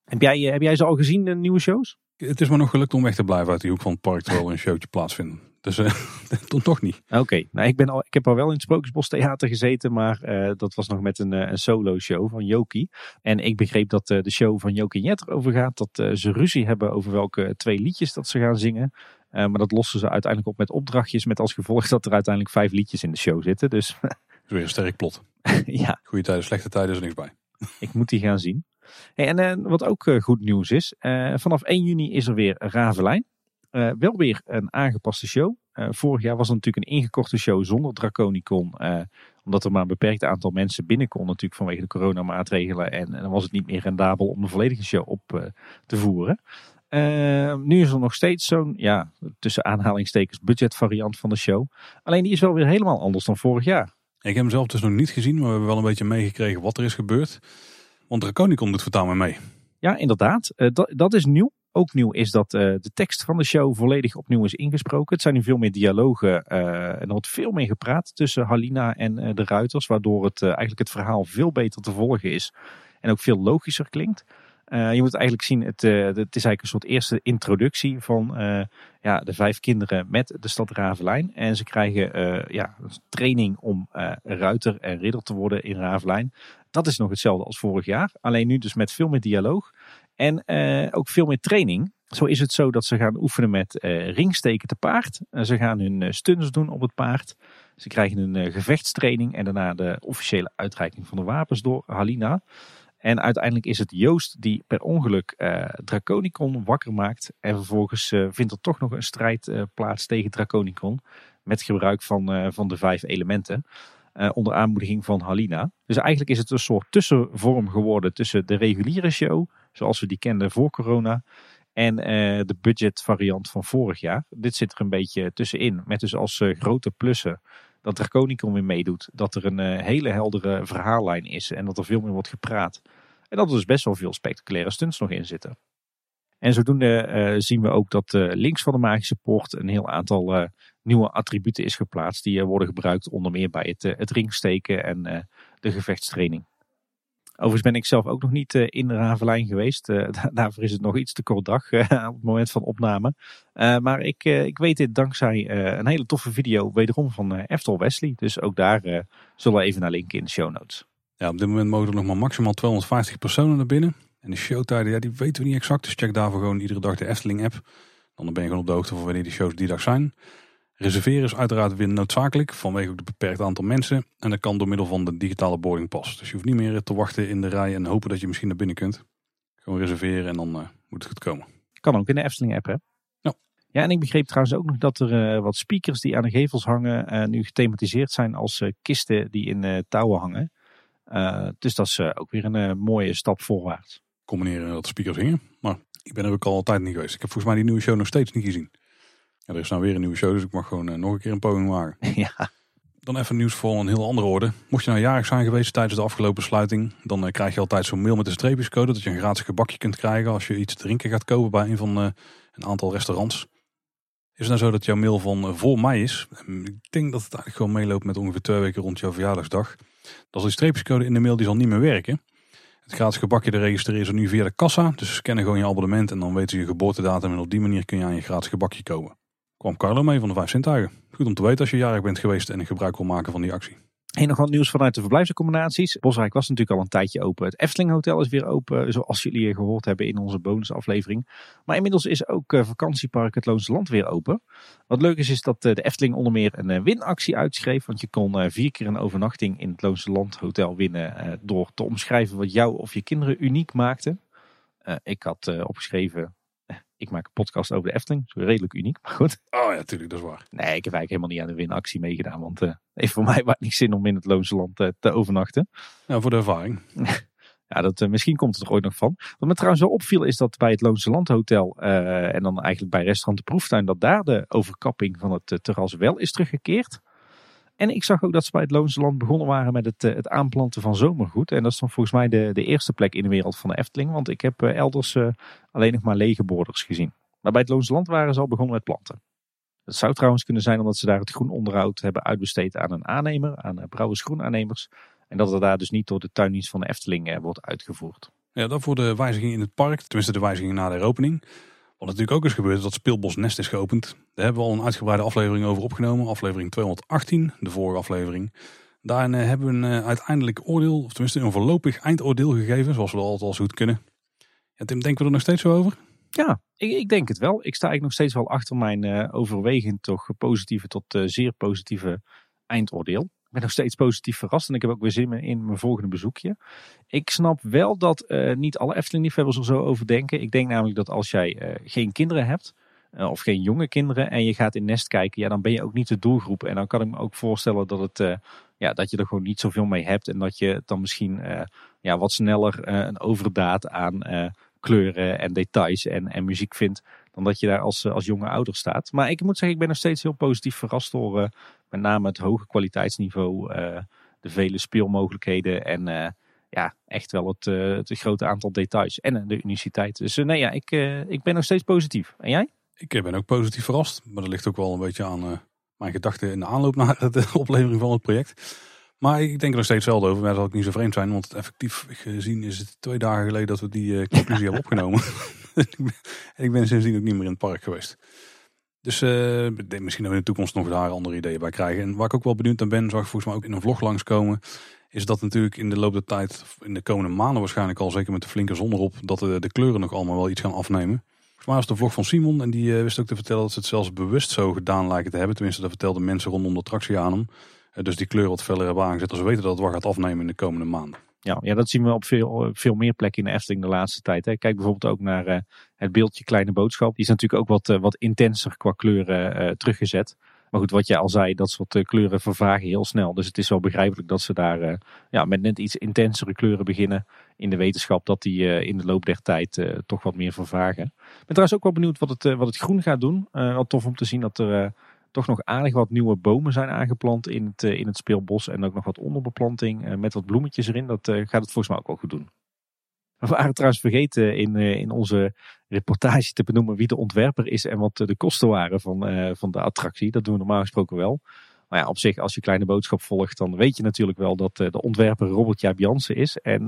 Heb jij, heb jij ze al gezien, de nieuwe shows? Het is me nog gelukt om weg te blijven uit die hoek van het park terwijl er een showtje plaatsvindt. Dus uh, toen toch niet. Oké, nou, ik, ben al, ik heb al wel in het Sprookjesbos Theater gezeten, maar uh, dat was nog met een, een solo show van Joki. En ik begreep dat uh, de show van Joki Jet erover gaat, dat ze ruzie hebben over welke twee liedjes dat ze gaan zingen. maar dat lossen ze uiteindelijk op met opdrachtjes, met als gevolg dat er uiteindelijk vijf liedjes in de show zitten. Dus is weer een sterk plot. ja. Goede tijden, slechte tijden is er niks bij. Ik moet die gaan zien. Hey, en wat ook goed nieuws is, vanaf 1 juni is er weer Ravelijn. Wel weer een aangepaste show. vorig jaar was het natuurlijk een ingekorte show zonder Draconicon. omdat er maar een beperkt aantal mensen binnen kon natuurlijk vanwege de coronamaatregelen. En, en dan was het niet meer rendabel om de volledige show op te voeren. nu is er nog steeds zo'n, ja, tussen aanhalingstekens budgetvariant van de show. Alleen die is wel weer helemaal anders dan vorig jaar. Ik heb hem zelf dus nog niet gezien, maar we hebben wel een beetje meegekregen wat er is gebeurd. Want Draconicon doet vertaal mee. Ja, inderdaad. Uh, dat, dat is nieuw. Ook nieuw is dat uh, de tekst van de show volledig opnieuw is ingesproken. Het zijn nu veel meer dialogen uh, en er wordt veel meer gepraat tussen Halina en de ruiters. Waardoor het eigenlijk het verhaal veel beter te volgen is. En ook veel logischer klinkt. Je moet eigenlijk zien, het, het is eigenlijk een soort eerste introductie van ja, de vijf kinderen met de stad Ravelijn. En ze krijgen ja, training om ruiter en ridder te worden in Ravelijn. Dat is nog hetzelfde als vorig jaar. Alleen nu dus met veel meer dialoog en ook veel meer training. Zo is het zo dat ze gaan oefenen met ringsteken te paard. ze gaan hun stunts doen op het paard. Ze krijgen een gevechtstraining en daarna de officiële uitreiking van de wapens door Halina. En uiteindelijk is het Joost die per ongeluk uh, Draconicon wakker maakt. En vervolgens vindt er toch nog een strijd plaats tegen Draconicon. Met gebruik van, van de vijf elementen. onder aanmoediging van Halina. Dus eigenlijk is het een soort tussenvorm geworden tussen de reguliere show. Zoals we die kenden voor corona. En de budget variant van vorig jaar. Dit zit er een beetje tussenin. Met dus als grote plussen dat Draconicon weer meedoet. Dat er een uh, hele heldere verhaallijn is en dat er veel meer wordt gepraat. En dat er dus best wel veel spectaculaire stunts nog in zitten. En zodoende zien we ook dat links van de magische poort een heel aantal nieuwe attributen is geplaatst. Die worden gebruikt onder meer bij het, het ringsteken en de gevechtstraining. Overigens ben ik zelf ook nog niet in de Ravelijn geweest. daarvoor is het nog iets te kort dag op het moment van opname. maar ik, ik weet dit dankzij een hele toffe video wederom van Eftel Wesley. Dus ook daar zullen we even naar linken in de show notes. Ja, op dit moment mogen er nog maar maximaal 250 personen naar binnen. En de showtijden, ja, die weten we niet exact. Dus check daarvoor gewoon iedere dag de Efteling app. Dan ben je gewoon op de hoogte van wanneer die shows die dag zijn. Reserveren is uiteraard weer noodzakelijk vanwege ook het beperkt aantal mensen. En dat kan door middel van de digitale boardingpas. Dus je hoeft niet meer te wachten in de rij en hopen dat je misschien naar binnen kunt. Gewoon reserveren en dan uh, moet het goed komen. Kan ook in de Efteling app hè? Ja. Ja, en ik begreep trouwens ook nog dat er uh, wat speakers die aan de gevels hangen uh, nu gethematiseerd zijn als kisten die in touwen hangen. dus dat is ook weer een mooie stap voorwaarts. Combineren dat speakers hingen. Maar ik ben er ook al altijd niet geweest. Ik heb volgens mij die nieuwe show nog steeds niet gezien. Ja, er is nou weer een nieuwe show, dus ik mag gewoon uh, nog een keer een poging maken. Ja. Dan even nieuws voor een heel andere orde. Mocht je nou jarig zijn geweest tijdens de afgelopen sluiting, dan uh, krijg je altijd zo'n mail met een streepjescode dat je een gratis gebakje kunt krijgen als je iets te drinken gaat kopen bij een van uh, een aantal restaurants. Is het nou zo dat jouw mail van voor mei is? Ik denk dat het eigenlijk gewoon meeloopt met ongeveer twee weken rond jouw verjaardagsdag. Dat is die streepjescode in de mail die zal niet meer werken. Het gratis gebakje de registreren ze nu via de kassa. Dus ze scannen gewoon je abonnement en dan weten ze je geboortedatum. En op die manier kun je aan je gratis gebakje komen kwam Carlo mee van de Vijf Zintuigen. Goed om te weten als je jarig bent geweest en gebruik wil maken van die actie. En nog wat nieuws vanuit de verblijfsaccommodaties. Bosrijk was natuurlijk al een tijdje open. Het Efteling Hotel is weer open, zoals jullie gehoord hebben in onze bonusaflevering. Maar inmiddels is ook eh, vakantiepark Het Loonse Land weer open. Wat leuk is, is dat eh, de Efteling onder meer een eh, winactie uitschreef. Want je kon vier keer een overnachting in het Loonse Land Hotel winnen door te omschrijven wat jou of je kinderen uniek maakte. ik had opgeschreven ik maak een podcast over de Efteling. Dat is redelijk uniek, maar goed. Oh ja, tuurlijk, dat is waar. Nee, ik heb eigenlijk helemaal niet aan de winactie meegedaan. Want uh, heeft voor mij niet zin om in het Loonse Land uh, te overnachten. Ja, voor de ervaring. ja, dat, uh, misschien komt het er ooit nog van. Wat me trouwens wel opviel is dat bij het Loonse Land Hotel en dan eigenlijk bij restaurant De Proeftuin... dat daar de overkapping van het terras wel is teruggekeerd. En ik zag ook dat ze bij het Loonse Land begonnen waren met het, het aanplanten van zomergoed. En dat is dan volgens mij de, de eerste plek in de wereld van de Efteling. Want ik heb elders alleen nog maar lege borders gezien. Maar bij het Loonse Land waren ze al begonnen met planten. Het zou trouwens kunnen zijn omdat ze daar het groenonderhoud hebben uitbesteed aan een aannemer, aan Brouwers Groenaannemers. En dat het daar dus niet door de tuindienst van de Efteling wordt uitgevoerd. Ja, dat voor de wijziging in het park, tenminste de wijziging na de heropening. Wat natuurlijk ook is gebeurd, is dat Speelbos Nest is geopend. Daar hebben we al een uitgebreide aflevering over opgenomen. Aflevering 218, de vorige aflevering. Daarin hebben we een uiteindelijk oordeel, of tenminste een voorlopig eindoordeel gegeven, zoals we altijd al goed kunnen. Ja, Tim, denken we er nog steeds zo over? Ja, ik, ik, denk het wel. Ik sta eigenlijk nog steeds wel achter mijn uh, overwegend toch positieve tot zeer positieve eindoordeel. Ik ben nog steeds positief verrast en ik heb ook weer zin in mijn volgende bezoekje. Ik snap wel dat uh, niet alle Efteling-liefhebbers er zo over denken. Ik denk namelijk dat als jij geen kinderen hebt, of geen jonge kinderen, en je gaat in Nest kijken, ja, dan ben je ook niet de doelgroep. En dan kan ik me ook voorstellen dat, het, ja, dat je er gewoon niet zoveel mee hebt. En dat je dan misschien ja, wat sneller een overdaad aan kleuren en details en, en muziek vindt. Dan dat je daar als, als jonge ouder staat. Maar ik moet zeggen, ik ben nog steeds heel positief verrast door uh, met name het hoge kwaliteitsniveau. Uh, de vele speelmogelijkheden en ja, echt wel het, het grote aantal details. En de uniciteit. Dus nee, ja, ik, ik ben nog steeds positief. En jij? Ik ben ook positief verrast. Maar dat ligt ook wel een beetje aan mijn gedachten in de aanloop naar de oplevering van het project. Maar ik denk er nog steeds wel over. Maar dat zal ook niet zo vreemd zijn. Want effectief gezien is het twee dagen geleden dat we die conclusie hebben opgenomen. ik ben sindsdien ook niet meer in het park geweest. Dus uh, misschien dat we in de toekomst nog daar andere ideeën bij krijgen. En waar ik ook wel benieuwd naar ben, zag ik volgens mij ook in een vlog langskomen. Is dat natuurlijk in de loop der tijd, in de komende maanden waarschijnlijk al, zeker met de flinke zon erop, dat de, de kleuren nog allemaal wel iets gaan afnemen. Volgens mij was de vlog van Simon en die uh, wist ook te vertellen dat ze het zelfs bewust zo gedaan lijken te hebben. Tenminste, dat vertelden mensen rondom de attractie aan hem. Eh, dus die kleur wat feller hebben aangezet. Als we weten dat het wel gaat afnemen in de komende maanden. Ja, ja, dat zien we op veel, veel meer plekken in de Efteling de laatste tijd. Hè. Kijk bijvoorbeeld ook naar uh, het beeldje Kleine Boodschap. Die is natuurlijk ook wat, uh, wat intenser qua kleuren uh, teruggezet. Maar goed, wat je al zei, dat soort kleuren vervagen heel snel. Dus het is wel begrijpelijk dat ze daar ja, met net iets intensere kleuren beginnen. In de wetenschap dat die in de loop der tijd toch wat meer vervagen. Ik ben trouwens ook wel benieuwd wat het, wat het groen gaat doen. wat tof om te zien dat er toch nog aardig wat nieuwe bomen zijn aangeplant in het, eh, in het speelbos. En ook nog wat onderbeplanting eh, met wat bloemetjes erin. Dat eh, gaat het volgens mij ook wel goed doen. We waren trouwens vergeten in, in onze reportage te benoemen wie de ontwerper is en wat de kosten waren van, van de attractie. Dat doen we normaal gesproken wel. Maar ja, op zich, als je kleine boodschap volgt, dan weet je natuurlijk wel dat de ontwerper Robert Jaap is. En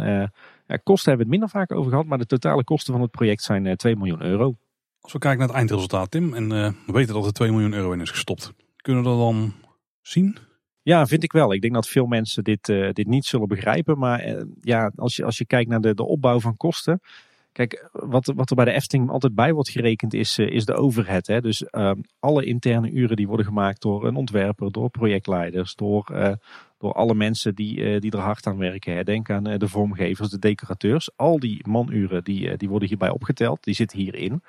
ja, kosten hebben we het minder vaak over gehad, maar de totale kosten van het project zijn 2 miljoen euro. Als we kijken naar het eindresultaat, Tim, en we weten dat er 2 miljoen euro in is gestopt. Kunnen we dat dan zien? Ja, vind ik wel. Ik denk dat veel mensen dit, uh, dit niet zullen begrijpen. Maar uh, ja, als je, als je kijkt naar de, de opbouw van kosten. Kijk, wat, wat er bij de Efteling altijd bij wordt gerekend is, is de overhead. Hè? Dus alle interne uren die worden gemaakt door een ontwerper, door projectleiders, door, door alle mensen die, die er hard aan werken. Hè? Denk aan de vormgevers, de decorateurs. Al die manuren die, die worden hierbij opgeteld, die zitten hierin.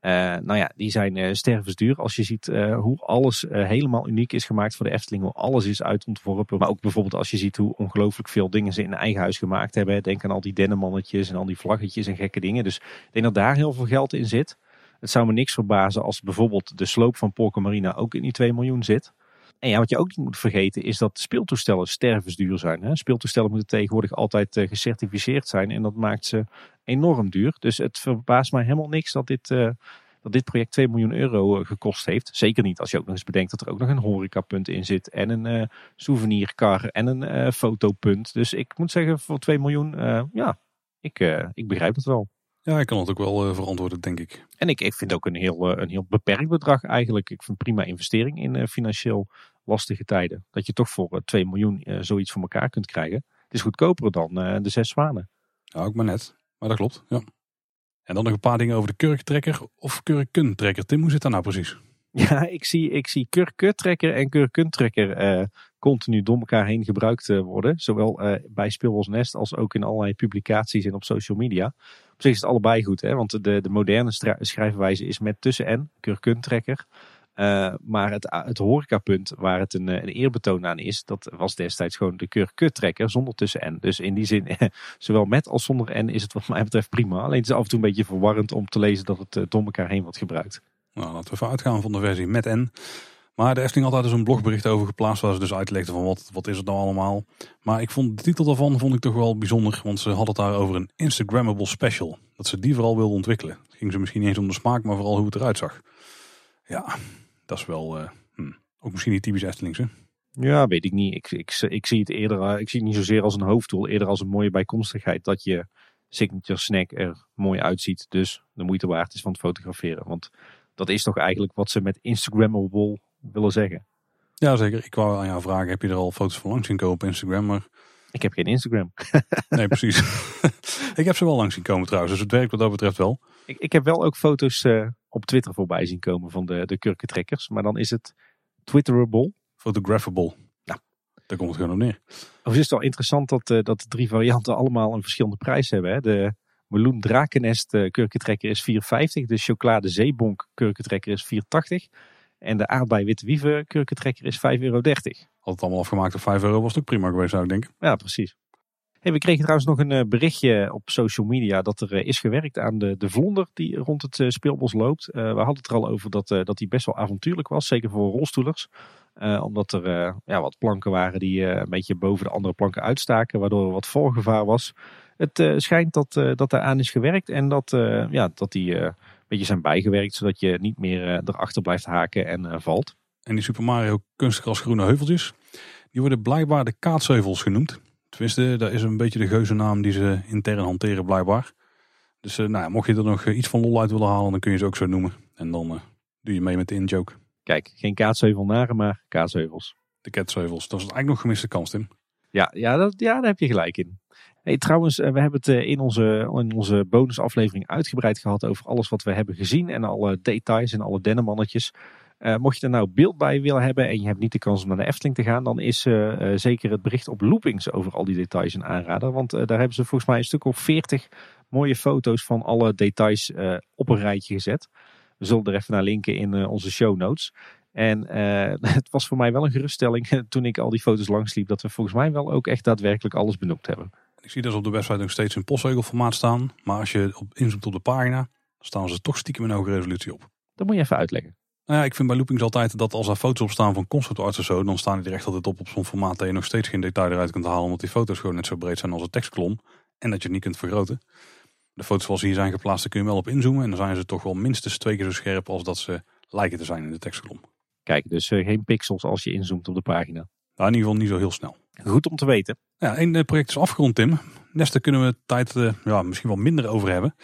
Uh, nou ja, die zijn uh, stervensduur. Als je ziet uh, hoe alles helemaal uniek is gemaakt voor de Efteling. Hoe alles is uitontworpen. Maar ook bijvoorbeeld als je ziet hoe ongelooflijk veel dingen ze in eigen huis gemaakt hebben. Denk aan al die dennenmannetjes en al die vlaggetjes en gekke dingen. Dus ik denk dat daar heel veel geld in zit. Het zou me niks verbazen als bijvoorbeeld de sloop van Porco Marina ook in die 2 miljoen zit. En ja, wat je ook niet moet vergeten is dat speeltoestellen stervensduur zijn. Hè? Speeltoestellen moeten tegenwoordig altijd uh, gecertificeerd zijn en dat maakt ze enorm duur. Dus het verbaast mij helemaal niks dat dit, uh, dat dit project 2 miljoen euro uh, gekost heeft. Zeker niet als je ook nog eens bedenkt dat er ook nog een horecapunt in zit en een souvenirkar en een fotopunt. Dus ik moet zeggen voor 2 miljoen, ja, ik, ik begrijp het wel. Ja, ik kan het ook wel verantwoorden, denk ik. En ik, ik vind ook een heel, een heel beperkt bedrag eigenlijk. Ik vind prima investering in financieel lastige tijden. Dat je toch voor 2 miljoen zoiets voor elkaar kunt krijgen. Het is goedkoper dan de zes zwanen. Ja, ook maar net. Maar dat klopt, ja. En dan nog een paar dingen over de kurkentrekker of kurkentrekker. Tim, hoe zit dat nou precies? Ja, ik zie, ik zie kurkentrekker en kurkentrekker uh, continu door elkaar heen gebruikt uh, worden. Zowel uh, bij Speelbos Nest als ook in allerlei publicaties en op social media. Op zich is het allebei goed, hè? want de, de moderne schrijfwijze is met tussen en, kurkentrekker. Uh, maar het, het horecapunt waar het een, een eerbetoon aan is, dat was destijds gewoon de kurkuttrekker zonder tussen N. Dus in die zin, zowel met als zonder N is het wat mij betreft prima. Alleen het is af en toe een beetje verwarrend om te lezen dat het door elkaar heen wordt gebruikt. Nou, laten we even uitgaan van de versie met N. Maar de Efteling had daar dus een blogbericht over geplaatst waar ze dus uitlegden van wat, wat is het nou allemaal. Maar ik vond de titel daarvan vond ik toch wel bijzonder, want ze hadden het daar over een Instagrammable special. Dat ze die vooral wilden ontwikkelen. Ging ze misschien eens om de smaak, maar vooral hoe het eruit zag. Ja, dat is wel uh, hm, ook misschien niet typisch Eftelingse. Ja, weet ik niet. Ik, ik, ik, zie het eerder, eh, ik zie het niet zozeer als een hoofddoel, eerder als een mooie bijkomstigheid dat je signature snack er mooi uitziet. Dus de moeite waard is van het fotograferen. Want dat is toch eigenlijk wat ze met Instagrammable willen zeggen. Ja, zeker. Ik wou aan jou vragen, heb je er al foto's van langs zien komen op Instagram? Maar... Ik heb geen Instagram. nee, precies. ik heb ze wel langs zien komen trouwens, dus het werkt wat dat betreft wel. Ik, ik heb wel ook foto's uh, op Twitter voorbij zien komen van de, de kurkentrekkers. Maar dan is het Twitterable. Photographable. Nou, daar komt het gewoon op neer. Of is het wel interessant dat, uh, dat de drie varianten allemaal een verschillende prijs hebben. Hè? De meloen drakennest uh, kurkentrekker is 4,50. De chocolade zeebonk kurkentrekker is 4,80. En de aardbei witte wieven kurkentrekker is 5,30 euro. Had het allemaal afgemaakt op 5 euro was het ook prima geweest zou ik denken. Ja, precies. Hey, we kregen trouwens nog een uh, berichtje op social media dat er uh, is gewerkt aan de, de vlonder die rond het uh, speelbos loopt. we hadden het er al over dat, dat die best wel avontuurlijk was, zeker voor rolstoelers. omdat er ja, wat planken waren die een beetje boven de andere planken uitstaken, waardoor er wat voorgevaar was. Het schijnt dat, dat er aan is gewerkt en dat, ja, dat die een beetje zijn bijgewerkt, zodat je niet meer erachter blijft haken en valt. En die Super Mario kunstgras groene heuveltjes, die worden blijkbaar de kaatsheuvels genoemd. Tenminste, dat is een beetje de geuzennaam die ze intern hanteren blijkbaar. Dus uh, nou ja, mocht je er nog eh, iets van lol uit willen halen, dan kun je ze ook zo noemen. En dan uh, doe je mee met de in-joke. Kijk, geen kaatsheuvelnaren, maar kaatsheuvels. De katsheuvels. Dat is eigenlijk nog gemiste kans, Tim. Ja, ja, dat, ja, daar heb je gelijk in. Trouwens, we hebben het in onze, in onze bonusaflevering uitgebreid gehad over alles wat we hebben gezien. En alle details en alle dennenmannetjes. Uh, mocht je er nou beeld bij willen hebben en je hebt niet de kans om naar de Efteling te gaan, dan is zeker het bericht op Loopings over al die details een aanrader. Want daar hebben ze volgens mij een stuk of veertig mooie foto's van alle details op een rijtje gezet. We zullen er even naar linken in onze show notes. En het was voor mij wel een geruststelling toen ik al die foto's langsliep, dat we volgens mij wel ook echt daadwerkelijk alles benoemd hebben. Ik zie dat ze op de website nog steeds in postzegelformaat staan. Maar als je op, inzoomt op de pagina, dan staan ze toch stiekem in hoge resolutie op. Dat moet je even uitleggen. Nou ja, ik vind bij loopings altijd dat als er foto's op staan van conceptarts of zo, dan staan die er echt altijd op op zo'n formaat dat je nog steeds geen detail eruit kunt halen, omdat die foto's gewoon net zo breed zijn als een tekstkolom en dat je het niet kunt vergroten. De foto's zoals hier zijn geplaatst, daar kun je wel op inzoomen. En dan zijn ze toch wel minstens twee keer zo scherp als dat ze lijken te zijn in de tekstkolom. Kijk, dus uh, geen pixels als je inzoomt op de pagina. Nou, in ieder geval niet zo heel snel. Goed om te weten. Ja, één project is afgerond, Tim. Nesta kunnen we tijd uh, ja, misschien wel minder over hebben.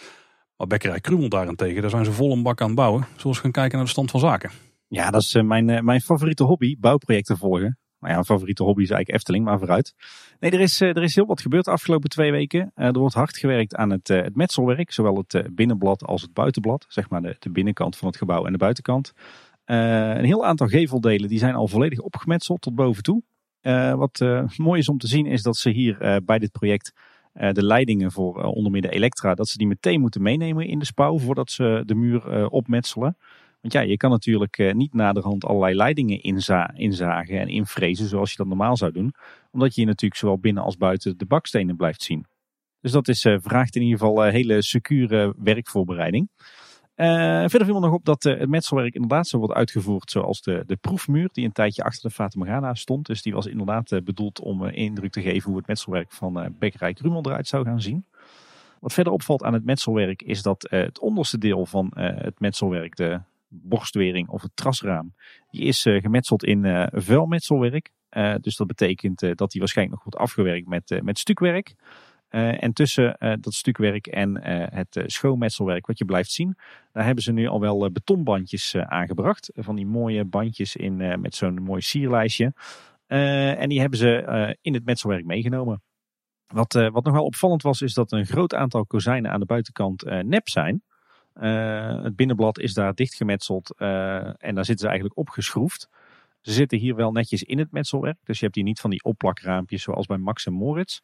Maar Bekkerij Krumel daarentegen, daar zijn ze vol een bak aan het bouwen. Zullen we gaan kijken naar de stand van zaken? Ja, dat is uh, mijn, mijn favoriete hobby, bouwprojecten volgen. Nou ja, mijn favoriete hobby is eigenlijk Efteling, maar vooruit. Nee, er is, er is heel wat gebeurd de afgelopen twee weken. er wordt hard gewerkt aan het, het metselwerk, zowel het binnenblad als het buitenblad. Zeg maar de, de binnenkant van het gebouw en de buitenkant. een heel aantal geveldelen die zijn al volledig opgemetseld tot boven toe. Uh, wat uh, mooi is om te zien is dat ze hier uh, bij dit project de leidingen voor onder meer de Elektra, dat ze die meteen moeten meenemen in de spouw voordat ze de muur opmetselen. Want ja, je kan natuurlijk niet naderhand allerlei leidingen inza inzagen en invrezen zoals je dat normaal zou doen. Omdat je hier natuurlijk zowel binnen als buiten de bakstenen blijft zien. Dus dat is, vraagt in ieder geval hele secure werkvoorbereiding. Uh, verder viel me nog op dat uh, het metselwerk inderdaad zo wordt uitgevoerd zoals de, de proefmuur die een tijdje achter de Fata Morgana stond. Dus die was inderdaad uh, bedoeld om indruk te geven hoe het metselwerk van Bekkerij Krumel eruit zou gaan zien. Wat verder opvalt aan het metselwerk is dat het onderste deel van het metselwerk, de borstwering of het trasraam, die is gemetseld in vuilmetselwerk. dus dat betekent dat die waarschijnlijk nog wordt afgewerkt met, met stukwerk. Uh, en tussen uh, dat stukwerk en uh, het schoonmetselwerk wat je blijft zien, daar hebben ze nu al wel betonbandjes aangebracht. Van die mooie bandjes in, met zo'n mooi sierlijstje. en die hebben ze in het metselwerk meegenomen. Wat, wat nog wel opvallend was, is dat een groot aantal kozijnen aan de buitenkant nep zijn. het binnenblad is daar dichtgemetseld en daar zitten ze eigenlijk opgeschroefd. Ze zitten hier wel netjes in het metselwerk, dus je hebt hier niet van die opplakraampjes zoals bij Max en Moritz.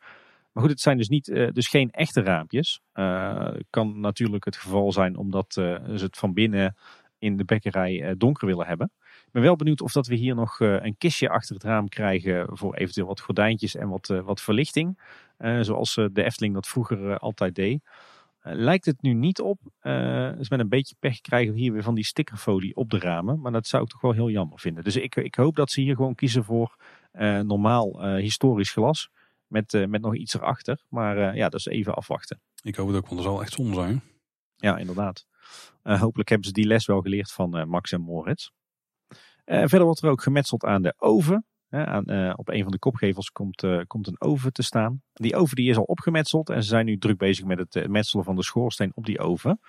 Goed, het zijn dus, niet, uh, dus geen echte raampjes. Uh, kan natuurlijk het geval zijn omdat uh, ze het van binnen in de bekkerij donker willen hebben. Ik ben wel benieuwd of dat we hier nog een kistje achter het raam krijgen voor eventueel wat gordijntjes en wat, wat verlichting. zoals de Efteling dat vroeger altijd deed. lijkt het nu niet op. dus met een beetje pech krijgen we hier weer van die stickerfolie op de ramen. Maar dat zou ik toch wel heel jammer vinden. Dus ik, ik hoop dat ze hier gewoon kiezen voor normaal historisch glas. Met, uh, met nog iets erachter. Maar uh, ja, dat is even afwachten. Ik hoop het ook, want dat zal echt zonde zijn. Ja, inderdaad. Uh, hopelijk hebben ze die les wel geleerd van Max en Moritz. verder wordt er ook gemetseld aan de oven. Aan, op een van de kopgevels komt, komt een oven te staan. Die oven die is al opgemetseld en ze zijn nu druk bezig met het metselen van de schoorsteen op die oven.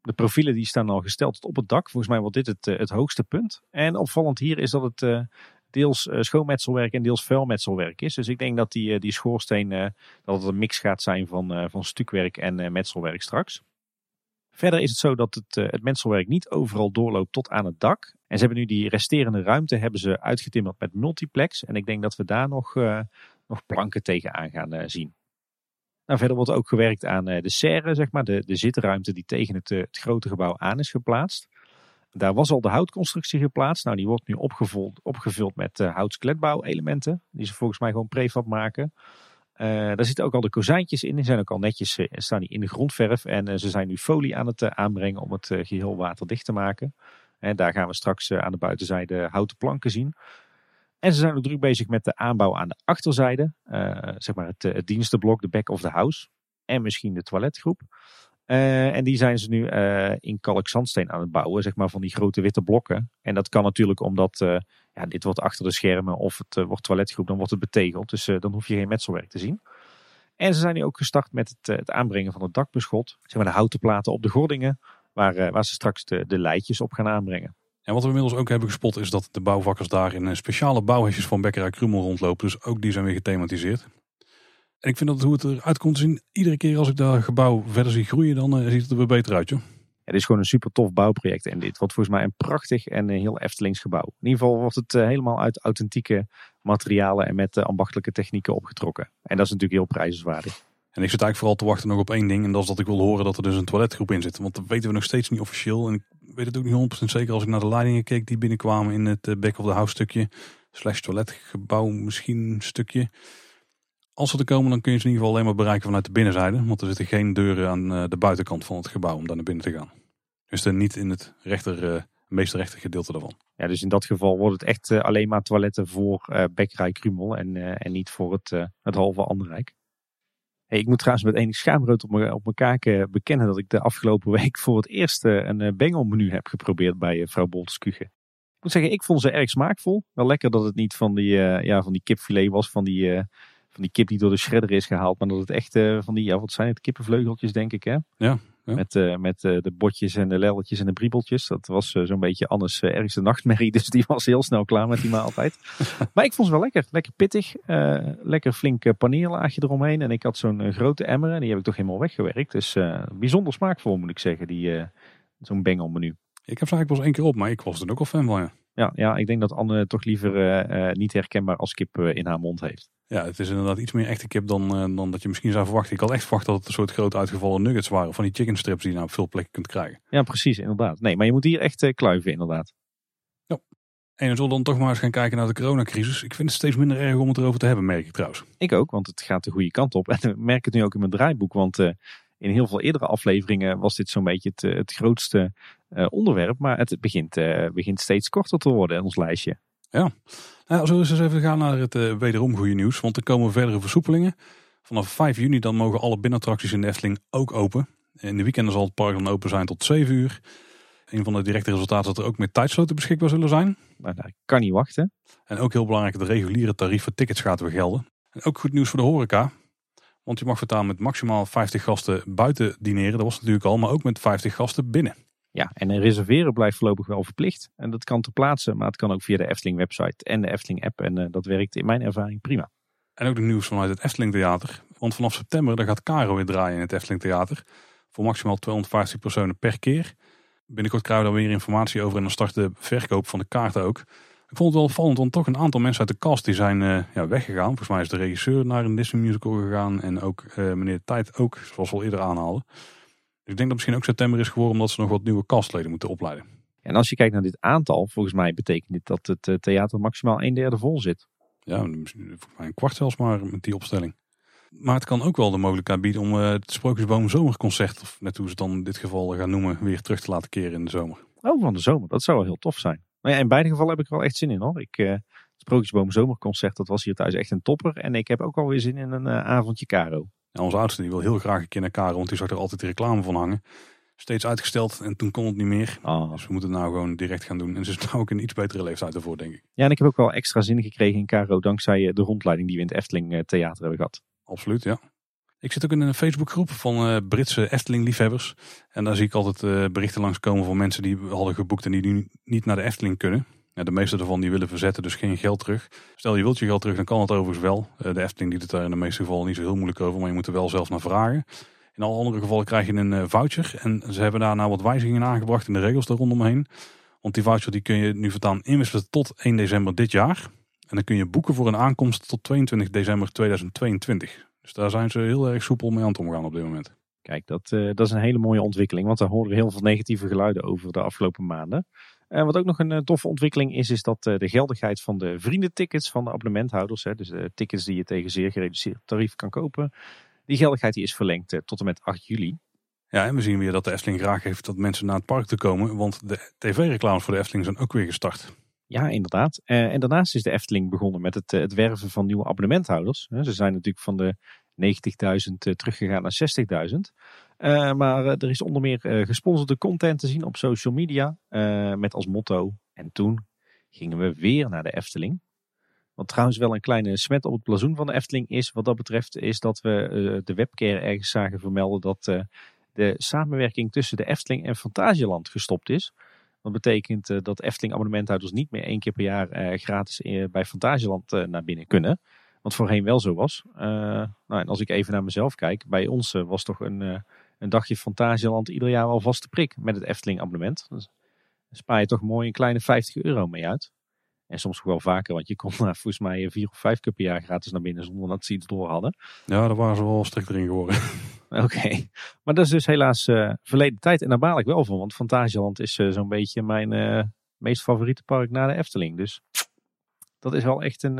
De profielen die staan al gesteld tot op het dak. Volgens mij wordt dit het, het hoogste punt. En opvallend hier is dat het deels uh, schoonmetselwerk en deels vuilmetselwerk is. Dus ik denk dat die, uh, die schoorsteen uh, dat het een mix gaat zijn van, van stukwerk en metselwerk straks. Verder is het zo dat het, het metselwerk niet overal doorloopt tot aan het dak. En ze hebben nu die resterende ruimte hebben ze uitgetimmerd met multiplex. En ik denk dat we daar nog, nog planken tegenaan gaan zien. Nou, verder wordt ook gewerkt aan de serre, zeg maar, de, de zitruimte die tegen het, het grote gebouw aan is geplaatst. Daar was al de houtconstructie geplaatst. Nou, die wordt nu opgevuld, opgevuld met uh, houtskletbouwelementen. Die ze volgens mij gewoon prefab maken. Uh, daar zitten ook al de kozijntjes in. Die zijn ook al netjes uh, staan die in de grondverf. En ze zijn nu folie aan het aanbrengen om het geheel waterdicht te maken. En daar gaan we straks aan de buitenzijde houten planken zien. En ze zijn ook druk bezig met de aanbouw aan de achterzijde. zeg maar het, het dienstenblok, de back of the house. En misschien de toiletgroep. Uh, en die zijn ze nu uh, in kalkzandsteen aan het bouwen, zeg maar van die grote witte blokken. En dat kan natuurlijk omdat uh, ja, dit wordt achter de schermen of het wordt toiletgroep, dan wordt het betegeld. Dus dan hoef je geen metselwerk te zien. En ze zijn nu ook gestart met het, het aanbrengen van het dakbeschot. Zeg maar de houten platen op de gordingen, waar, waar ze straks de, de leidjes op gaan aanbrengen. En wat we inmiddels ook hebben gespot is dat de bouwvakkers daar in speciale bouwhesjes van Bekkerij Krumel rondlopen. Dus ook die zijn weer gethematiseerd. En ik vind dat hoe het eruit komt te zien, iedere keer als ik dat gebouw verder zie groeien, dan uh, ziet het er weer beter uit. Joh. Het is gewoon een super tof bouwproject. En dit wordt volgens mij een prachtig en een heel Eftelings gebouw. In ieder geval wordt het uh, helemaal uit authentieke materialen en met uh, ambachtelijke technieken opgetrokken. En dat is natuurlijk heel prijzenswaardig. En ik zit eigenlijk vooral te wachten nog op één ding. En dat is dat ik wil horen dat er dus een toiletgroep in zit. Want dat weten we nog steeds niet officieel. En ik weet het ook niet 100% zeker als ik naar de leidingen keek die binnenkwamen in het back of the house stukje. Slash toiletgebouw misschien stukje. Als ze er komen, dan kun je ze in ieder geval alleen maar bereiken vanuit de binnenzijde. Want er zitten geen deuren aan eh, de buitenkant van het gebouw om daar naar binnen te gaan. Dus dan niet in het rechter, uh, meest rechter gedeelte daarvan. Ja, dus in dat geval wordt het echt uh, alleen maar toiletten voor uh, Bekkerij Krumel en, en niet voor het, het halve Anderrijk. Hey, ik moet trouwens met enig schaamrood op mijn, op kaken bekennen dat ik de afgelopen week voor het eerst eh, een bengelmenu heb geprobeerd bij vrouw Bolteskuge. Ik moet zeggen, ik vond ze erg smaakvol. Wel lekker dat het niet van die, ja, van die kipfilet was, van die, van die kip die door de shredder is gehaald. Maar dat het echt van die, ja, wat zijn het, kippenvleugeltjes denk ik hè? Ja. Met, uh, met uh, de botjes en de lelletjes en de briebeltjes. Dat was zo'n beetje Annes ergste nachtmerrie. Dus die was heel snel klaar met die maaltijd. maar ik vond ze wel lekker. Lekker pittig. lekker flink paneerlaagje eromheen. En ik had zo'n grote emmer. En die heb ik toch helemaal weggewerkt. Dus bijzonder smaakvol moet ik zeggen. Die, zo'n bengelmenu. Ik heb ze eigenlijk pas één keer op. Maar ik was er ook al fan van. Ja, ja, ja ik denk dat Anne toch liever niet herkenbaar als kip in haar mond heeft. Ja, het is inderdaad iets meer echte kip dan, uh, dan dat je misschien zou verwachten. Ik had echt verwacht dat het een soort groot uitgevallen nuggets waren. Van die chicken strips die je nou op veel plekken kunt krijgen. Ja, precies, inderdaad. Nee, maar je moet hier echt uh, kluiven, inderdaad. Ja. En we zullen dan toch maar eens gaan kijken naar de coronacrisis. Ik vind het steeds minder erg om het erover te hebben, merk ik trouwens. Ik ook, want het gaat de goede kant op. En ik merk het nu ook in mijn draaiboek. Want uh, in heel veel eerdere afleveringen was dit zo'n beetje het, het grootste onderwerp. Maar het begint, begint steeds korter te worden in ons lijstje. Ja, nou, zullen we eens even gaan naar het uh, wederom goede nieuws. Want er komen verdere versoepelingen. Vanaf 5 juni dan mogen alle binnenattracties in de Efteling ook open. In de weekenden zal het park dan open zijn tot 7 uur. Een van de directe resultaten is dat er ook meer tijdsloten beschikbaar zullen zijn. Nou, ik kan niet wachten. En ook heel belangrijk, de reguliere tarief voor tickets gaat weer gelden. En ook goed nieuws voor de horeca. Want je mag voortaan met maximaal 50 gasten buiten dineren. Dat was natuurlijk al, maar ook met 50 gasten binnen. Ja, en reserveren blijft voorlopig wel verplicht. En dat kan te plaatsen, maar het kan ook via de Efteling website en de Efteling app. En uh, dat werkt in mijn ervaring prima. En ook de nieuws vanuit het Efteling Theater. Want vanaf september dan gaat Caro weer draaien in het Efteling Theater. Voor maximaal 250 personen per keer. Binnenkort krijgen we daar weer informatie over en dan start de verkoop van de kaarten ook. Ik vond het wel opvallend, want toch een aantal mensen uit de cast die zijn uh, ja, weggegaan. Volgens mij is de regisseur naar een Disney musical gegaan en ook uh, meneer Tijd ook, zoals we al eerder aanhaalden. Ik denk dat misschien ook september is geworden omdat ze nog wat nieuwe castleden moeten opleiden. En als je kijkt naar dit aantal, volgens mij betekent dit dat het eh, theater maximaal een derde vol zit. Ja, volgens mij een kwart zelfs maar met die opstelling. Maar het kan ook wel de mogelijkheid bieden om uh, het Sprookjesboom Zomerconcert, of net hoe ze het dan in dit geval gaan noemen, weer terug te laten keren in de zomer. Oh, van de zomer. Dat zou wel heel tof zijn. Maar ja, in beide gevallen heb ik er wel echt zin in hoor. Ik, uh, het Sprookjesboom Zomerconcert, dat was hier thuis echt een topper. En ik heb ook alweer zin in een avondje Caro. En onze oudste die wil heel graag een keer naar Karo, want die zag er altijd de reclame van hangen. Steeds uitgesteld en toen kon het niet meer. Oh. Dus we moeten het nou gewoon direct gaan doen. En ze is nou ook een iets betere leeftijd ervoor, denk ik. Ja, en ik heb ook wel extra zin gekregen in Karo dankzij eh, de rondleiding die we in het Efteling eh, Theater hebben gehad. Absoluut, ja. Ik zit ook in een Facebookgroep van uh, Britse Efteling-liefhebbers. En daar zie ik altijd uh, berichten langskomen van mensen die hadden geboekt en die nu niet naar de Efteling kunnen. Ja, de meeste daarvan die willen verzetten, dus geen geld terug. Stel je wilt je geld terug, dan kan het overigens wel. Eh, de Efteling die het daar in de meeste gevallen niet zo heel moeilijk over, maar je moet er wel zelf naar vragen. In alle andere gevallen krijg je een eh, voucher. En ze hebben daar nou wat wijzigingen aangebracht in de regels daar rondomheen. Want die voucher die kun je nu voortaan inwisselen tot 1 december dit jaar. En dan kun je boeken voor een aankomst tot 22 december 2022. Dus daar zijn ze heel erg soepel mee aan het omgaan op dit moment. Kijk, dat, uh, dat is een hele mooie ontwikkeling. Want daar horen we heel veel negatieve geluiden over de afgelopen maanden. En wat ook nog een eh, toffe ontwikkeling is, is dat eh, de geldigheid van de vriendentickets van de abonnementhouders, dus de tickets die je tegen zeer gereduceerd tarief kan kopen, die geldigheid die is verlengd eh, tot en met 8 juli. Ja, en we zien weer dat de Efteling graag heeft dat mensen naar het park te komen, want de tv-reclames voor de Efteling zijn ook weer gestart. Ja, inderdaad. en daarnaast is de Efteling begonnen met het, het werven van nieuwe abonnementhouders. Ze zijn natuurlijk van de 90.000 teruggegaan naar 60.000. Uh, maar uh, er is onder meer uh, gesponsorde content te zien op social media. met als motto. En toen gingen we weer naar de Efteling. Wat trouwens wel een kleine smet op het blazoen van de Efteling is. Wat dat betreft is dat we de webcare ergens zagen vermelden dat de samenwerking tussen de Efteling en Fantasieland gestopt is. Dat betekent dat Efteling abonnementhouders niet meer één keer per jaar gratis bij Fantasieland naar binnen kunnen. Wat voorheen wel zo was. nou, en als ik even naar mezelf kijk. Bij ons was toch een een dagje Fantasieland ieder jaar al vaste prik met het Efteling abonnement. Dus spaar je toch mooi een kleine 50 euro mee uit. En soms wel vaker, want je kon daar volgens mij vier of vijf keer per jaar gratis naar binnen zonder dat ze iets door hadden. Ja, daar waren ze wel strikt erin geworden. Oké, maar dat is dus helaas uh, verleden tijd en daar baal ik wel van, want Fantasieland is uh, zo'n beetje mijn uh, meest favoriete park na de Efteling. Dus dat is wel echt een,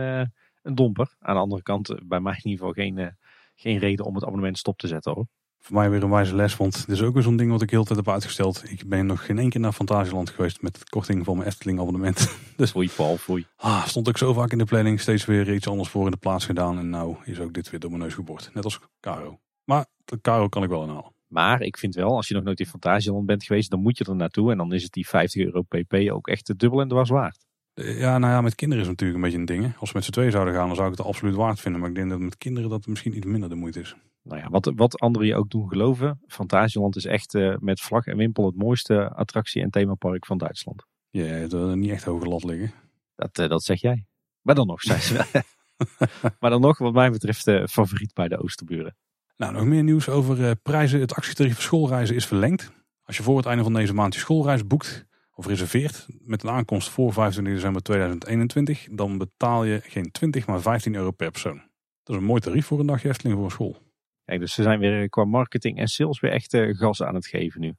een domper. Aan de andere kant, bij mij in ieder geval geen, geen reden om het abonnement stop te zetten hoor. Voor mij weer een wijze les, want dit is ook weer zo'n ding wat ik heel de tijd heb uitgesteld. Ik ben nog geen één keer naar Fantasieland geweest met de korting van mijn Efteling abonnement. Dus Foei Paul, foei. ah, stond ik zo vaak in de planning, steeds weer iets anders voor in de plaats gedaan. En nou is ook dit weer door mijn neus geboord. Net als Caro. Maar de Caro kan ik wel inhalen. Maar ik vind wel, als je nog nooit in Fantasieland bent geweest, dan moet je er naartoe. En dan is het die 50 euro pp ook echt het dubbel en dwars waard. Eh, Ja, nou ja, met kinderen is het natuurlijk een beetje een ding. hè. Als we met z'n twee zouden gaan, dan zou ik het absoluut waard vinden. Maar ik denk dat met kinderen dat misschien iets minder de moeite is. Nou ja, wat, wat anderen je ook doen geloven. Fantasieland is echt eh, met vlag en wimpel het mooiste attractie- en themapark van Duitsland. Je hebt er niet echt hoge lat liggen. Dat, eh, dat zeg jij. Maar dan nog, zijn ze wel. maar dan nog, wat mij betreft, eh, favoriet bij de Oosterburen. Nou, nog meer nieuws over prijzen. Het actietarief voor schoolreizen is verlengd. Als je voor het einde van deze maand je schoolreis boekt of reserveert met een aankomst voor 25 december 2021, dan betaal je geen 20, maar 15 euro per persoon. Dat is een mooi tarief voor een dagje Efteling voor een school. Kijk, dus ze zijn weer qua marketing en sales weer echt eh, gas aan het geven nu.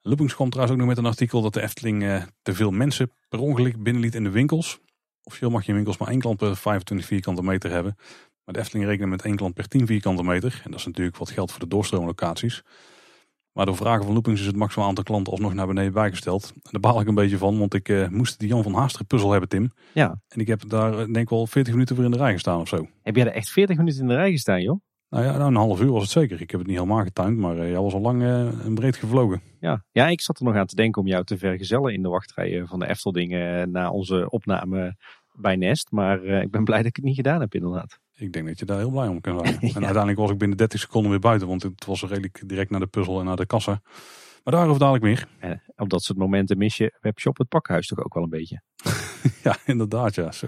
Loopings kwam trouwens ook nog met een artikel dat de Efteling eh, te veel mensen per ongeluk binnenliet in de winkels. Officieel mag je in winkels maar één klant per 25 vierkante meter hebben. Maar de Efteling rekent met één klant per 10 vierkante meter. En dat is natuurlijk wat geld voor de doorstroomlocaties. Maar door vragen van Loopings is het maximaal aantal klanten alsnog naar beneden bijgesteld. En daar baal ik een beetje van, want ik eh, moest die Jan van Haasteren puzzel hebben, Tim. Ja. En ik heb daar denk ik wel 40 minuten voor in de rij gestaan of zo. Heb jij er echt 40 minuten in de rij gestaan, joh? Nou ja, nou, een half uur was het zeker. Ik heb het niet helemaal getuind, maar eh, jij was al lang eh, en breed gevlogen. Ja. ja, ik zat er nog aan te denken om jou te vergezellen in de wachtrij eh, van de Eftelding eh, na onze opname bij Nest. Maar eh, ik ben blij dat ik het niet gedaan heb, inderdaad. Ik denk dat je daar heel blij om kan zijn. En uiteindelijk was ik binnen 30 seconden weer buiten, want het was redelijk direct naar de puzzel en naar de kassa. Maar daarover dadelijk meer. En op dat soort momenten mis je webshop het pakhuis toch ook wel een beetje. Ja, inderdaad, ja. Zo.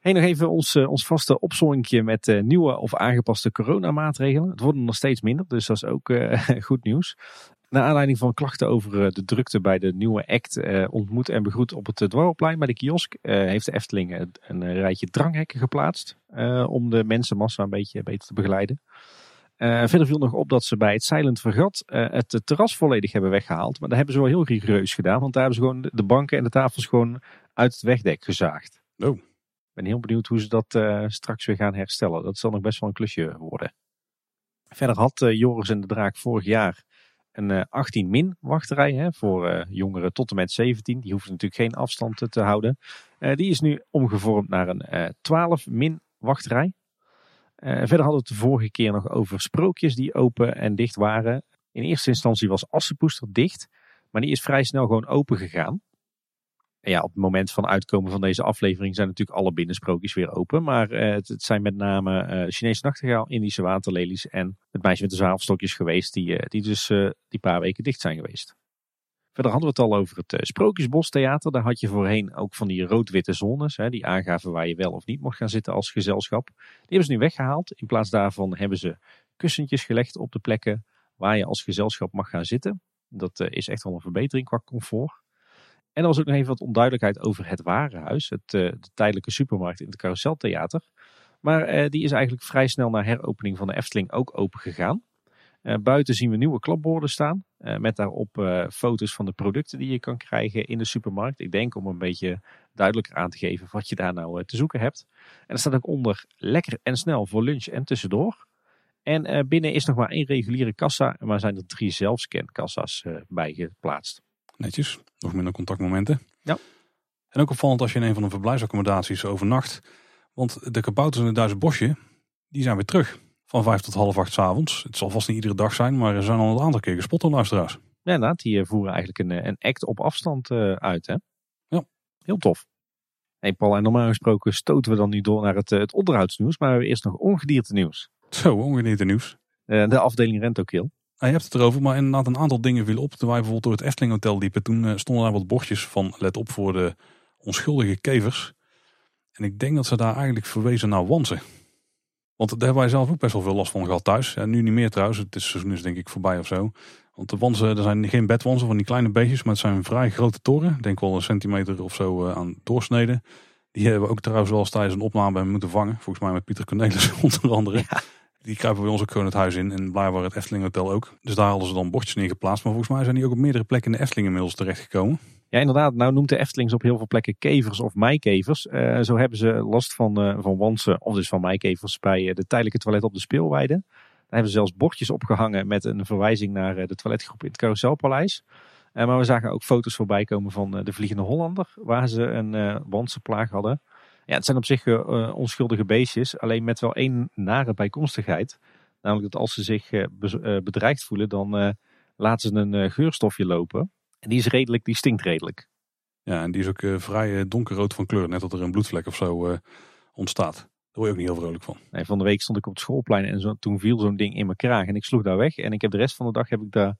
Hey, nog even ons, eh, ons vaste opzommingje met eh, nieuwe of aangepaste coronamaatregelen. Het worden nog steeds minder, dus dat is ook eh, goed nieuws. Naar aanleiding van klachten over de drukte bij de nieuwe act ontmoet en begroet op het Dwarrelplein bij de kiosk, heeft de Efteling een rijtje dranghekken geplaatst om de mensenmassa een beetje beter te begeleiden. Verder viel nog op dat ze bij het Silent Vergat het terras volledig hebben weggehaald. Maar dat hebben ze wel heel rigoureus gedaan, want daar hebben ze gewoon de- de banken en de tafels gewoon uit het wegdek gezaagd. Oh. Ben heel benieuwd hoe ze dat eh, straks weer gaan herstellen. Dat zal nog best wel een klusje worden. Verder had eh, Joris en de Draak vorig jaar een eh, 18-min wachtrij hè, voor jongeren tot en met 17. Die hoeven natuurlijk geen afstand te houden. Die is nu omgevormd naar een eh 12-min wachtrij. Verder hadden we het de vorige keer nog over sprookjes die open en dicht waren. In eerste instantie was Assenpoester dicht, maar die is vrij snel gewoon open gegaan. Ja, op het moment van uitkomen van deze aflevering zijn natuurlijk alle binnensprookjes weer open. Maar eh, het, zijn met name eh, Chinese nachtegaal, Indische waterlelies en het meisje met de zwavelstokjes geweest. Die, eh, die dus die paar weken dicht zijn geweest. Verder hadden we het al over het Sprookjesbostheater. Daar had je voorheen ook van die rood-witte zones. Hè, die aangaven waar je wel of niet mocht gaan zitten als gezelschap. Die hebben ze nu weggehaald. In plaats daarvan hebben ze kussentjes gelegd op de plekken waar je als gezelschap mag gaan zitten. Dat is echt wel een verbetering qua comfort. En er was ook nog even wat onduidelijkheid over het Warenhuis. Het, eh, de tijdelijke supermarkt in het Carouseltheater. Maar eh, die is eigenlijk vrij snel na heropening van de Efteling ook open gegaan. Eh, buiten zien we nieuwe klapborden staan. met daarop foto's van de producten die je kan krijgen in de supermarkt. Ik denk om een beetje duidelijker aan te geven wat je daar nou te zoeken hebt. En er staat ook onder lekker en snel voor lunch en tussendoor. En binnen is nog maar één reguliere kassa. Maar zijn er drie zelfscankassa's bij geplaatst. Netjes, nog minder contactmomenten. Ja. En ook opvallend als je in een van de verblijfsaccommodaties overnacht. Want de kabouters in het Duitse bosje, die zijn weer terug. Van vijf tot half acht 's avonds. Het zal vast niet iedere dag zijn, maar er zijn al een aantal keer gespot door luisteraars. Ja, inderdaad. Die eh, voeren eigenlijk een, eh, een act op afstand eh, uit. Hè? Ja. Heel tof. Hey Paul, en normaal gesproken stoten we dan nu door naar het, het onderhoudsnieuws. Maar we hebben eerst nog ongedierte nieuws. Zo, ongenieten nieuws. De afdeling Rentokil. Je hebt het erover, maar inderdaad een aantal dingen viel op. Toen wij bijvoorbeeld door het Efteling Hotel liepen, toen eh, stonden daar wat bordjes van let op voor de onschuldige kevers. En ik denk dat ze daar eigenlijk verwezen naar wansen. Want daar hebben wij zelf ook best wel veel last van gehad thuis. Ja, nu niet meer trouwens, het is, seizoen is denk ik voorbij of zo. Want de wansen, er zijn geen bedwansen van die kleine beestjes, maar het zijn vrij grote toren. Denk wel een centimeter of zo eh, aan doorsneden. Die hebben we ook trouwens wel eens tijdens een opname moeten vangen. Volgens mij met Pieter Cornelis onder andere. Die kruipen bij ons ook gewoon het huis in. En blijkbaar het Efteling Hotel ook. Dus daar hadden ze dan bordjes neergeplaatst. Maar volgens mij zijn die ook op meerdere plekken in de Efteling inmiddels terechtgekomen. Ja, inderdaad. Nou noemt de Eftelings op heel veel plekken kevers of meikevers. Eh, zo hebben ze last van, eh van wansen of dus van meikevers bij eh, de tijdelijke toilet op de speelweide. hebben ze zelfs bordjes opgehangen met een verwijzing naar de toiletgroep in het Carouselpaleis. maar we zagen ook foto's voorbij komen van de Vliegende Hollander, waar ze een uh, plaag hadden. Ja, het zijn op zich onschuldige beestjes, alleen met wel één nare bijkomstigheid. Namelijk dat als ze zich bedreigd voelen, dan laten ze een geurstofje lopen. En die is redelijk, die stinkt redelijk. Ja, en die is ook vrij eh, donkerrood van kleur. Net dat er een bloedvlek of zo ontstaat. Daar word je ook niet heel vrolijk van. Nee, van de week stond ik op het schoolplein en zo, toen viel zo'n ding in mijn kraag. En ik sloeg daar weg. En ik heb de rest van de dag heb ik daar,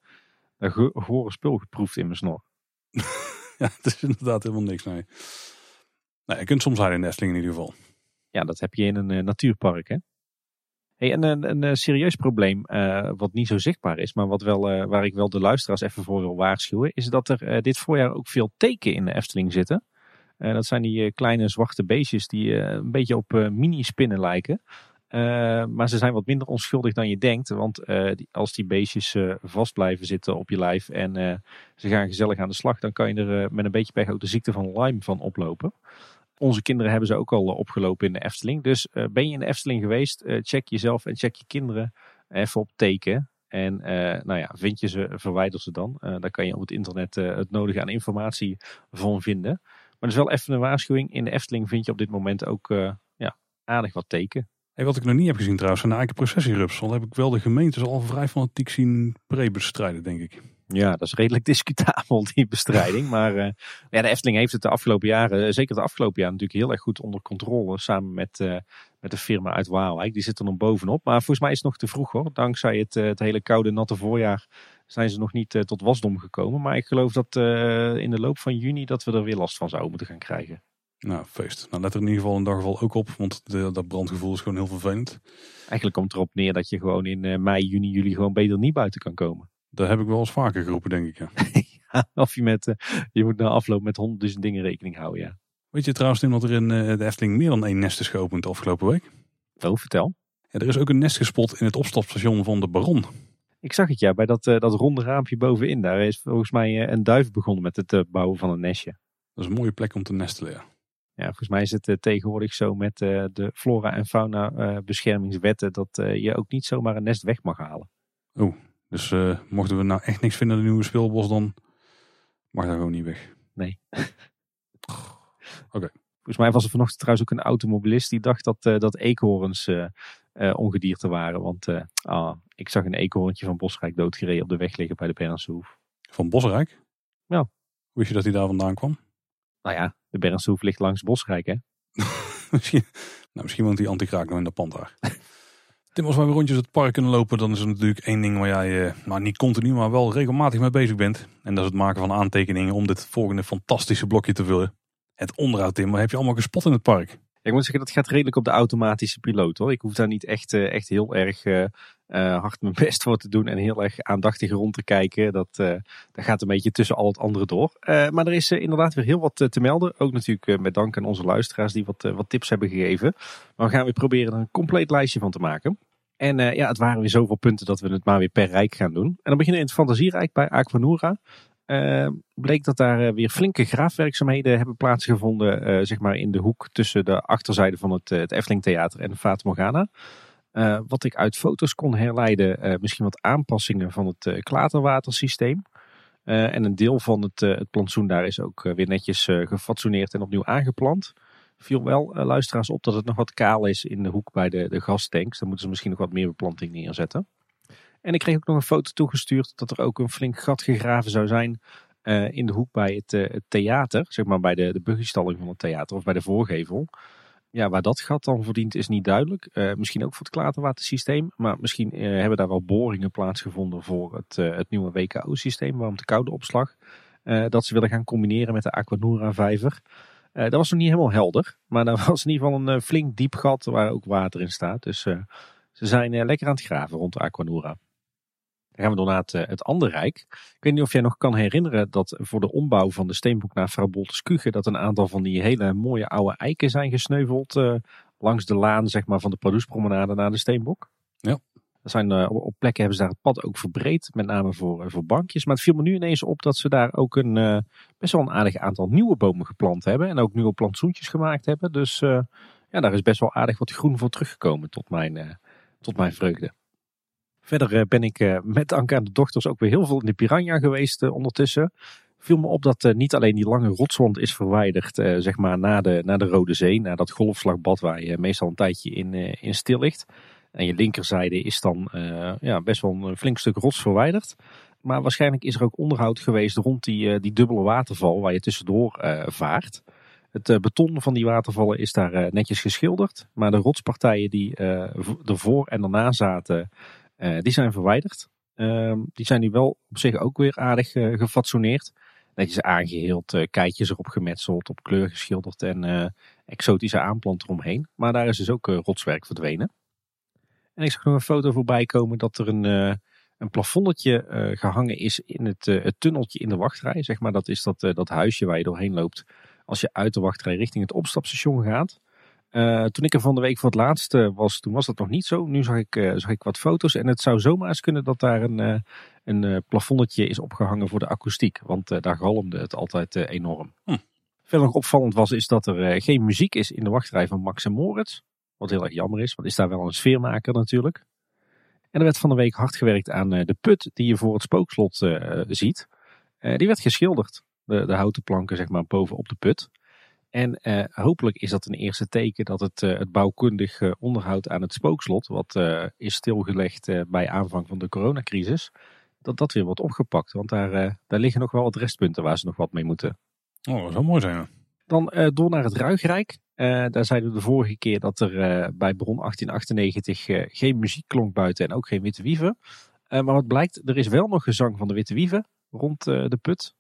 daar gore spul geproefd in mijn snor. ja, het is inderdaad helemaal niks, nee. Nee je kunt soms haar in Nestling in ieder geval. Ja, dat heb je in een natuurpark, hè? En een, een, een serieus probleem, uh, wat niet zo zichtbaar is, maar wat wel, waar ik wel de luisteraars even voor wil waarschuwen, is dat er dit voorjaar ook veel teken in de Efteling zitten. dat zijn die kleine zwarte beestjes die een beetje op mini-spinnen lijken. maar ze zijn wat minder onschuldig dan je denkt. Want als die beestjes vast blijven zitten op je lijf en ze gaan gezellig aan de slag, dan kan je er met een beetje pech ook de ziekte van Lyme van oplopen. Onze kinderen hebben ze ook al eh, opgelopen in de Efteling. Dus eh, ben je in de Efteling geweest, eh, check jezelf en check je kinderen even op teken. En nou ja, vind je ze, verwijder ze dan. daar kan je op het internet het nodige aan informatie van vinden. Maar dus wel even een waarschuwing. In de Efteling vind je op dit moment ook ja, aardig wat teken. Hey, wat ik nog niet heb gezien trouwens, zijn de eigen processierups. Want heb ik wel de gemeentes al vrij fanatiek zien pre-bestrijden, denk ik. Ja, dat is redelijk discutabel, die bestrijding. maar uh, ja, de Efteling heeft het de afgelopen jaren, eh, zeker de afgelopen jaar, natuurlijk heel erg goed onder controle. Samen met, uh, met de firma uit Waalwijk. Die zit er nog bovenop. Maar volgens mij is het nog te vroeg hoor. Dankzij het, het hele koude, natte voorjaar zijn ze nog niet tot wasdom gekomen. Maar ik geloof dat in de loop van juni dat we er weer last van zouden moeten gaan krijgen. Nou, feest. Nou, let er in ieder geval een daggeval ook op, want de, dat brandgevoel is gewoon heel vervelend. Eigenlijk komt erop neer dat je gewoon in mei, juni, juli gewoon beter niet buiten kan komen. Dat heb ik wel eens vaker geroepen, denk ik. Ja. of je, met, uh, je moet na afloop met honderdduizend dingen rekening houden, ja. Weet je trouwens, Tim, dat er in uh, de Efteling meer dan één nest is geopend de afgelopen week? Oh, vertel. Ja, er is ook een nest gespot in het opstapstation van de Baron. Ik zag het ja, bij dat, uh, dat ronde raampje bovenin. Daar is volgens mij een duif begonnen met het bouwen van een nestje. Dat is een mooie plek om te nestelen, ja. Ja, volgens mij is het tegenwoordig zo met de flora- en fauna beschermingswetten dat je ook niet zomaar een nest weg mag halen. Oh, dus uh, mochten we nou echt niks vinden in de nieuwe speelbos, dan mag dat gewoon niet weg. Nee. Oké. Volgens mij was er vanochtend trouwens ook een automobilist die dacht dat, uh, dat eekhoorns uh, ongedierte waren. Want ah, ik zag een eekhoorntje van Bosrijk doodgereden op de weg liggen bij de Bernsehoef. Van Bosrijk? Ja. Wist je dat hij daar vandaan kwam? Nou ja, de Bernsehoef ligt langs Bosrijk hè. misschien, nou, misschien woont die antikraak nog in de pand daar. Tim, als wij weer rondjes het park kunnen lopen, dan is er natuurlijk één ding waar jij, uh, nou niet continu, maar wel regelmatig mee bezig bent. En dat is het maken van aantekeningen om dit volgende fantastische blokje te vullen. Het onderhoud, Tim. Wat heb je allemaal gespot in het park? ik moet zeggen, dat gaat redelijk op de automatische piloot hoor. Ik hoef daar niet echt, uh, echt heel erg uh, hard mijn best voor te doen en heel erg aandachtig rond te kijken. Dat, dat gaat een beetje tussen al het andere door. maar er is inderdaad weer heel wat te melden. Ook natuurlijk met dank aan onze luisteraars die wat, wat tips hebben gegeven. Maar we gaan weer proberen er een compleet lijstje van te maken. En ja, het waren weer zoveel punten dat we het maar weer per rijk gaan doen. En dan beginnen we in het Fantasierijk bij Aquanura. Uh, bleek dat daar uh, weer flinke graafwerkzaamheden hebben plaatsgevonden. Uh, zeg maar in de hoek tussen de achterzijde van het, het Efteling Theater en de Fata Morgana. Wat ik uit foto's kon herleiden, misschien wat aanpassingen van het klaterwatersysteem. en een deel van het, het plantsoen daar is ook weer netjes gefatsoeneerd en opnieuw aangeplant. Viel wel luisteraars op dat het nog wat kaal is in de hoek bij de, de gastanks. Daar moeten ze misschien nog wat meer beplanting neerzetten. En ik kreeg ook nog een foto toegestuurd dat er ook een flink gat gegraven zou zijn in de hoek bij het, theater. Zeg maar bij de, de van het theater of bij de voorgevel. Ja, waar dat gat dan verdient is niet duidelijk. Uh, misschien ook voor het klaterwatersysteem. Maar misschien hebben daar wel boringen plaatsgevonden voor het, het nieuwe WKO-systeem. Waarom de koude opslag. dat ze willen gaan combineren met de Aquanura vijver. dat was nog niet helemaal helder. Maar dat was in ieder geval een flink diep gat waar ook water in staat. Dus ze zijn lekker aan het graven rond de Aquanura. Dan gaan we door naar het, eh, het andere rijk. Ik weet niet of jij nog kan herinneren dat voor de ombouw van de steenboek naar Vrouw Bolteskuge dat een aantal van die hele mooie oude eiken zijn gesneuveld uh, langs de laan zeg maar, van de Producepromenade naar de steenbok. Ja. Er zijn, uh, op plekken hebben ze daar het pad ook verbreed, met name voor, voor bankjes. Maar het viel me nu ineens op dat ze daar ook een best wel een aardig aantal nieuwe bomen geplant hebben. En ook nieuwe plantsoentjes gemaakt hebben. Dus ja, daar is best wel aardig wat groen voor teruggekomen tot mijn, tot mijn vreugde. Verder ben ik met Anke en de dochters ook weer heel veel in de Piranha geweest ondertussen. Viel me op dat niet alleen die lange rotswand is verwijderd, zeg maar na de, na de Rode Zee, na dat golfslagbad waar je meestal een tijdje in, in stil ligt. En je linkerzijde is dan ja, best wel een flink stuk rots verwijderd. Maar waarschijnlijk is er ook onderhoud geweest rond die, die dubbele waterval waar je tussendoor vaart. Het beton van die watervallen is daar netjes geschilderd. Maar de rotspartijen die ervoor en daarna zaten, die zijn verwijderd. Ehm, die zijn nu wel op zich ook weer aardig gefatsoeneerd. Netjes aangeheeld, keitjes erop gemetseld, op kleur geschilderd en exotische aanplant eromheen. Maar daar is dus ook rotswerk verdwenen. En ik zag nog een foto voorbij komen dat er een, een plafondetje gehangen is in het, het tunneltje in de wachtrij. Zeg maar, dat is dat, dat huisje waar je doorheen loopt als je uit de wachtrij richting het opstapstation gaat. Uh, toen ik er van de week voor het laatst was, toen was dat nog niet zo. Nu zag ik, uh, zag ik wat foto's en het zou zomaar eens kunnen dat daar een, uh, een plafonnetje is opgehangen voor de akoestiek. Want daar galmde het altijd enorm. Hm. Verder nog opvallend was is dat er geen muziek is in de wachtrij van Max en Moritz. Wat heel erg jammer is, want is daar wel een sfeermaker natuurlijk. En er werd van de week hard gewerkt aan de put die je voor het spookslot ziet. die werd geschilderd de, de houten planken zeg maar bovenop de put. En eh, hopelijk is dat een eerste teken dat het, uh, het bouwkundig uh, onderhoud aan het spookslot, wat is stilgelegd bij aanvang van de coronacrisis, dat dat weer wordt opgepakt. Want daar, daar liggen nog wel wat restpunten waar ze nog wat mee moeten. Oh, dat zou mooi zijn. Dan door naar het Ruigrijk. daar zeiden we de vorige keer dat er bij Bron 1898 geen muziek klonk buiten en ook geen witte wieven. maar wat blijkt, er is wel nog gezang van de witte wieven rond de put.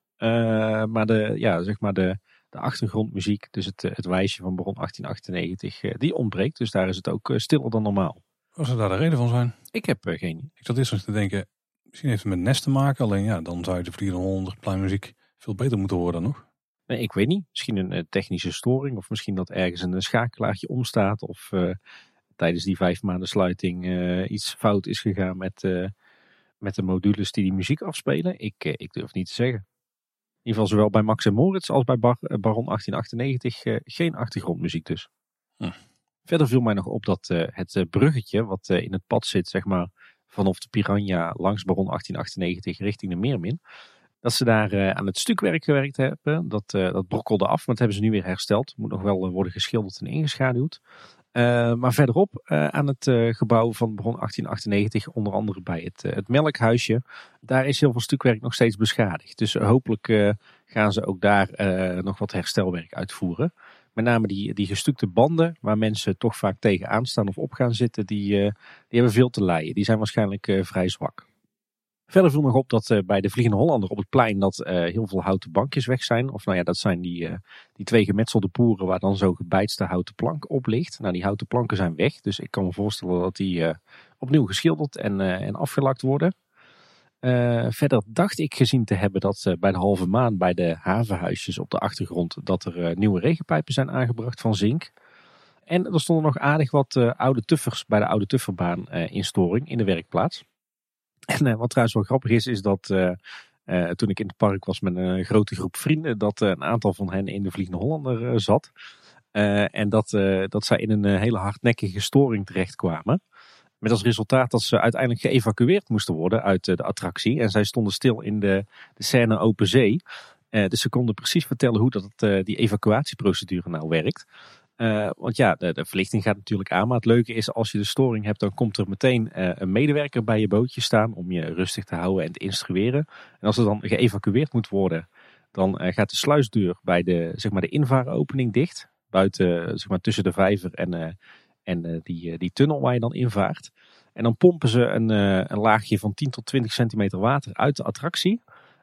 Maar de, ja, zeg maar de, de achtergrondmuziek, dus het, het wijsje van Baron 1898, uh, die ontbreekt. Dus daar is het ook uh, stiller dan normaal. Wat zou daar de reden van zijn? Ik heb geen Ik zat eerst te denken, misschien heeft het met Nest te maken. Alleen ja, dan zou je de Vliegende Hollander pleinmuziek veel beter moeten horen nog. Nee, ik weet niet. Misschien een technische storing. Of misschien dat ergens een schakelaartje omstaat. Of tijdens die vijf maanden sluiting iets fout is gegaan met, met de modules die die muziek afspelen. Ik, ik durf niet te zeggen. In ieder geval zowel bij Max en Moritz als bij Bar eh, Baron 1898 uh, eh, geen achtergrondmuziek dus. Hm. Verder viel mij nog op dat uh, het bruggetje wat in het pad zit, zeg maar vanaf de Piranha langs Baron 1898 richting de Meermin. Dat ze daar aan het stukwerk gewerkt hebben. Dat, dat brokkelde af, maar dat hebben ze nu weer hersteld. Moet nog wel worden geschilderd en ingeschaduwd. Uh, maar verderop uh, aan het uh, gebouw van Bron 1898, onder andere bij het, het melkhuisje, daar is heel veel stukwerk nog steeds beschadigd. Dus hopelijk gaan ze ook daar nog wat herstelwerk uitvoeren. Met name die, die gestukte banden, waar mensen toch vaak tegenaan staan of op gaan zitten, die, die hebben veel te lijden. Die zijn waarschijnlijk vrij zwak. Verder viel nog op dat uh, bij de Vliegende Hollander op het plein dat uh, heel veel houten bankjes weg zijn. Of nou ja, dat zijn die, uh, die twee gemetselde poeren waar dan zo'n gebeitste houten plank op ligt. Nou, die houten planken zijn weg. Dus ik kan me voorstellen dat die opnieuw geschilderd en, en afgelakt worden. verder dacht ik gezien te hebben dat bij de halve maan bij de havenhuisjes op de achtergrond dat er nieuwe regenpijpen zijn aangebracht van zink. En er stonden nog aardig wat oude tuffers bij de oude tufferbaan in storing in de werkplaats. En uh, wat trouwens wel grappig is, is dat uh, uh, toen ik in het park was met een grote groep vrienden, dat een aantal van hen in de Vliegende Hollander zat. en dat, dat zij in een hele hardnekkige storing terechtkwamen. Met als resultaat dat ze uiteindelijk geëvacueerd moesten worden uit de attractie. En zij stonden stil in de, de scène open zee. dus ze konden precies vertellen hoe dat, die evacuatieprocedure nou werkt. Uh, want ja, de, verlichting gaat natuurlijk aan. Maar het leuke is, als je de storing hebt, dan komt er meteen uh, een medewerker bij je bootje staan om je rustig te houden en te instrueren. En als er dan geëvacueerd moet worden, dan uh, gaat de sluisdeur bij de, zeg maar de invaaropening dicht. Buiten, zeg maar tussen de vijver en, en die, die tunnel waar je dan invaart. En dan pompen ze een, een laagje van 10 tot 20 centimeter water uit de attractie.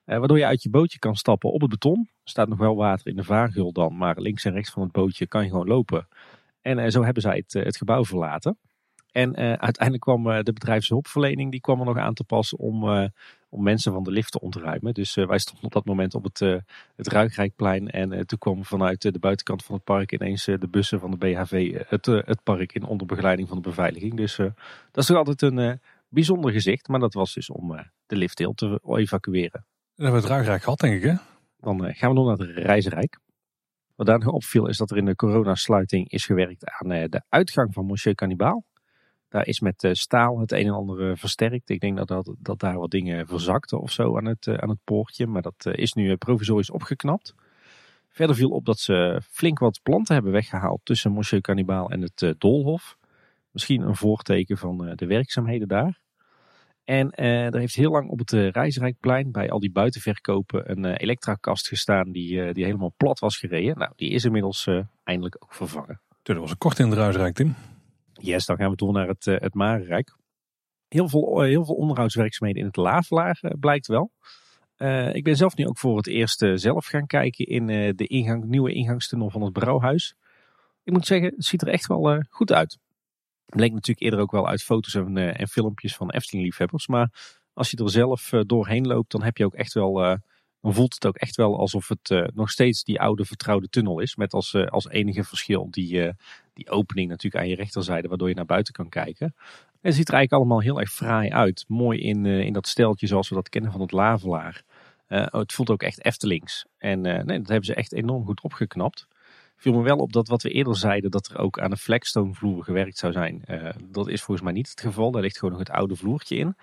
Eh, waardoor je uit je bootje kan stappen op het beton. Er staat nog wel water in de vaargul dan, maar links en rechts van het bootje kan je gewoon lopen. En eh, zo hebben zij het, eh, het gebouw verlaten. En uiteindelijk kwam de bedrijfshulpverlening die kwam er nog aan te passen om, om mensen van de lift te ontruimen. Dus wij stonden op dat moment op het, het Ruigrijkplein. En toen kwam vanuit de buitenkant van het park ineens de bussen van de BHV het, het park in onder begeleiding van de beveiliging. Dus dat is toch altijd een bijzonder gezicht. Maar dat was dus om de liftdeel te evacueren. Hebben we het ruigrijk gehad, denk ik, hè? Dan eh, gaan we nog naar het Reizenrijk. Wat daar nog opviel is dat er in de coronasluiting is gewerkt aan eh, de uitgang van Monsieur Cannibal. Daar is met staal het een en ander versterkt. Ik denk dat, dat, dat daar wat dingen verzakten of zo aan het, aan het poortje. Maar dat is nu provisorisch opgeknapt. Verder viel op dat ze flink wat planten hebben weggehaald tussen Monsieur Cannibal en het Doolhof. Misschien een voorteken van de werkzaamheden daar. En uh, er heeft heel lang op het uh, Rijsrijkplein bij al die buitenverkopen een uh, elektrakast gestaan die, die helemaal plat was gereden. Nou, die is inmiddels eindelijk ook vervangen. Dat was een kort in het Rijsrijk, Tim. Yes, dan gaan we door naar het, het Marenrijk. Heel veel, heel veel onderhoudswerkzaamheden in het Lavelaar blijkt wel. ik ben zelf nu ook voor het eerst zelf gaan kijken in de ingang, nieuwe ingangstunnel van het Brouwhuis. Ik moet zeggen, het ziet er echt wel goed uit. Bleek natuurlijk eerder ook wel uit foto's en, uh, en filmpjes van Efteling-liefhebbers. Maar als je er zelf uh, doorheen loopt, dan heb je ook echt wel. Uh, dan voelt het ook echt wel alsof het nog steeds die oude vertrouwde tunnel is. Met als, als enige verschil die, die opening natuurlijk aan je rechterzijde, waardoor je naar buiten kan kijken. En het ziet er eigenlijk allemaal heel erg fraai uit. Mooi in, in dat steltje zoals we dat kennen van het Lavelaar. het voelt ook echt Eftelings. En nee, dat hebben ze echt enorm goed opgeknapt viel me wel op dat wat we eerder zeiden, dat er ook aan de flagstone vloer gewerkt zou zijn. Uh, dat is volgens mij niet het geval. Daar ligt gewoon nog het oude vloertje in.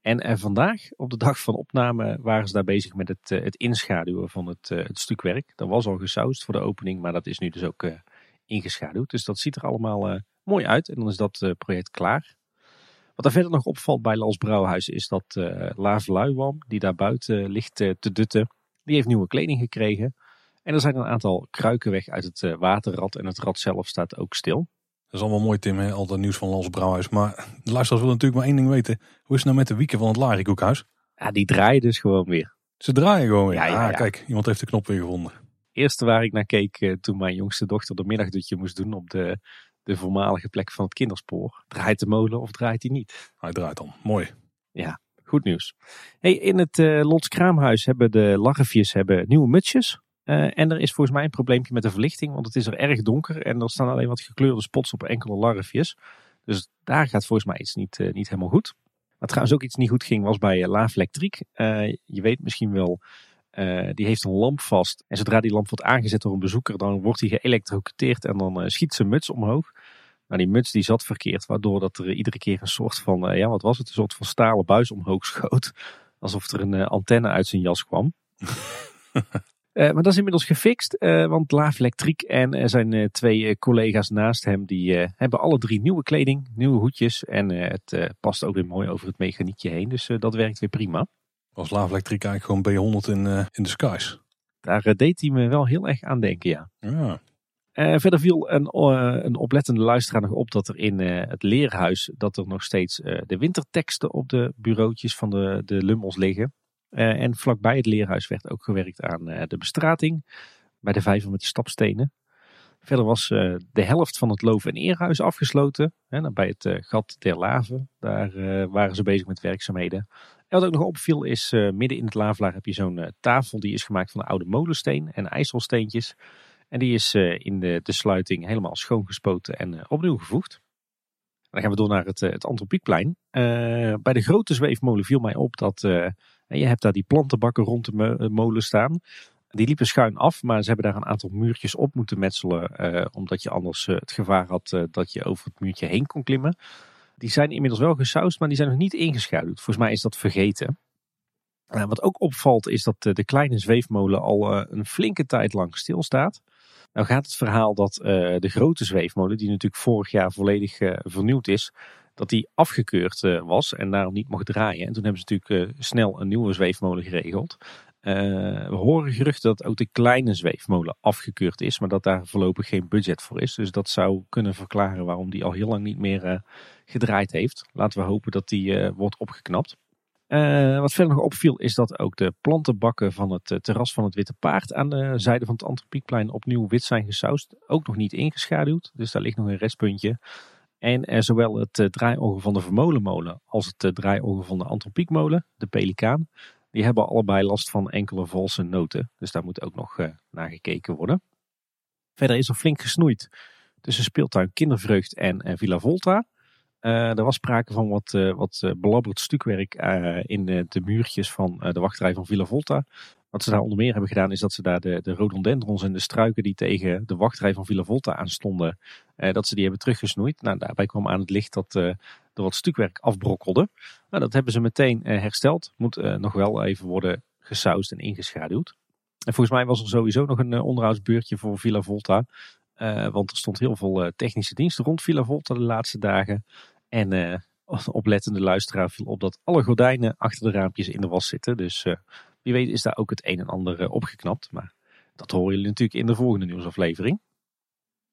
En uh, vandaag, op de dag van opname, waren ze daar bezig met het, uh, het inschaduwen van het, het stukwerk. Dat was al gesausd voor de opening, maar dat is nu dus ook ingeschaduwd. Dus dat ziet er allemaal mooi uit. En dan is dat project klaar. Wat er verder nog opvalt bij Lals Brouwhuis is dat uh, Laaf Luiwam, die daar buiten ligt te dutten, die heeft nieuwe kleding gekregen. En er zijn een aantal kruiken weg uit het eh, waterrad en het rad zelf staat ook stil. Dat is allemaal mooi Tim, hè? al dat nieuws van Lans Brouwhuis. Maar de luisteraars willen natuurlijk maar één ding weten. Hoe is het nou met de wieken van het Larikoekhuis? Ja, die draaien dus gewoon weer. Ze draaien gewoon weer? Ja, ja, ah, kijk, iemand heeft de knop weer gevonden. Eerste waar ik naar keek eh, toen mijn jongste dochter de middagdutje moest doen op de, de voormalige plek van het kinderspoor. Draait de molen of draait hij niet? Hij draait dan, mooi. Ja, goed nieuws. Hey, in het uh, Lots Kraamhuis hebben de laggeviers hebben nieuwe mutsjes. Uh, en er is volgens mij een probleempje met de verlichting, want het is er erg donker en er staan alleen wat gekleurde spots op enkele larfjes. Dus daar gaat volgens mij iets niet, uh, niet helemaal goed. Wat trouwens ook iets niet goed ging was bij uh, Laaf Electriek. je weet misschien wel, die heeft een lamp vast. En zodra die lamp wordt aangezet door een bezoeker, dan wordt hij geëlektrocuteerd en dan schiet zijn muts omhoog. Nou, die muts die zat verkeerd, waardoor dat er iedere keer een soort van, ja wat was het, een soort van stalen buis omhoog schoot. Alsof er een antenne uit zijn jas kwam. Uh, maar dat is inmiddels gefixt, uh, want Laaf Electriek en er zijn uh, twee collega's naast hem, die hebben alle drie nieuwe kleding, nieuwe hoedjes. En het past ook weer mooi over het mechaniekje heen, dus dat werkt weer prima. Was Laaf Electriek eigenlijk gewoon B100 in, in de skies? Daar deed hij me wel heel erg aan denken, ja. ja. verder viel een, een oplettende luisteraar nog op dat er in het leerhuis, dat er nog steeds de winterteksten op de bureautjes van de, de lummels liggen. Uh, en vlakbij het leerhuis werd ook gewerkt aan uh, de bestrating. Bij de vijver met de stapstenen. Verder was uh, de helft van het loof- en eerhuis afgesloten. Hè, bij het gat der laven. Daar waren ze bezig met werkzaamheden. En wat ook nog opviel is, midden in het lavelaar heb je zo'n tafel. Die is gemaakt van oude molensteen en ijzelsteentjes. En die is in de, de sluiting helemaal schoongespoten en opnieuw gevoegd. Dan gaan we door naar het, het Antropiekplein. bij de grote zweefmolen viel mij op dat en je hebt daar die plantenbakken rond de eh, molen staan. Die liepen schuin af, maar ze hebben daar een aantal muurtjes op moeten metselen. Eh, omdat je anders eh, het gevaar had eh, dat je over het muurtje heen kon klimmen. Die zijn inmiddels wel gesausd, maar die zijn nog niet ingeschaduwd. Volgens mij is dat vergeten. wat ook opvalt is dat de kleine zweefmolen al een flinke tijd lang stilstaat. Nou gaat het verhaal dat de grote zweefmolen, die natuurlijk vorig jaar volledig vernieuwd is, dat die afgekeurd uh, was en daarom niet mocht draaien. En toen hebben ze natuurlijk uh, snel een nieuwe zweefmolen geregeld. Uh, we horen geruchten dat ook de kleine zweefmolen afgekeurd is, maar dat daar voorlopig geen budget voor is. Dus dat zou kunnen verklaren waarom die al heel lang niet meer gedraaid heeft. Laten we hopen dat die wordt opgeknapt. wat verder nog opviel is dat ook de plantenbakken van het terras van het Witte Paard aan de zijde van het Antropiekplein opnieuw wit zijn gesausd. Ook nog niet ingeschaduwd, dus daar ligt nog een restpuntje. En uh, zowel het uh, draaiorgel van de Vermolenmolen als het uh, draaiorgel van de Antropiekmolen, de Pelikaan, die hebben allebei last van enkele valse noten. Dus daar moet ook nog naar gekeken worden. Verder is er flink gesnoeid tussen speeltuin Kindervreugd en Villa Volta. er was sprake van wat, wat belabberd stukwerk in de muurtjes van de wachtrij van Villa Volta. Wat ze daar onder meer hebben gedaan is dat ze daar de, de rhododendrons en de struiken die tegen de wachtrij van Villa Volta aanstonden dat ze die hebben teruggesnoeid. Nou, daarbij kwam aan het licht dat er wat stukwerk afbrokkelde. Nou, dat hebben ze meteen hersteld. Moet nog wel even worden gesausd en ingeschaduwd. En volgens mij was er sowieso nog een onderhoudsbeurtje voor Villa Volta. want er stond heel veel technische diensten rond Villa Volta de laatste dagen. En oplettende luisteraar viel op dat alle gordijnen achter de raampjes in de was zitten. Dus wie weet is daar ook het een en ander opgeknapt. Maar dat horen jullie natuurlijk in de volgende nieuwsaflevering.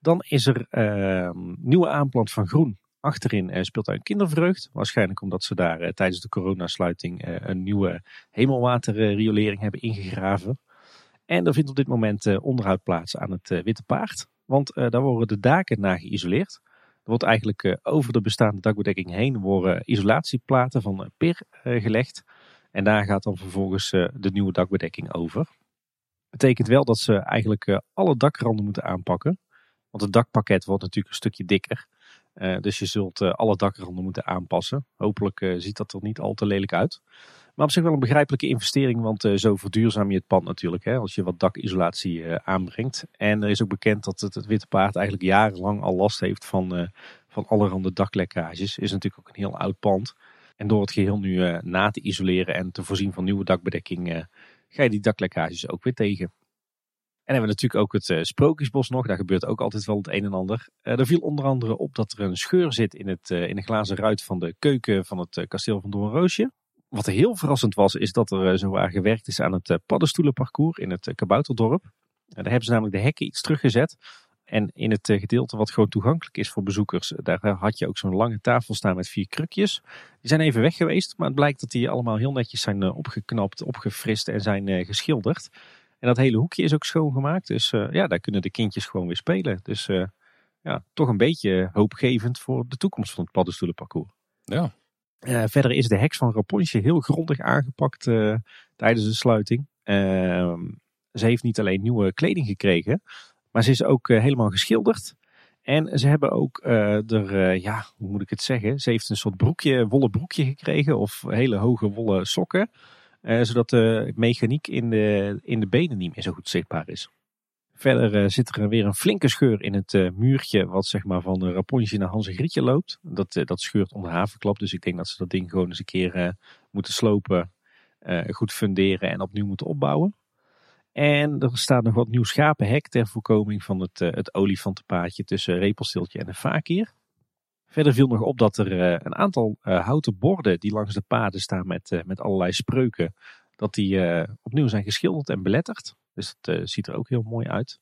Dan is er uh, nieuwe aanplant van groen. Achterin speelt daar een kindervreugd. Waarschijnlijk omdat ze daar uh, tijdens de coronasluiting uh, een nieuwe hemelwaterriolering hebben ingegraven. En er vindt op dit moment onderhoud plaats aan het Witte Paard. Want daar worden de daken na geïsoleerd. Er wordt eigenlijk over de bestaande dakbedekking heen worden isolatieplaten van PIR gelegd. En daar gaat dan vervolgens de nieuwe dakbedekking over. Betekent wel dat ze eigenlijk alle dakranden moeten aanpakken. Want het dakpakket wordt natuurlijk een stukje dikker. Uh, dus je zult uh, alle dakranden moeten aanpassen. Hopelijk ziet dat er niet al te lelijk uit. Maar op zich wel een begrijpelijke investering, want zo verduurzaam je het pand natuurlijk. Hè, als je wat dakisolatie aanbrengt. En er is ook bekend dat het, het, Witte Paard eigenlijk jarenlang al last heeft van, van allerhande daklekkages. Is natuurlijk ook een heel oud pand. En door het geheel nu na te isoleren en te voorzien van nieuwe dakbedekking ga je die daklekkages ook weer tegen. En hebben we natuurlijk ook het uh, Sprookjesbos nog. Daar gebeurt ook altijd wel het een en ander. Uh, er viel onder andere op dat er een scheur zit in, het, uh, in de glazen ruit van de keuken van het kasteel van Doornroosje. Wat heel verrassend was, is dat er zo waar gewerkt is aan het paddenstoelenparcours in het Kabouterdorp. daar hebben ze namelijk de hekken iets teruggezet. En in het gedeelte wat gewoon toegankelijk is voor bezoekers, daar had je ook zo'n lange tafel staan met vier krukjes. Die zijn even weg geweest, maar het blijkt dat die allemaal heel netjes zijn opgeknapt, opgefrist en zijn geschilderd. En dat hele hoekje is ook schoongemaakt. Dus uh, ja, daar kunnen de kindjes gewoon weer spelen. Dus uh, ja, toch een beetje hoopgevend voor de toekomst van het paddenstoelenparcours. Ja. Uh, verder is de heks van Rapunzel heel grondig aangepakt tijdens de sluiting. Ehm, ze heeft niet alleen nieuwe kleding gekregen, maar ze is ook helemaal geschilderd. En ze hebben ook er, ja, hoe moet ik het zeggen? Ze heeft een soort broekje, wollen broekje gekregen of hele hoge wollen sokken. Uh, zodat de mechaniek in de, in de benen niet meer zo goed zichtbaar is. Verder uh, zit er weer een flinke scheur in het uh, muurtje wat zeg maar van Rapunzel naar Hans en Grietje loopt. Dat, dat scheurt onder havenklap, dus ik denk dat ze dat ding gewoon eens een keer moeten slopen, goed funderen en opnieuw moeten opbouwen. En er staat nog wat nieuw schapenhek ter voorkoming van het, het olifantenpaadje tussen Repelsteeltje en de Fakir. Verder viel nog op dat er uh, een aantal uh, houten borden die langs de paden staan met, uh, met allerlei spreuken, dat die opnieuw zijn geschilderd en beletterd. Dus dat ziet er ook heel mooi uit.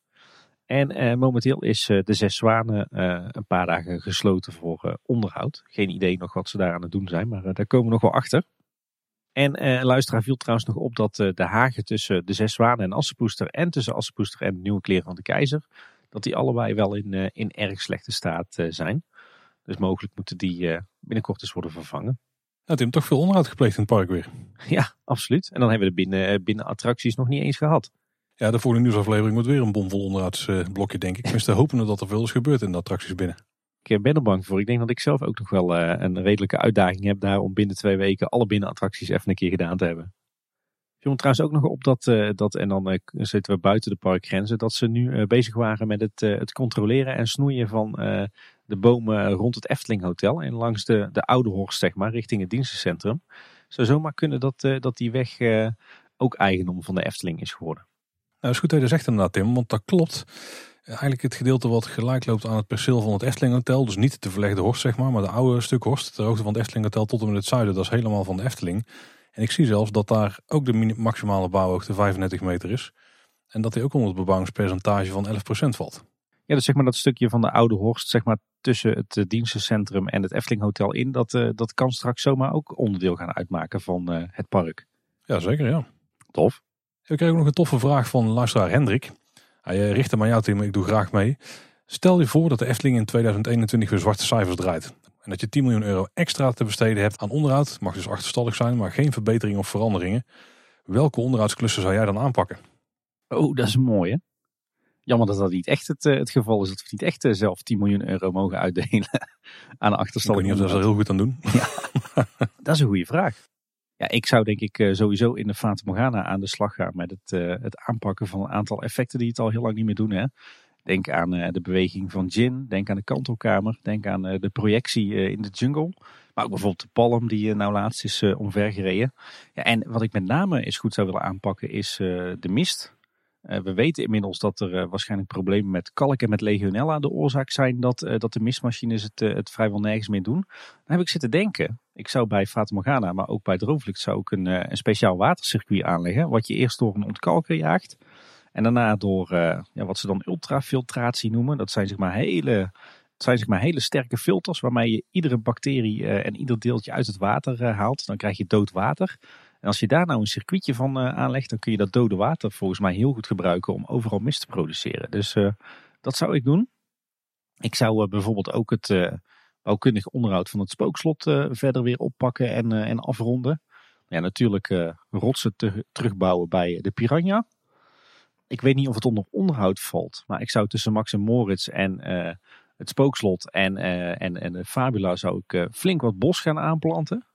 En momenteel is de Zes Zwanen een paar dagen gesloten voor onderhoud. Geen idee nog wat ze daar aan het doen zijn, maar daar komen we nog wel achter. En luisteraar viel trouwens nog op dat de hagen tussen de Zes Zwanen en Assepoester en tussen Assepoester en de Nieuwe Kleren van de Keizer, dat die allebei wel in, in erg slechte staat zijn. Dus mogelijk moeten die eh, binnenkort eens worden vervangen. Nou, Tim, toch veel onderhoud gepleegd in het park weer. Ja, absoluut. En dan hebben we de binnen, eh, binnen attracties nog niet eens gehad. Ja, de volgende nieuwsaflevering wordt weer een bomvol onderhoudsblokje, denk ik. Tenminste, hopen dat er veel is gebeurd in de attracties binnen. Ik ben er bang voor. Ik denk dat ik zelf ook nog wel een redelijke uitdaging heb daar om binnen twee weken alle binnenattracties even een keer gedaan te hebben. Me trouwens ook nog op dat, dat en dan zitten we buiten de parkgrenzen, dat ze nu bezig waren met het, het controleren en snoeien van de bomen rond het Efteling Hotel en langs de, de Oude Horst, zeg maar, richting het dienstencentrum. Zou zomaar kunnen dat, uh, dat die weg uh, ook eigendom van de Efteling is geworden. Nou, dat is goed dat je dat zegt inderdaad, Tim, want dat klopt. Eigenlijk het gedeelte wat gelijk loopt aan het perceel van het Efteling Hotel, dus niet de verlegde horst, zeg maar, maar de oude stuk horst, de hoogte van het Efteling Hotel tot en met het zuiden, dat is helemaal van de Efteling. En ik zie zelfs dat daar ook de maximale bouwhoogte 35 meter is. En dat die ook onder het bebouwingspercentage van 11% valt. Ja, dus zeg maar dat stukje van de oude Horst, zeg maar tussen het uh, dienstencentrum en het Efteling Hotel in, dat, uh, dat kan straks zomaar ook onderdeel gaan uitmaken van uh, het park. Ja, zeker ja. Tof. We kregen ook nog een toffe vraag van luisteraar Hendrik. Hij richtte maar jou Tim, ik doe graag mee. Stel je voor dat de Efteling in 2021 weer zwarte cijfers draait. En dat je 10 miljoen euro extra te besteden hebt aan onderhoud. Mag dus achterstallig zijn, maar geen verbeteringen of veranderingen. Welke onderhoudsklussen zou jij dan aanpakken? Oh, dat is mooi hè. Jammer dat dat niet echt het, eh, het geval is. Dat we niet echt eh, zelf 10 miljoen euro mogen uitdelen aan de achterstalling. Ik weet niet of ze er heel goed aan doen. Ja, dat is een goede vraag. Ja, ik zou denk ik eh, sowieso in de Fata Morgana aan de slag gaan met het, het aanpakken van een aantal effecten die het al heel lang niet meer doen. Hè. Denk aan de beweging van Jin, denk aan de kantelkamer, denk aan de projectie in de jungle. Maar ook bijvoorbeeld de palm die nou laatst is omvergereden. Ja, en wat ik met name eens goed zou willen aanpakken is de mist. Eh, we weten inmiddels dat er eh, waarschijnlijk problemen met kalk en met legionella de oorzaak zijn dat, eh, dat de mistmachines het, het vrijwel nergens meer doen. Dan heb ik zitten denken, ik zou bij Fata maar ook bij Droomvlucht zou ik een, een speciaal watercircuit aanleggen. Wat je eerst door een ontkalker jaagt. En daarna door ja, wat ze dan ultrafiltratie noemen. Dat zijn zeg maar hele, zijn zeg maar hele sterke filters waarmee je iedere bacterie en ieder deeltje uit het water haalt. Dan krijg je dood water. En als je daar nou een circuitje van uh, aanlegt, dan kun je dat dode water volgens mij heel goed gebruiken om overal mist te produceren. Dus uh, dat zou ik doen. Ik zou uh, bijvoorbeeld ook het bouwkundig onderhoud van het spookslot verder weer oppakken en, en afronden. Ja, natuurlijk rotsen te, terugbouwen bij de Piranha. Ik weet niet of het onder onderhoud valt, maar ik zou tussen Max en Moritz en het spookslot en, en, en de Fabula zou ik flink wat bos gaan aanplanten.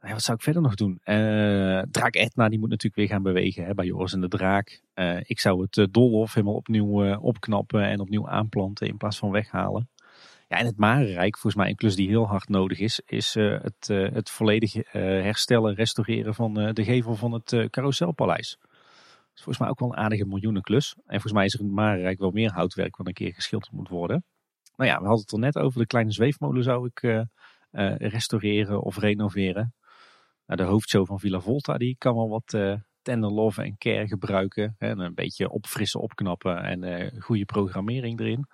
Wat zou ik verder nog doen? Uh, Draak Etna, die moet natuurlijk weer gaan bewegen hè, bij Joris en de Draak. Uh, ik zou het uh, Dolhof helemaal opnieuw opknappen en opnieuw aanplanten in plaats van weghalen. Ja, en het Marenrijk, volgens mij een klus die heel hard nodig is, is het, het volledig herstellen, restaureren van de gevel van het Carouselpaleis. Dat is volgens mij ook wel een aardige miljoenenklus. En volgens mij is er in het Marenrijk wel meer houtwerk wat een keer geschilderd moet worden. Nou ja, we hadden het er net over. De kleine zweefmolen zou ik restaureren of renoveren. Nou, de hoofdshow van Villa Volta die kan wel wat uh, tender love en care gebruiken. Hè, en een beetje opfrissen, opknappen en uh, goede programmering erin.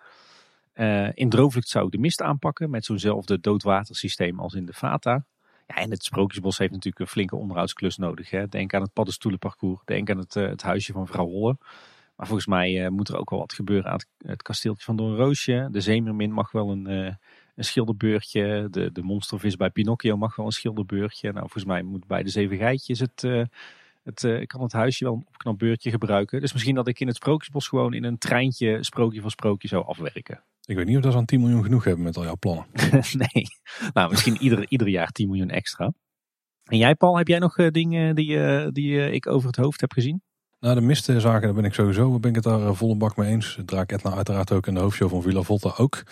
Uh, in Droomvlucht zou ik de mist aanpakken met zo'nzelfde doodwatersysteem als in de Vata. Ja, en het Sprookjesbos heeft natuurlijk een flinke onderhoudsklus nodig. Hè. Denk aan het paddenstoelenparcours, denk aan het, het huisje van vrouw Holle. Maar volgens mij moet er ook wel wat gebeuren aan het, het kasteeltje van Doornroosje. De Zeemermin mag wel een, een schilderbeurtje. De, de monstervis bij Pinocchio mag wel een schilderbeurtje. Nou, volgens mij moet bij de Zeven Geitjes het... Uh, het, ik kan het huisje wel een opknapbeurtje gebruiken. Dus misschien dat ik in het Sprookjesbos gewoon in een treintje sprookje voor sprookje zou afwerken. Ik weet niet of dat ze aan 10 miljoen genoeg hebben met al jouw plannen. nee, nou misschien ieder, ieder jaar 10 miljoen extra. En jij Paul, heb jij nog uh, dingen die, die ik over het hoofd heb gezien? Nou, de mistenzaken, daar ben ik sowieso ben ik het daar volle bak mee eens. Draak Etna uiteraard ook en de hoofdshow van Villa Volta ook.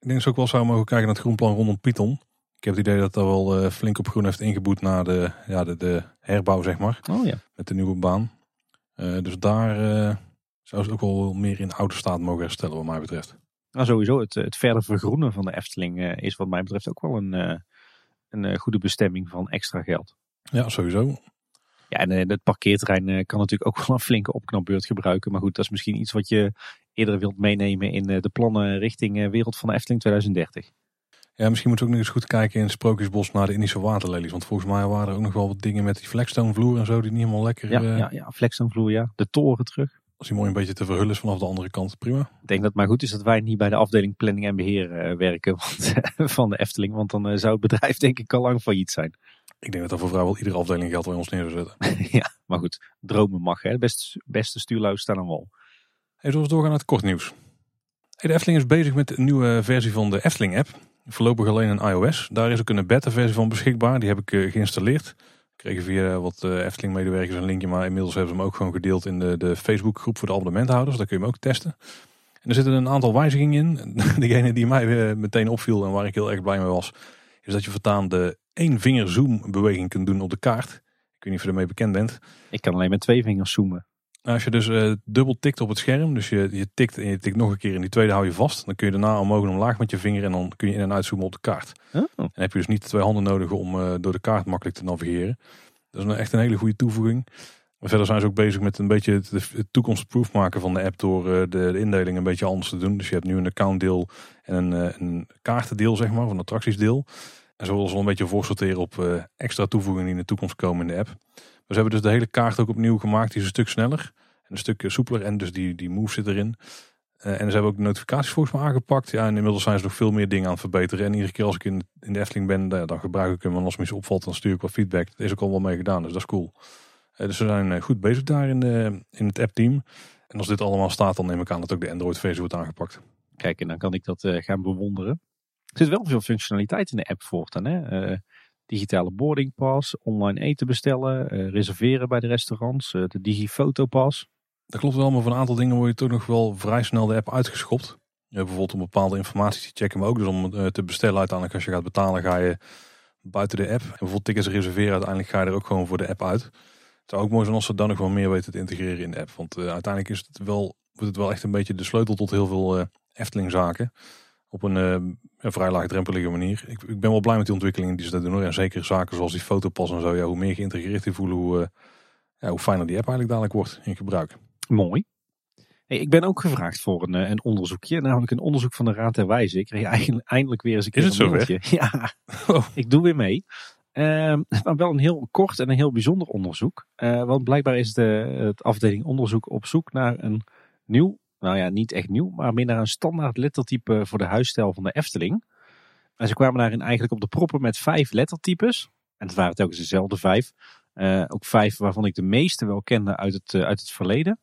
Ik denk dat ze ook wel zou mogen kijken naar het groenplan rondom Python. Ik heb het idee dat dat wel uh, flink op groen heeft ingeboet na de, ja, de, de herbouw, zeg maar. Oh ja. Met de nieuwe baan. Uh, dus daar uh, zou ze ook wel meer in oude staat mogen herstellen, wat mij betreft. Nou, sowieso, het, het verder vergroenen van de Efteling is wat mij betreft ook wel een, een goede bestemming van extra geld. Ja, sowieso. Ja, en het parkeerterrein kan natuurlijk ook wel een flinke opknapbeurt gebruiken. Maar goed, dat is misschien iets wat je eerder wilt meenemen in eh, de plannen richting eh, Wereld van de Efteling 2030. Ja, misschien moeten we ook nog eens goed kijken in het Sprookjesbos naar de Indische waterlelies. Want volgens mij waren er ook nog wel wat dingen met die flexstone vloer en zo die niet helemaal lekker... Ja, ja, ja ja. De toren terug. Als die mooi een beetje te verhullen is vanaf de andere kant, prima. Ik denk dat het maar goed is dat wij niet bij de afdeling planning en beheer werken want, van de Efteling. Want dan zou het bedrijf denk ik al lang failliet zijn. Ik denk dat er voor vrijwel iedere afdeling geld bij ons neer zou zetten. ja, maar goed. Dromen mag hè. De beste, stuurluis staan aan wal. Hey, zullen we doorgaan naar het kort nieuws. de Efteling is bezig met een nieuwe versie van de Efteling app. Voorlopig alleen in iOS. Daar is ook een beta versie van beschikbaar. Die heb ik uh, geïnstalleerd. Kregen via wat uh, Efteling medewerkers een linkje. Maar inmiddels hebben ze hem ook gewoon gedeeld in de, de Facebook groep voor de abonnementhouders. Daar kun je hem ook testen. En er zitten een aantal wijzigingen in. Degene die mij uh, meteen opviel en waar ik heel erg blij mee was. Is dat je voortaan de één vinger zoom beweging kunt doen op de kaart. Ik weet niet of je ermee bekend bent. Ik kan alleen met twee vingers zoomen. Nou, als je dus uh, dubbel tikt op het scherm, dus je, je tikt en je tikt nog een keer en die tweede hou je vast, dan kun je daarna omhoog en omlaag met je vinger en dan kun je in- en uitzoomen op de kaart. Oh. En heb je dus niet twee handen nodig om uh, door de kaart makkelijk te navigeren. Dat is een, echt een hele goede toevoeging. Maar verder zijn ze ook bezig met een beetje het, het toekomstproof maken van de app door uh, de, de, indeling een beetje anders te doen. Dus je hebt nu een accountdeel en een, een kaartendeel, zeg maar, of een attractiesdeel. En zo willen ze een beetje voorsorteren op extra toevoegingen die in de toekomst komen in de app. We hebben dus de hele kaart ook opnieuw gemaakt. Die is een stuk sneller en een stuk soepeler. En dus die, die move zit erin. Uh, en ze hebben ook de notificaties volgens mij aangepakt. Ja, en inmiddels zijn ze nog veel meer dingen aan het verbeteren. En iedere keer als ik in, in de Efteling ben, dan gebruik ik hem. En als me iets opvalt, dan stuur ik wat feedback. Dat is ook al wel mee gedaan, dus dat is cool. Dus we zijn goed bezig daar in, de, in het app-team. En als dit allemaal staat, dan neem ik aan dat ook de Android-versie wordt aangepakt. Kijk, en dan kan ik dat gaan bewonderen. Zit wel veel functionaliteit in de app voortaan. Hè? digitale boardingpas, online eten bestellen, reserveren bij de restaurants, de digifotopas. Dat klopt wel, maar voor een aantal dingen word je toch nog wel vrij snel de app uitgeschopt. Bijvoorbeeld om bepaalde informatie te checken, maar ook dus om eh, te bestellen uiteindelijk als je gaat betalen ga je buiten de app. En bijvoorbeeld tickets reserveren, uiteindelijk ga je er ook gewoon voor de app uit. Het zou ook mooi zijn als ze dan nog wel meer weten te integreren in de app. Want uh, uiteindelijk is het wel, wordt het wel echt een beetje de sleutel tot heel veel uh, Efteling zaken. Op een, uh, een vrij laagdrempelige manier. Ik, ik, ben wel blij met die ontwikkelingen die ze daar doen. Hoor. En zeker zaken zoals die fotopas en zo. Ja, hoe meer geïntegreerd die voelen, hoe, ja, hoe fijner die app eigenlijk dadelijk wordt in gebruik. Mooi. Hey, ik ben ook gevraagd voor een, een onderzoekje. Namelijk een onderzoek van de Raad der Wijze. Ik kreeg eigenlijk eindelijk weer eens een keer is het een mailtje. Ja, oh. ik doe weer mee. Uh, maar wel een heel kort en een heel bijzonder onderzoek. Uh, want blijkbaar is de het afdeling onderzoek op zoek naar een nieuw, nou ja, niet echt nieuw, maar meer naar een standaard lettertype voor de huisstijl van de Efteling. En ze kwamen daarin eigenlijk op de proppen met vijf lettertypes. En het waren telkens dezelfde vijf. Uh, ook vijf waarvan ik de meeste wel kende uit het, uh, uit het verleden.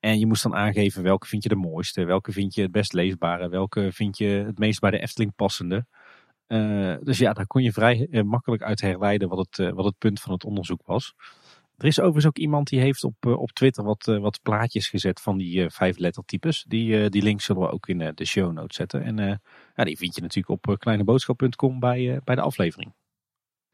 En je moest dan aangeven welke vind je de mooiste, welke vind je het best leesbare, welke vind je het meest bij de Efteling passende. Uh, dus ja, daar kon je vrij makkelijk uit herleiden wat het, wat het punt van het onderzoek was. Er is overigens ook iemand die heeft op, op Twitter wat, wat plaatjes gezet van die vijf lettertypes. Die, die links zullen we ook in de show notes zetten. En ja, die vind je natuurlijk op kleineboodschap.com bij, bij de aflevering.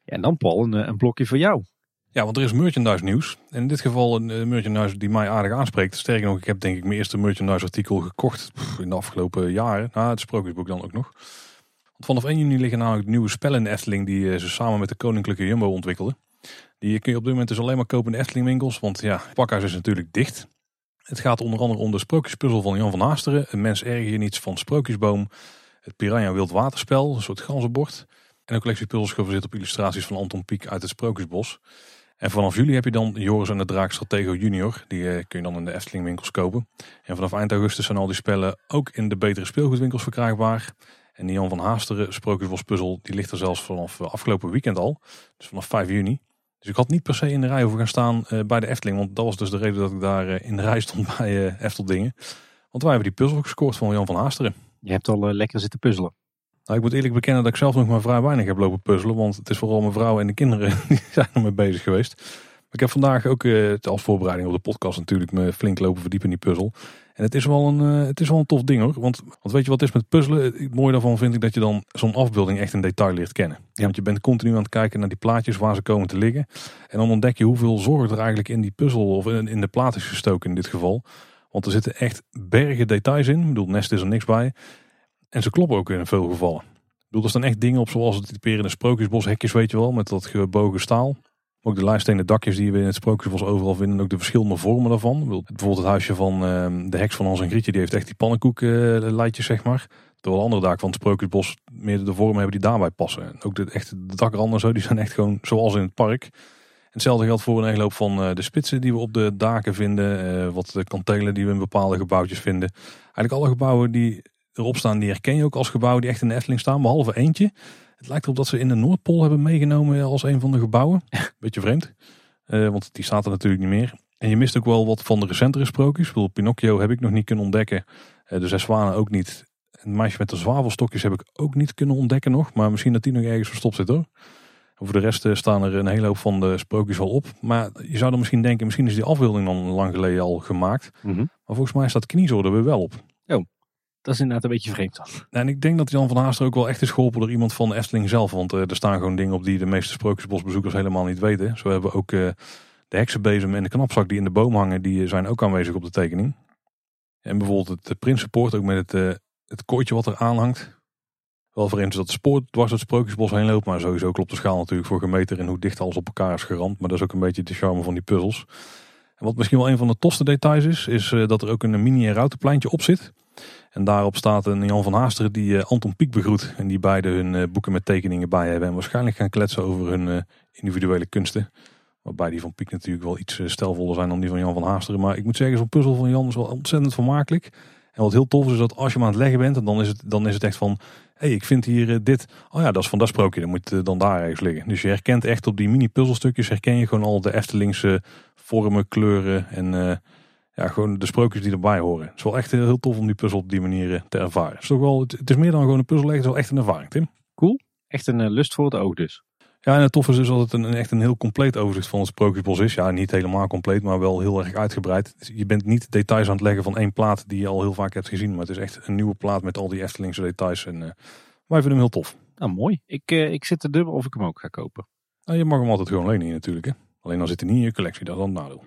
Ja, en dan Paul, een, een blokje voor jou. Ja, want er is merchandise nieuws. En in dit geval een merchandise die mij aardig aanspreekt. Sterker nog, ik heb denk ik mijn eerste merchandise artikel gekocht in de afgelopen jaren. Nou, het sprookjesboek dan ook nog. Vanaf 1 juni liggen namelijk nieuwe spellen in Efteling die ze samen met de Koninklijke Jumbo ontwikkelden. Die kun je op dit moment dus alleen maar kopen in de Efteling winkels, want ja, pakhuis is natuurlijk dicht. Het gaat onder andere om de sprookjespuzzel van Jan van Haasteren, een mens erger niets van Sprookjesboom, het Piranha Wild Waterspel, een soort ganzenbord. En een collectie puzzels gebaseerd op illustraties van Anton Pieck uit het Sprookjesbos. En vanaf juli heb je dan Joris en de Draak Stratego Junior. Die uh, kun je dan in de Efteling winkels kopen. En vanaf eind augustus zijn al die spellen ook in de betere speelgoedwinkels verkrijgbaar. En die Jan van Haasteren Sprookjesbospuzzel die ligt er zelfs vanaf eh, afgelopen weekend al. Dus vanaf 5 juni. Dus ik had niet per se in de rij hoeven gaan staan uh, bij de Efteling. Want dat was dus de reden dat ik daar uh, in de rij stond bij uh, Efteldingen. Want wij hebben die puzzel gescoord van Jan van Haasteren. Je hebt al lekker zitten puzzelen. Nou, ik moet eerlijk bekennen dat ik zelf nog maar vrij weinig heb lopen puzzelen. Want het is vooral mijn vrouw en de kinderen die zijn ermee bezig geweest. Ik heb vandaag ook als voorbereiding op de podcast natuurlijk me flink lopen verdiepen in die puzzel. En het is wel een, uh, het is wel een tof ding hoor. Want, want weet je wat het is met puzzelen? Het mooie daarvan vind ik dat je dan zo'n afbeelding echt in detail leert kennen. Ja. Want je bent continu aan het kijken naar die plaatjes waar ze komen te liggen. En dan ontdek je hoeveel zorg er eigenlijk in die puzzel of in, in de plaat is gestoken in dit geval. Want er zitten echt bergen details in. Ik bedoel, Nest is er niks bij. En ze kloppen ook in veel gevallen. Ik bedoel, er staan echt dingen op zoals het in sprookjesbos hekjes, weet je wel, met dat gebogen staal. Ook de lijststenen dakjes die we in het Sprookjesbos overal vinden. Ook de verschillende vormen daarvan. Bijvoorbeeld het huisje van uh, de heks van Hans en Grietje. Die heeft echt die pannenkoekleidjes uh, zeg maar. Terwijl andere daken van het Sprookjesbos meer de vormen hebben die daarbij passen. En ook de, echt, de dakranden zo, die zijn echt gewoon zoals in het park. Hetzelfde geldt voor een hele hoop van uh, de spitsen die we op de daken vinden. Uh, wat de kantelen die we in bepaalde gebouwtjes vinden. Eigenlijk alle gebouwen die erop staan, die herken je ook als gebouwen die echt in de Efteling staan. Behalve eentje. Het lijkt erop dat ze in de Noordpool hebben meegenomen als een van de gebouwen. Beetje vreemd, uh, want die staat er natuurlijk niet meer. En je mist ook wel wat van de recentere sprookjes. Ik bedoel, Pinocchio heb ik nog niet kunnen ontdekken. Uh, de Zes Zwanen ook niet. Het meisje met de zwavelstokjes heb ik ook niet kunnen ontdekken nog. Maar misschien dat die nog ergens verstopt zit hoor. Voor de rest uh, staan er een hele hoop van de sprookjes al op. Maar je zou dan misschien denken, misschien is die afbeelding dan lang geleden al gemaakt. Mm -hmm. Maar volgens mij staat kniezoor er weer wel op. Oh. Dat is inderdaad een beetje vreemd dan. En ik denk dat Jan van Haaster ook wel echt is geholpen door iemand van de Efteling zelf. Want uh, er staan gewoon dingen op die de meeste sprookjesbosbezoekers helemaal niet weten. Zo hebben we ook uh, de heksenbezem en de knapzak die in de boom hangen. Die zijn ook aanwezig op de tekening. En bijvoorbeeld het Prinsenpoort ook met het, het kooitje wat er aanhangt. Wel vreemd dat de spoor dwars het sprookjesbos heen loopt. Maar sowieso klopt de schaal natuurlijk voor gemeter en hoe dicht alles op elkaar is geramd. Maar dat is ook een beetje de charme van die puzzels. En wat misschien wel een van de tofste details is, is dat er ook een mini- en routenpleintje op zit. En daarop staat een Jan van Haasteren die uh, Anton Pieck begroet. En die beide hun uh, boeken met tekeningen bij hebben. En waarschijnlijk gaan kletsen over hun uh, individuele kunsten. Waarbij die van Pieck natuurlijk wel iets stelvoller zijn dan die van Jan van Haasteren. Maar ik moet zeggen, zo'n puzzel van Jan is wel ontzettend vermakelijk. En wat heel tof is, is dat als je hem aan het leggen bent, dan is het, dan is het echt van... Hé, hey, ik vind hier dit. Oh ja, dat is van dat sprookje. Dat moet dan daar ergens liggen. Dus je herkent echt op die mini puzzelstukjes, herken je gewoon al de Eftelingse vormen, kleuren en ja, gewoon de sprookjes die erbij horen. Het is wel echt heel tof om die puzzel op die manier te ervaren. Het is, toch wel, het, is meer dan gewoon een puzzel, het is wel echt een ervaring, Tim. Cool. Echt een uh, lust voor het oog dus. Ja, en het tof is dus dat het een, echt een heel compleet overzicht van het Sprookjesbos is. Ja, niet helemaal compleet, maar wel heel erg uitgebreid. Dus je bent niet details aan het leggen van één plaat die je al heel vaak hebt gezien. Maar het is echt een nieuwe plaat met al die Eftelingse details. En uh, wij vinden hem heel tof. Nou, mooi. Ik, uh, ik zit te dubbel of ik hem ook ga kopen. Nou, je mag hem altijd gewoon lenen natuurlijk. Hè? Alleen dan zit hij niet in je collectie, dat is dan het nadeel.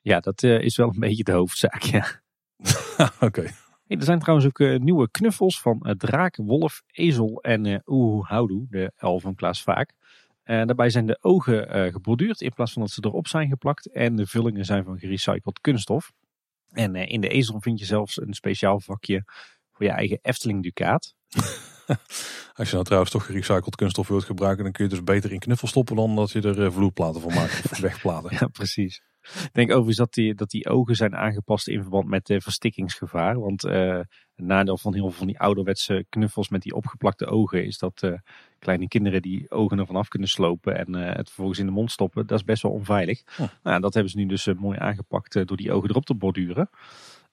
Ja, dat uh, is wel een beetje de hoofdzaak, ja. Oké. Hey, er zijn trouwens ook uh, nieuwe knuffels van uh, draak, wolf, ezel en uh, Oeh Houdoe, de elf van Klaas Vaak. daarbij zijn de ogen geborduurd in plaats van dat ze erop zijn geplakt. En de vullingen zijn van gerecycled kunststof. En in de ezel vind je zelfs een speciaal vakje voor je eigen Efteling Ducaat. Als je nou trouwens toch gerecycled kunststof wilt gebruiken, dan kun je dus beter in knuffel stoppen dan dat je er vloerplaten van maakt of wegplaten. ja, precies. Ik denk overigens dat die, dat die ogen zijn aangepast in verband met de verstikkingsgevaar. Want uh, het nadeel van heel veel van die ouderwetse knuffels met die opgeplakte ogen is dat uh, kleine kinderen die ogen ervan af kunnen slopen en uh, het vervolgens in de mond stoppen. Dat is best wel onveilig. Oh. Nou, dat hebben ze nu dus mooi aangepakt door die ogen erop te borduren.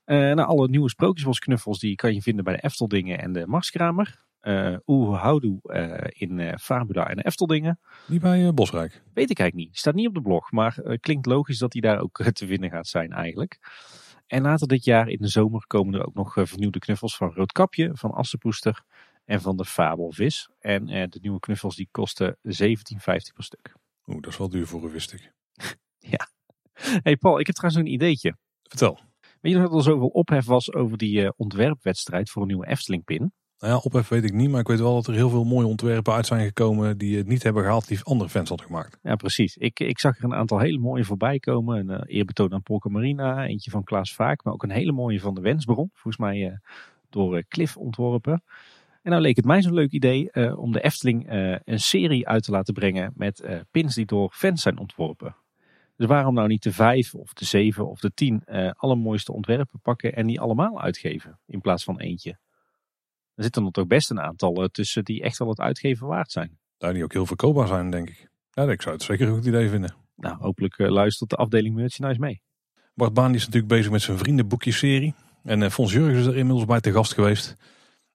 nou, alle nieuwe sprookjesbosknuffels die kan je vinden bij de Efteldingen en de Marskramer uh, Oeh Houdoe uh, in Fabula en Efteldingen. Niet bij Bosrijk? Weet ik eigenlijk niet. Staat niet op de blog, maar klinkt logisch dat hij daar ook te vinden gaat zijn eigenlijk. En later dit jaar in de zomer komen er ook nog vernieuwde knuffels van Roodkapje, van Assepoester en van de Fabelvis. En de nieuwe knuffels die kosten 17,50 per stuk. Oeh, dat is wel duur voor een wist ja. hey Paul, ik heb trouwens een ideetje. Vertel. Weet je nog dat er zoveel ophef was over die ontwerpwedstrijd voor een nieuwe Efteling-pin? Nou ja, ophef weet ik niet, maar ik weet wel dat er heel veel mooie ontwerpen uit zijn gekomen die het niet hebben gehaald die andere fans hadden gemaakt. Ja, precies. Ik, ik zag er een aantal hele mooie voorbij komen. Een uh, eerbetoon aan Polka Marina, eentje van Klaas Vaak, maar ook een hele mooie van de Wensbron. Volgens mij uh, door uh, Cliff ontworpen. En nou leek het mij zo'n leuk idee om de Efteling een serie uit te laten brengen met pins die door fans zijn ontworpen. Dus waarom nou niet de vijf of de zeven of de tien allermooiste ontwerpen pakken en die allemaal uitgeven in plaats van eentje? Er zitten er toch best een aantal eh, tussen die echt wel het uitgeven waard zijn. Daar die ook heel verkoopbaar zijn, denk ik. Ja, ik zou het zeker een goed idee vinden. Nou, hopelijk uh, luistert de afdeling merchandise mee. Bart Baan is natuurlijk bezig met zijn vriendenboekjeserie. En uh, Fons Jurgens is er inmiddels bij te gast geweest.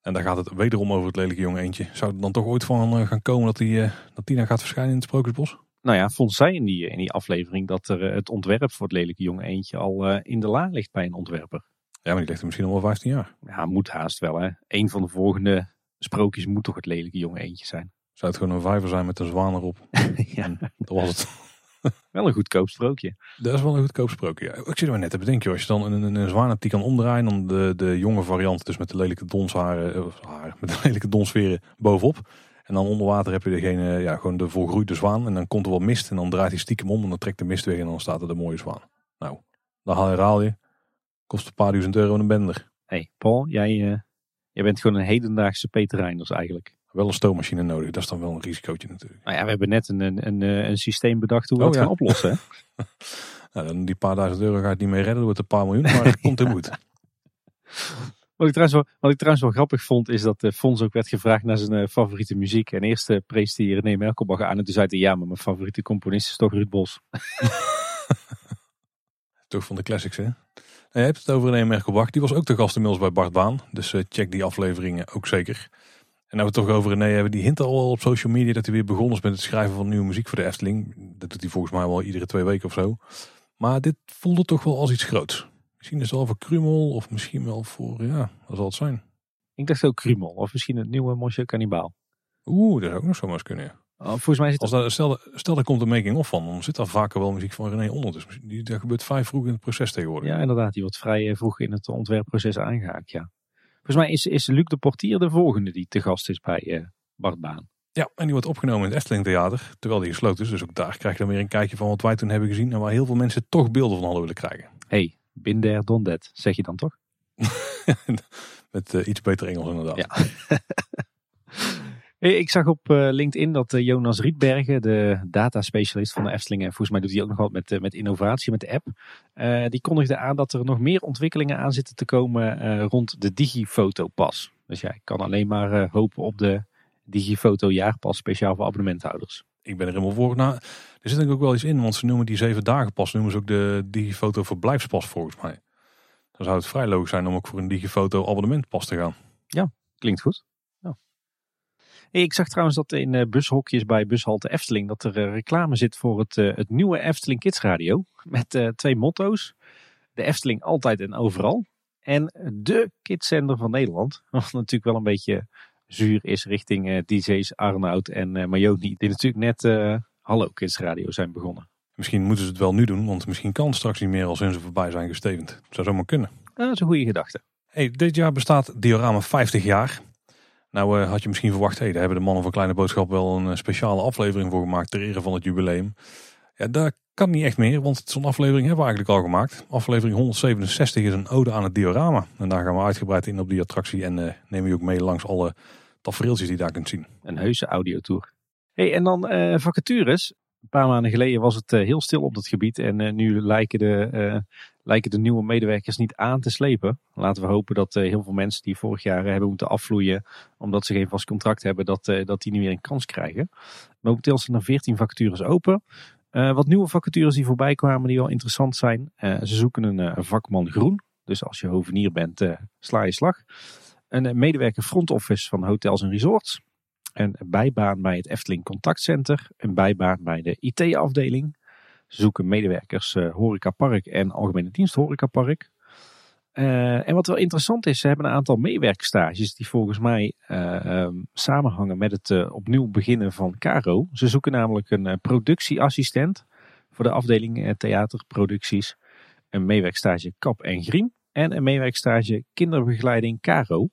En daar gaat het wederom over het lelijke jonge eentje. Zou er dan toch ooit van gaan komen dat die, dat die dan gaat verschijnen in het Sprookjesbos? Nou ja, Fons zei in die, in die aflevering dat er het ontwerp voor het lelijke jonge eentje al in de la ligt bij een ontwerper. Ja, maar die ligt er misschien al wel 15 jaar. Ja, moet haast wel hè. Een van de volgende sprookjes moet toch het lelijke jonge eentje zijn. Zou het gewoon een vijver zijn met een zwaan erop? ja. dat was het. wel een goedkoop sprookje. Dat is wel een goedkoop sprookje. Ja. Ik zit er maar net te bedenken, als je dan een, een, een zwaan hebt die kan omdraaien, dan de, de jonge variant, dus met de lelijke donsharen, uh, haar, met de lelijke donsveren bovenop. En dan onder water heb je degene, ja, gewoon de volgroeide zwaan. En dan komt er wat mist en dan draait hij stiekem om en dan trekt de mist weg en dan staat er de mooie zwaan. Nou, dan haal je Kost een paar duizend euro een bender. hey, Paul, jij, uh, jij bent gewoon een hedendaagse Peter Reinders eigenlijk. Wel een stoommachine nodig, dat is dan wel een risicootje natuurlijk. Nou ja, we hebben net een, een, een, eh, een systeem bedacht hoe we oh, het gaan oplossen. nou, dan die paar duizend euro gaat niet meer redden, wordt een paar miljoen, maar het komt er goed. Wat ik, trouwens wel, wat ik trouwens wel grappig vond, is dat de Fons ook werd gevraagd naar zijn favoriete muziek. En eerst uh, prees hij René Merkelbach aan en toen zei hij, ja, maar mijn favoriete componist is toch Ruud Bos. toch van de classics, hè? Je hebt het over René Merkelbach. Die was ook de gast inmiddels bij Bart Baan. Dus uh, check die afleveringen ook zeker. En nou we het toch over René hebben. Die hint al op social media dat hij weer begonnen is met het schrijven van nieuwe muziek voor de Efteling. Dat doet hij volgens mij wel iedere twee weken of zo. Maar dit voelde toch wel als iets groots. Misschien is het wel voor Krumel of misschien wel voor, ja, wat zal het zijn? Ik dacht ook Krumel of misschien het nieuwe Monsieur Cannibal. Oeh, dat zou ook nog zomaar eens kunnen. Oh, volgens mij zit Als dat, stel, stel, er komt een making-of van, dan zit daar vaker wel muziek van René onder. Dus die, dat gebeurt vrij vroeg in het proces tegenwoordig. Ja, inderdaad. Die wordt vrij eh, vroeg in het ontwerpproces aangehaakt, ja. Volgens mij is, is Luc de Portier de volgende die te gast is bij uh, Bart Baan. Ja, en die wordt opgenomen in het Efteling Theater, terwijl die gesloten is. Dus ook daar krijg je dan weer een kijkje van wat wij toen hebben gezien. En waar heel veel mensen toch beelden van hadden willen krijgen. hey, bin there, done that, zeg je dan toch? Met uh, iets beter Engels inderdaad. Ja. Ik zag op eh, LinkedIn dat eh, Jonas Rietbergen, de data specialist van de Efteling, en volgens mij doet hij ook nog wat met, eh, met innovatie, met de app, die kondigde aan dat er nog meer ontwikkelingen aan zitten te komen rond de Digifoto-pas. Dus ja, ik kan alleen maar hopen op de Digifoto jaarpas speciaal voor abonnementhouders. Ik ben er helemaal voor. Nou, er zit ook wel iets in, want ze noemen die zeven dagen pas, noemen ze ook de Digifoto verblijfspas volgens mij. Dan zou het vrij logisch zijn om ook voor een Digifoto abonnementpas te gaan. Ja, klinkt goed. Hey, ik zag trouwens dat in uh, bushokjes bij bushalte Efteling dat er uh, reclame zit voor het, uh, het nieuwe Efteling Kids Radio. Met twee motto's. De Efteling altijd en overal. En de kidszender van Nederland. Wat natuurlijk wel een beetje zuur is richting DJ's Arnoud en uh, Mayoni. Die natuurlijk net Hallo Kids Radio zijn begonnen. Misschien moeten ze het wel nu doen, want misschien kan het straks niet meer als hun ze voorbij zijn gestevend. Zou zomaar kunnen. dat is een goede gedachte. Hey, dit jaar bestaat Diorama 50 jaar. Nou uh, had je misschien verwacht, hey, daar hebben de mannen van Kleine Boodschap wel een speciale aflevering voor gemaakt ter ere van het jubileum. Ja, dat kan niet echt meer, want zo'n aflevering hebben we eigenlijk al gemaakt. Aflevering 167 is een ode aan het diorama. En daar gaan we uitgebreid in op die attractie en uh, nemen je ook mee langs alle tafereeltjes die je daar kunt zien. Een heuse audiotour. Hey, en dan vacatures. Een paar maanden geleden was het heel stil op dat gebied en nu lijken de lijken de nieuwe medewerkers niet aan te slepen. Laten we hopen dat uh, heel veel mensen die vorig jaar hebben moeten afvloeien omdat ze geen vast contract hebben, dat, uh, dat die nu weer een kans krijgen. Momenteel zijn er 14 vacatures open. Wat nieuwe vacatures die voorbij kwamen die wel interessant zijn. ze zoeken een, een, vakman groen. Dus als je hovenier bent, sla je slag. Een medewerker front office van hotels en resorts. Een bijbaan bij het Efteling Contactcenter. Een bijbaan bij de IT-afdeling. Ze zoeken medewerkers uh, horecapark en algemene dienst horecapark. Uh, en wat wel interessant is, ze hebben een aantal meewerkstages die volgens mij uh, um, samenhangen met het opnieuw beginnen van Caro. Ze zoeken namelijk een productieassistent voor de afdeling theaterproducties, een meewerkstage kap en griem en een meewerkstage kinderbegeleiding Caro.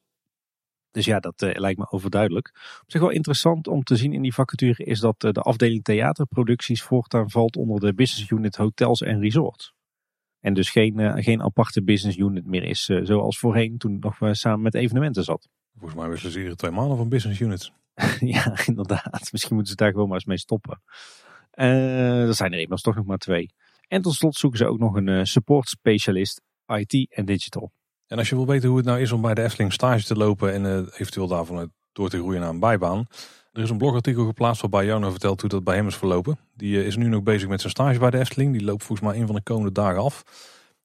Dus ja, dat uh, lijkt me overduidelijk. Op zich wel interessant om te zien in die vacature is dat uh, de afdeling theaterproducties voortaan valt onder de business unit hotels en resorts. En dus geen, uh, geen aparte business unit meer is zoals voorheen toen nog samen met evenementen zat. Volgens mij wisselen ze iedere twee maanden van business units. ja, inderdaad. Misschien moeten ze daar gewoon maar eens mee stoppen. er zijn er immers toch nog maar twee. En tot slot zoeken ze ook nog een support specialist IT en digital. En als je wil weten hoe het nou is om bij de Efteling stage te lopen en uh, eventueel daarvan door te groeien naar een bijbaan. Er is een blogartikel geplaatst waarbij jou nou vertelt hoe dat bij hem is verlopen. Die uh, is nu nog bezig met zijn stage bij de Efteling. Die loopt volgens mij een van de komende dagen af.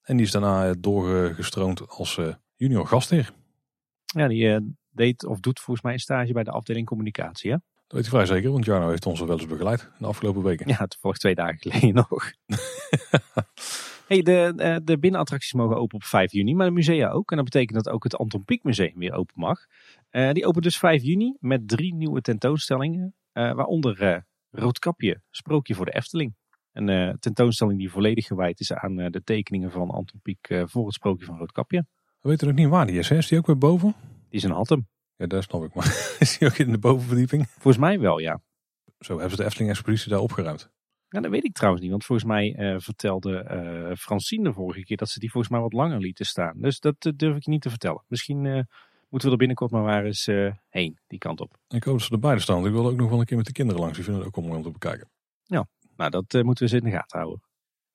En die is daarna uh, doorgestroomd als junior gastheer. Ja, die deed of doet volgens mij een stage bij de afdeling communicatie. Hè? Dat weet ik vrij zeker, want Jarno heeft ons wel eens begeleid de afgelopen weken. Ja, toevallig twee dagen geleden nog. Hey, de, eh, de binnenattracties mogen open op 5 juni, maar de musea ook. En dat betekent dat ook het Anton Pieck Museum weer open mag. Uh, die opent dus 5 juni met drie nieuwe tentoonstellingen. Uh, waaronder Roodkapje, Sprookje voor de Efteling. Een tentoonstelling die volledig gewijd is aan de tekeningen van Anton Pieck voor het Sprookje van Roodkapje. We weten nog niet waar die is, hè? Is die ook weer boven? Die is in Hattem. Ja, daar snap ik. Maar is die ook in de bovenverdieping? Volgens mij wel, ja. Zo hebben ze de Efteling-expositie daar opgeruimd. Ja, dat weet ik trouwens niet, want volgens mij uh, vertelde uh, Francine de vorige keer dat ze die volgens mij wat langer lieten staan. Dus dat uh, durf ik je niet te vertellen. Misschien moeten we er binnenkort maar waar eens heen, die kant op. Ik hoop dat ze erbij staan, ik wil ook nog wel een keer met de kinderen langs. Die vinden het ook mooi om te bekijken. Ja, nou dat moeten we ze in de gaten houden.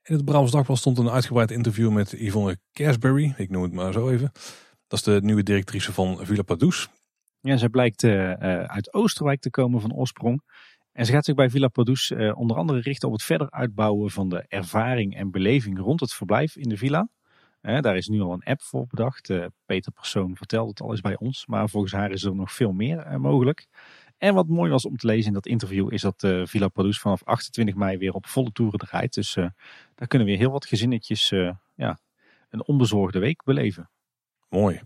In het Brabants Dagblad stond een uitgebreid interview met Yvonne Kersberry, ik noem het maar zo even. Dat is de nieuwe directrice van Villa Padus. Ja, zij blijkt uit Oosterwijk te komen van oorsprong. En ze gaat zich bij Villa Padus uh, onder andere richten op het verder uitbouwen van de ervaring en beleving rond het verblijf in de villa. Uh, daar is nu al een app voor bedacht. Uh, Peter Persoon vertelt het al eens bij ons, maar volgens haar is er nog veel meer mogelijk. En wat mooi was om te lezen in dat interview is dat Villa Padus vanaf 28 mei weer op volle toeren draait. Dus daar kunnen weer heel wat gezinnetjes ja, een onbezorgde week beleven. Mooi.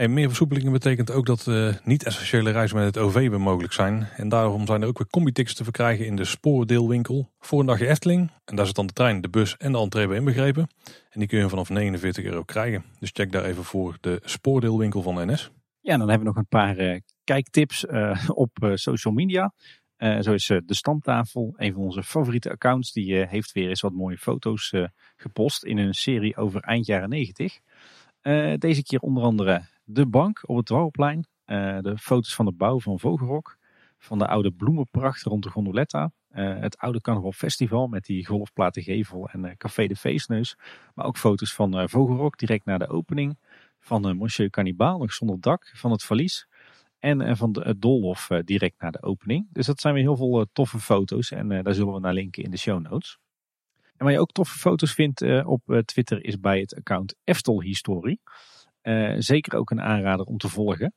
En meer versoepelingen betekent ook dat uh, niet-essentiële reizen met het OV weer mogelijk zijn. En daarom zijn er ook weer combi-tickets te verkrijgen in de spoordeelwinkel voor een dagje Efteling. En daar zit dan de trein, de bus en de entree bij inbegrepen. En die kun je vanaf 49 euro krijgen. Dus check daar even voor de spoordeelwinkel van NS. Ja, dan hebben we nog een paar uh, kijktips uh, op social media. zo is de Stamtafel, een van onze favoriete accounts. Die heeft weer eens wat mooie foto's gepost in een serie over eind jaren 90. Deze keer onder andere de bank op het Dwarrelplein. Uh, de foto's van de bouw van Vogelrok. Van de oude bloemenpracht rond de Gondoletta. Uh, het oude Carnaval Festival met die golfplatengevel en uh, Café de Feestneus. Maar ook foto's van Vogelrok direct na de opening. Van Monsieur Cannibal nog zonder dak. Van het Verlies. En van de, het Dolhof direct na de opening. Dus dat zijn weer heel veel toffe foto's. En daar zullen we naar linken in de show notes. En waar je ook toffe foto's vindt op Twitter is bij het account Eftel Historie. Uh, zeker ook een aanrader om te volgen.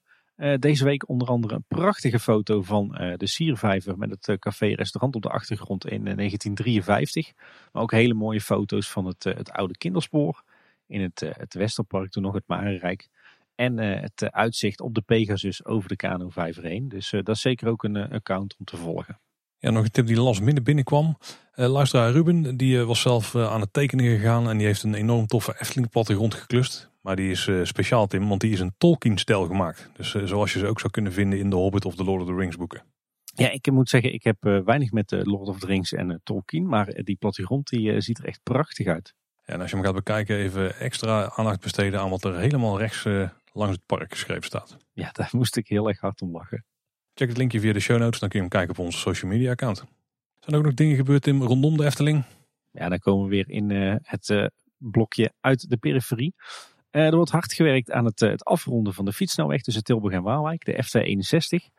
Deze week onder andere een prachtige foto van de Siervijver met het café-restaurant op de achtergrond in 1953. Maar ook hele mooie foto's van het, het oude kinderspoor in het, het Westerpark, toen nog het Marenrijk. En het uitzicht op de Pegasus over de Kano-vijver heen. Dus dat is zeker ook een account om te volgen. Ja, nog een tip die last midden binnenkwam. Uh, luisteraar Ruben, die was zelf aan het tekenen gegaan en die heeft een enorm toffe Efteling plattegrond geklust. Maar die is speciaal Tim, want die is een Tolkien-stijl gemaakt. Dus zoals je ze ook zou kunnen vinden in de Hobbit of de Lord of the Rings boeken. Ja, ik moet zeggen, ik heb weinig met de Lord of the Rings en Tolkien. Maar die plattegrond die ziet er echt prachtig uit. Ja, en als je hem gaat bekijken, even extra aandacht besteden aan wat er helemaal rechts langs het park geschreven staat. Ja, daar moest ik heel erg hard om lachen. Check het linkje via de show notes, dan kun je hem kijken op onze social media account. Zijn er ook nog dingen gebeurd Tim rondom de Efteling? Ja, dan komen we weer in het blokje uit de periferie. Uh, er wordt hard gewerkt aan het, eh, het, afronden van de fietssnelweg tussen Tilburg en Waalwijk, de F261.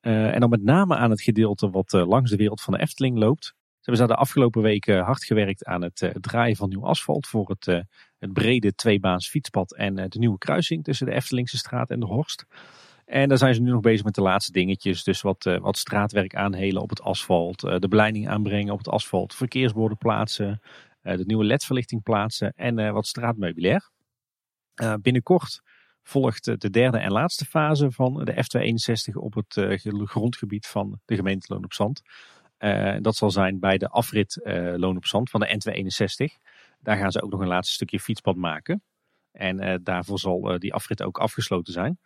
Uh, eh, en dan met name aan het gedeelte wat langs de wereld van de Efteling loopt. Ze hebben de afgelopen weken hard gewerkt aan het draaien van nieuw asfalt voor het, het brede tweebaans fietspad en de nieuwe kruising tussen de Eftelingse straat en de Horst. En daar zijn ze nu nog bezig met de laatste dingetjes. Dus wat, wat straatwerk aanhelen op het asfalt, de beleiding aanbrengen op het asfalt, verkeersborden plaatsen, de nieuwe ledverlichting plaatsen en wat straatmeubilair. Binnenkort volgt de derde en laatste fase van de F261 op het grondgebied van de gemeente Loon op Zand. Dat zal zijn bij de afrit Loon op Zand van de N261. Daar gaan ze ook nog een laatste stukje fietspad maken. En daarvoor zal die afrit ook afgesloten zijn.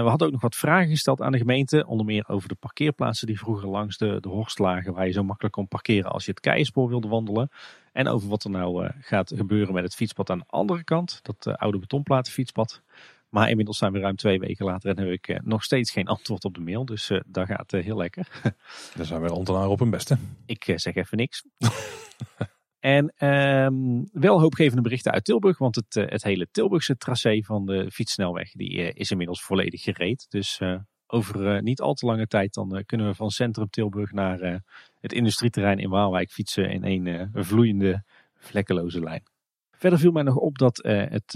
We hadden ook nog wat vragen gesteld aan de gemeente. Onder meer over de parkeerplaatsen die vroeger langs de, de horst lagen. Waar je zo makkelijk kon parkeren als je het keierspoor wilde wandelen. En over wat er nou uh, gaat gebeuren met het fietspad aan de andere kant. Dat uh, oude betonplaten fietspad. Maar inmiddels zijn we ruim twee weken later en heb ik uh, nog steeds geen antwoord op de mail. Dus dat gaat heel lekker. Dan zijn we ambtenaren op hun beste. Ik zeg even niks. en ehm, wel hoopgevende berichten uit Tilburg. Want het, het hele Tilburgse tracé van de fietssnelweg die, is inmiddels volledig gereed. Dus over niet al te lange tijd dan kunnen we van Centrum Tilburg naar het industrieterrein in Waalwijk fietsen in een vloeiende, vlekkeloze lijn. Verder viel mij nog op dat het,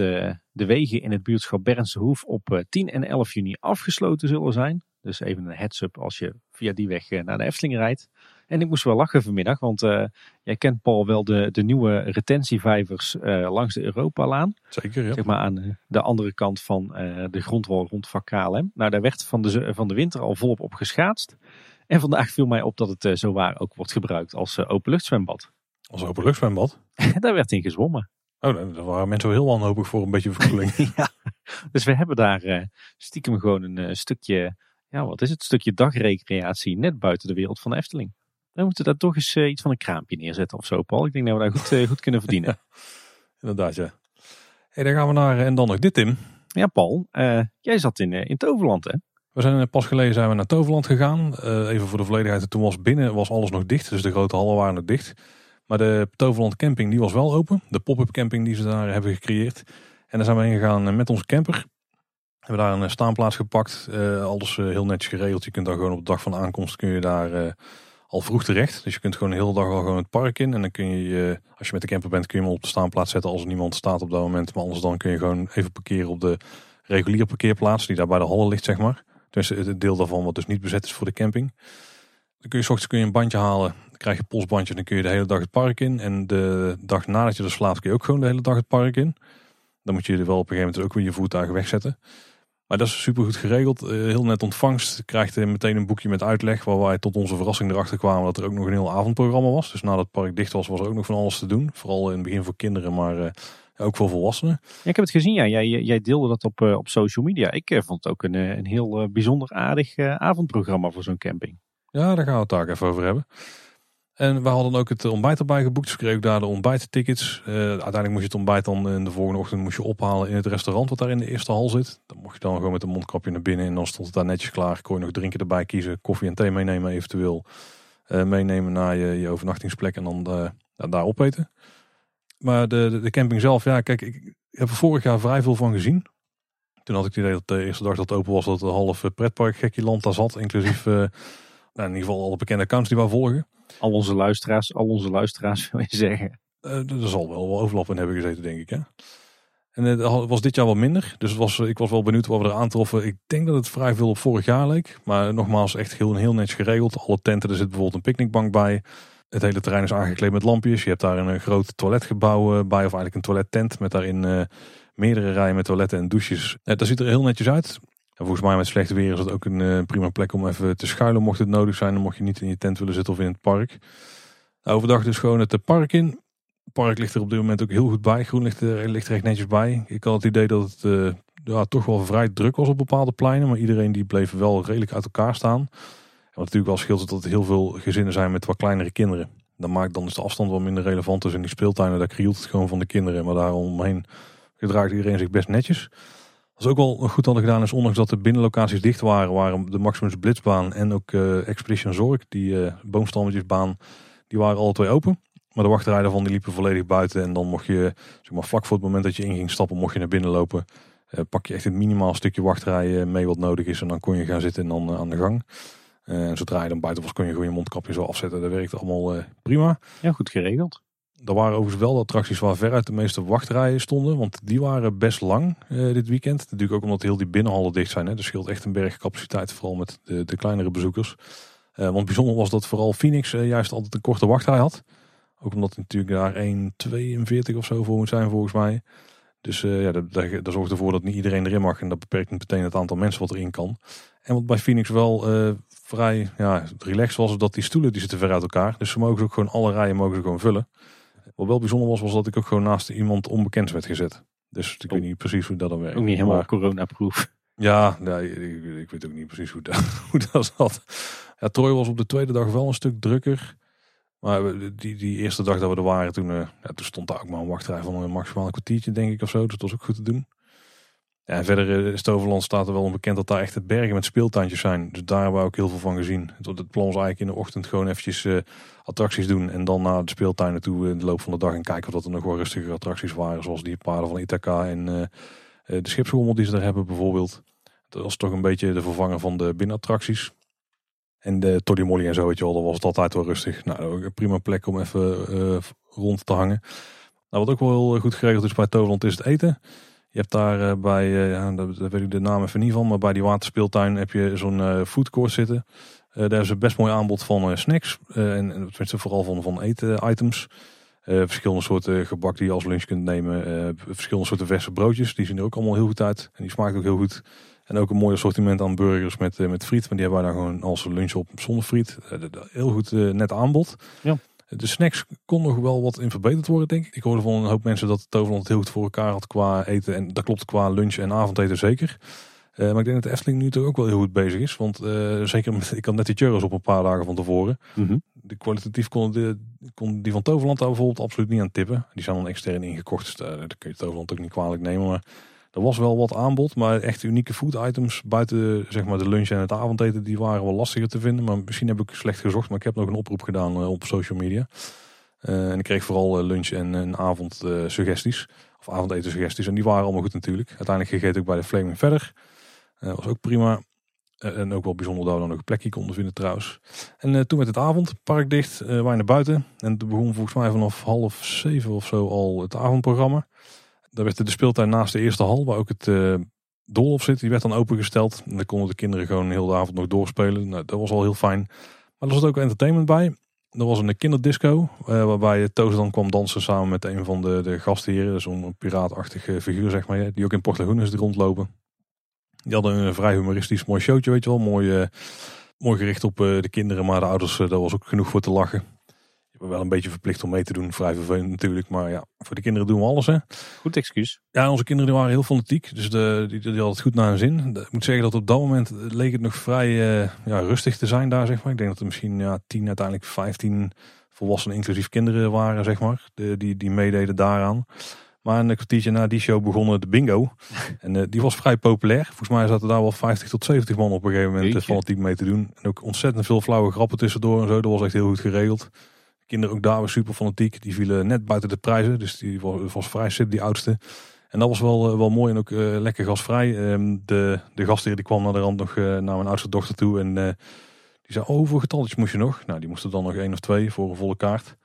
de wegen in het buurtschap Bernse Hoef op 10 en 11 juni afgesloten zullen zijn. Dus even een heads-up als je via die weg naar de Efteling rijdt. En ik moest wel lachen vanmiddag, want jij kent Paul wel de, de nieuwe retentievijvers langs de Europalaan. Zeker, ja. Zeg maar aan de andere kant van de grondwal rond vak KLM. Nou, daar werd van de, van de winter al volop op geschaatst. En vandaag viel mij op dat het zo waar ook wordt gebruikt als openluchtzwembad. Als openluchtzwembad? Daar werd in gezwommen. Oh, daar waren mensen heel wanhopig voor een beetje verkoeling. ja, dus we hebben daar stiekem gewoon een stukje, ja wat is het, stukje dagrecreatie net buiten de wereld van de Efteling. Dan moeten we daar toch eens iets van een kraampje neerzetten of zo, Paul. Ik denk dat we daar goed, goed kunnen verdienen. Inderdaad, ja. Hey, dan gaan we naar, en dan nog dit Tim. Ja, Paul, jij zat in, in Toverland hè? We zijn eh, pas geleden zijn we naar Toverland gegaan. Uh, even voor de volledigheid. Toen was binnen was alles nog dicht. Dus de grote hallen waren nog dicht. Maar de Toverland camping die was wel open. De pop-up camping die ze daar hebben gecreëerd. En daar zijn we heen gegaan eh, met onze camper. We hebben daar een staanplaats gepakt. Uh, alles heel netjes geregeld. Je kunt daar gewoon op de dag van aankomst kun je daar al vroeg terecht. Dus je kunt gewoon de hele dag al gewoon het park in. En dan kun je, als je met de camper bent, kun je hem op de staanplaats zetten als er niemand staat op dat moment. Maar anders dan kun je gewoon even parkeren op de reguliere parkeerplaats die daar bij de hallen ligt, zeg maar. Dus het deel daarvan wat dus niet bezet is voor de camping. Dan kun je s kun je een bandje halen. Dan krijg je postbandje. Dan kun je de hele dag het park in. En de dag nadat je er slaapt kun je ook gewoon de hele dag het park in. Dan moet je er wel op een gegeven moment ook weer je voertuigen wegzetten. Maar dat is super goed geregeld. Eh, heel net ontvangst. Krijgt je meteen een boekje met uitleg. Waar wij tot onze verrassing erachter kwamen dat er ook nog een heel avondprogramma was. Dus nadat het park dicht was, was er ook nog van alles te doen. Vooral in het begin voor kinderen, maar eh, ook voor volwassenen. Ja, ik heb het gezien, ja. Jij, jij deelde dat op, uh, op social media. Ik vond het ook een, eh, een heel bijzonder aardig avondprogramma voor zo'n camping. Ja, daar gaan we het daar even over hebben. En we hadden ook het ontbijt erbij geboekt. Dus kreeg ik daar de ontbijttickets. uiteindelijk moest je het ontbijt dan in de volgende ochtend moest je ophalen in het restaurant wat daar in de eerste hal zit. Dan mocht je dan gewoon met een mondkapje naar binnen en dan stond het daar netjes klaar. Kon je nog drinken erbij kiezen, koffie en thee meenemen eventueel. meenemen naar je, je overnachtingsplek en dan daar opeten. Maar de, de, camping zelf, ja, kijk, ik heb er vorig jaar vrij veel van gezien. Toen had ik het idee dat de eerste dag dat open was, dat het half eh, pretpark gekkie land daar zat. Inclusief, uh, nou, in ieder geval alle bekende accounts die wij volgen. Al onze luisteraars, al onze luisteraars wil je zeggen. Uh, er zal wel wel overlap in hebben gezeten, denk ik. Hè? En het was dit jaar wel minder. Dus het was, ik was wel benieuwd wat we er aantroffen. Ik denk dat het vrij veel op vorig jaar leek. Maar nogmaals, echt heel, heel netjes geregeld. Alle tenten, er zit bijvoorbeeld een picknickbank bij. Het hele terrein is aangekleed met lampjes. Je hebt daar een, groot toiletgebouw bij. Of eigenlijk een toilettent met daarin meerdere rijen met toiletten en douches. dat ziet er heel netjes uit. En volgens mij met slecht weer is het ook een prima plek om even te schuilen mocht het nodig zijn. Dan mocht je niet in je tent willen zitten of in het park. Overdag dus gewoon het park in. Het park ligt er op dit moment ook heel goed bij. Groen ligt er, ligt er echt netjes bij. Ik had het idee dat het uh, ja, toch wel vrij druk was op bepaalde pleinen. Maar iedereen die bleef wel redelijk uit elkaar staan. En wat natuurlijk wel scheelt is dat er heel veel gezinnen zijn met wat kleinere kinderen. Dan, maakt, dan is de afstand wat minder relevant. Dus in die speeltuinen daar krielt het gewoon van de kinderen. Maar daaromheen gedraagt iedereen zich best netjes. Wat ook wel goed hadden gedaan is, ondanks dat de binnenlocaties dicht waren, waren de Maximus Blitzbaan en ook uh, Expedition Zorg, die uh, boomstammetjesbaan, die waren alle twee open. Maar de wachtrijen daarvan die liepen volledig buiten. En dan mocht je, zeg maar, vlak voor het moment dat je in ging stappen, mocht je naar binnen lopen. Uh, pak je echt een minimaal stukje wachtrij mee wat nodig is. En dan kon je gaan zitten en dan aan de gang. En zodra je dan buiten was, kon je gewoon je mondkapje zo afzetten. Dat werkte allemaal prima. Ja, goed geregeld. Er waren overigens wel de attracties waar veruit de meeste wachtrijen stonden. Want die waren best lang dit weekend. Natuurlijk ook omdat heel die binnenhallen dicht zijn. Hè. Er scheelt echt een berg capaciteit, vooral met de, de kleinere bezoekers. Uh, want bijzonder was dat vooral Phoenix uh, juist altijd een korte wachtrij had. Ook omdat natuurlijk daar 1,42 of zo voor moet zijn volgens mij. Dus uh, ja, dat, dat, dat, zorgt ervoor dat niet iedereen erin mag. En dat beperkt meteen het aantal mensen wat erin kan. En wat bij Phoenix wel vrij ja, relaxed was, dat die stoelen die zitten ver uit elkaar. Dus ze mogen ook gewoon alle rijen mogen ze gewoon vullen. Wat wel bijzonder was, was dat ik ook gewoon naast iemand onbekends werd gezet. Dus ik weet niet precies hoe dat dan werkt. Ook niet helemaal corona-proof. Ja, nee, ik, ik, weet ook niet precies hoe dat, hoe dat zat. Ja, Troy was op de tweede dag wel een stuk drukker. Maar die, die eerste dag dat we er waren, toen, uh, ja, toen stond daar ook maar een wachtrij van een maximaal kwartiertje, denk ik, of zo. Dus dat was ook goed te doen. Ja, verder is Toverland staat er wel onbekend dat daar echt bergen met speeltuintjes zijn. Dus daar hebben we ook heel veel van gezien. Het, plan was eigenlijk in de ochtend gewoon eventjes uh, attracties doen. En dan naar de speeltuinen toe in de loop van de dag. En kijken of dat er nog wel rustige attracties waren. Zoals die paarden van Ithaca en de schipschommel die ze daar hebben bijvoorbeeld. Dat was toch een beetje de vervanger van de binnenattracties. En de Toddy Molly en zo, weet je wel, dat was altijd wel rustig. Nou, een prima plek om even rond te hangen. Nou, wat ook wel heel goed geregeld is bij Toverland is het eten. Je hebt daar uh, bij, uh, ja, daar, weet ik de naam even niet van, maar bij die waterspeeltuin heb je zo'n uh, foodcourt zitten. daar is een best mooi aanbod van snacks. en tenminste vooral van, van eten items. verschillende soorten gebak die je als lunch kunt nemen. verschillende soorten verse broodjes. Die zien er ook allemaal heel goed uit. En die smaakt ook heel goed. En ook een mooi assortiment aan burgers met, met friet. Maar die hebben wij daar gewoon als lunch op zonder friet. Heel goed net aanbod. Ja. De snacks kon nog wel wat in verbeterd worden, denk ik. Ik hoorde van een hoop mensen dat Toverland het heel goed voor elkaar had qua eten. En dat klopt qua lunch en avondeten zeker. Uh, maar ik denk dat de Efteling nu toch ook wel heel goed bezig is. Want uh, zeker, met, ik had net die churros op een paar dagen van tevoren. Mm -hmm. De kwalitatief kon, de, kon die van Toverland daar bijvoorbeeld absoluut niet aan tippen. Die zijn dan extern ingekocht, dus daar, daar kun je Toverland ook niet kwalijk nemen. Maar er was wel wat aanbod, maar echt unieke food items buiten zeg maar, de lunch en het avondeten, die waren wel lastiger te vinden. Maar misschien heb ik slecht gezocht, maar ik heb nog een oproep gedaan uh, op social media. Uh, en ik kreeg vooral uh, lunch en, en avond suggesties, of avondeten suggesties. En die waren allemaal goed natuurlijk. Uiteindelijk gegeten ook bij de Flaming verder. Dat was ook prima. en ook wel bijzonder dat we dan nog een plekje konden vinden trouwens. En toen werd het avond, park dicht, wij naar buiten. En toen begon volgens mij vanaf half zeven of zo al het avondprogramma. Daar werd de speeltuin naast de eerste hal, waar ook het uh, doolhof zit, die werd dan opengesteld. En dan konden de kinderen gewoon heel de avond nog doorspelen. Nou, dat was al heel fijn. Maar er zat ook entertainment bij. Er was een kinderdisco, uh, waarbij Toos dan kwam dansen samen met een van de, de gastheren. Zo'n piraatachtige figuur, zeg maar, die ook in Port Laguna rondlopen. Die hadden een vrij humoristisch mooi showtje, weet je wel. Mooi, uh, mooi gericht op de kinderen, maar de ouders, daar was ook genoeg voor te lachen wel een beetje verplicht om mee te doen. Vrij vervelend natuurlijk. Maar ja, voor de kinderen doen we alles. Hè. Goed excuus. Ja, onze kinderen die waren heel fanatiek. Dus de, die, die hadden het goed naar hun zin. Ik moet zeggen dat op dat moment leek het nog vrij uh, ja, rustig te zijn daar. Zeg maar. Ik denk dat er misschien ja, 10, uiteindelijk 15 volwassenen inclusief kinderen waren. Zeg maar, de, die, die meededen daaraan. Maar een kwartiertje na die show begonnen de bingo. En uh, die was vrij populair. Volgens mij zaten daar wel 50 tot 70 man op een gegeven moment Jeetje. fanatiek mee te doen. En ook ontzettend veel flauwe grappen tussendoor en zo. Dat was echt heel goed geregeld. Kinderen ook daar weer super fanatiek. Die vielen net buiten de prijzen. Dus die was, was vrij sip, die oudste. En dat was wel, eh, wel mooi en ook uh, lekker gastvrij. Um, de, de gastheer die kwam naar de rand nog uh, naar mijn oudste dochter toe. En die zei, oh, hoeveel getalletjes moest je nog? Nou, die moesten dan nog één of twee voor een volle kaart.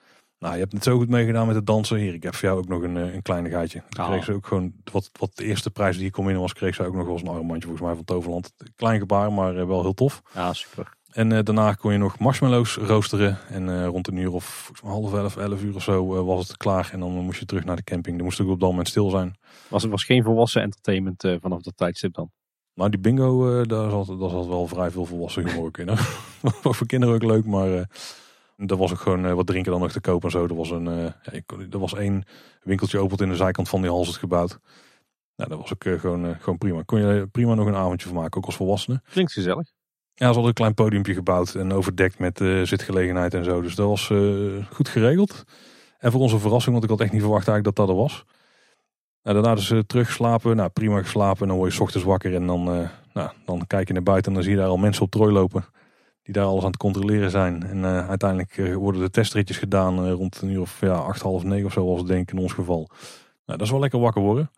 Nou, je hebt het zo goed meegedaan met het dansen. Hier, ik heb voor jou ook nog een, eh, een gaatje. Toen Oh. kreeg ze ook gewoon, wat, wat de eerste prijs die ik kon winnen was, kreeg ze ook nog wel eens een armbandje volgens mij van Toverland. Klein gebaar, maar eh, wel heel tof. Ja, super. En eh, daarna kon je nog marshmallows roosteren. En eh, rond een uur of half elf, elf uur of zo eh, was het klaar. En dan moest je terug naar de camping. Dan moest ik op dat moment stil zijn. Was, was geen volwassen entertainment vanaf dat tijdstip dan? Nou, die bingo, daar, zat, daar zat wel vrij veel volwassen humor in. was voor kinderen ook leuk, maar er was ook gewoon wat drinken dan nog te koop en zo. Er was, een, ja, ik, er was één winkeltje opend in de zijkant van die hals het gebouwd. Nou, dat was ook gewoon, gewoon prima. Kon je prima nog een avondje van maken, ook als volwassene. Klinkt gezellig. Ja, ze hadden een klein podiumpje gebouwd en overdekt met eh, zitgelegenheid en zo. Dus dat was eh, goed geregeld. En voor onze verrassing, want ik had echt niet verwacht eigenlijk dat dat er was. Nou, daarna dus eh, terug slapen. Nou, prima geslapen. En dan word je ochtends wakker en dan, nou, dan kijk je naar buiten en dan zie je daar al mensen op trooi lopen. Die daar alles aan het controleren zijn. En uiteindelijk worden de testritjes gedaan rond een uur of ja, acht, half negen of zo was het denk in ons geval. Nou, dat is wel lekker wakker worden.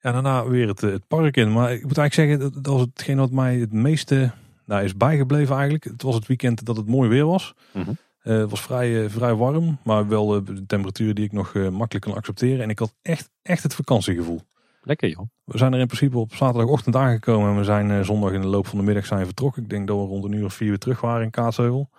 Ja, daarna weer het, het park in. Maar ik moet eigenlijk zeggen, dat was hetgeen wat mij het meeste nou, is bijgebleven eigenlijk. Het was het weekend dat het mooi weer was. Mhm. Eh, het was vrij, eh, vrij warm, maar wel eh, de temperatuur die ik nog makkelijk kan accepteren. En ik had echt, echt het vakantiegevoel. Lekker joh. We zijn er in principe op zaterdagochtend aangekomen en we zijn zondag in de loop van de middag zijn vertrokken. Ik denk dat we rond een uur of vier weer terug waren in Kaatsheuvel.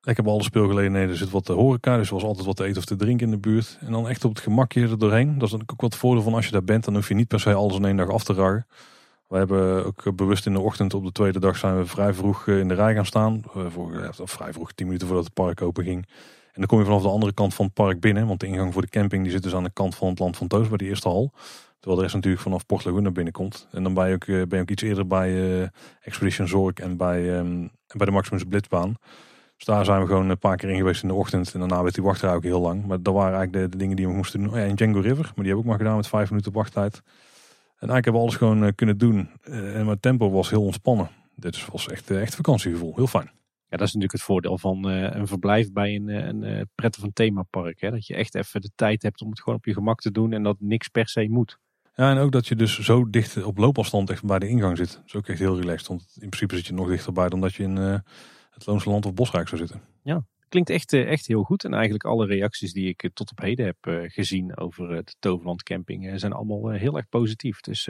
Lekker bij alle speelgelegenheden er zit wat te horeca, dus er was altijd wat te eten of te drinken in de buurt. En dan echt op het gemakje er doorheen. Dat is natuurlijk ook wat het voordeel van als je daar bent, dan hoef je niet per se alles in één dag af te ragen. We hebben ook bewust in de ochtend op de tweede dag zijn we vrij vroeg eh, in de rij gaan staan. Eh, Voor, vrij vroeg, tien minuten voordat het park open ging. En dan kom je vanaf de andere kant van het park binnen. Want de ingang voor de camping die zit dus aan de kant van het Land van Toos bij de eerste hal. Terwijl de rest natuurlijk vanaf Port Laguna binnenkomt. En dan ben je ook, eh, ben je ook iets eerder bij eh, Expedition Zorg en bij, ehm, bij de Maximus Blitzbaan. Dus daar zijn we gewoon een paar keer in geweest in de ochtend. En daarna werd die wachtrij ook heel lang. Maar dat waren eigenlijk de, dingen die we moesten doen. Oh en Django River, maar die we ook maar gedaan met vijf minuten wachttijd. En eigenlijk hebben we alles gewoon eh, kunnen doen. Eh, en mijn tempo was heel ontspannen. Dit was echt, eh, echt vakantiegevoel. Heel fijn. Ja, dat is natuurlijk het voordeel van een verblijf bij een, een prettig van themapark. Hè? Dat je echt even de tijd hebt om het gewoon op je gemak te doen en dat niks per se moet. Ja, en ook dat je dus zo dicht op loopafstand echt bij de ingang zit. Dat is ook echt heel relaxed. Want in principe zit je nog dichterbij dan dat je in het Loonse Land of Bosrijk zou zitten. Klinkt echt, eh, echt heel goed. En eigenlijk alle reacties die ik eh, tot op heden heb eh, gezien over de Toverland camping zijn allemaal heel erg positief. Dus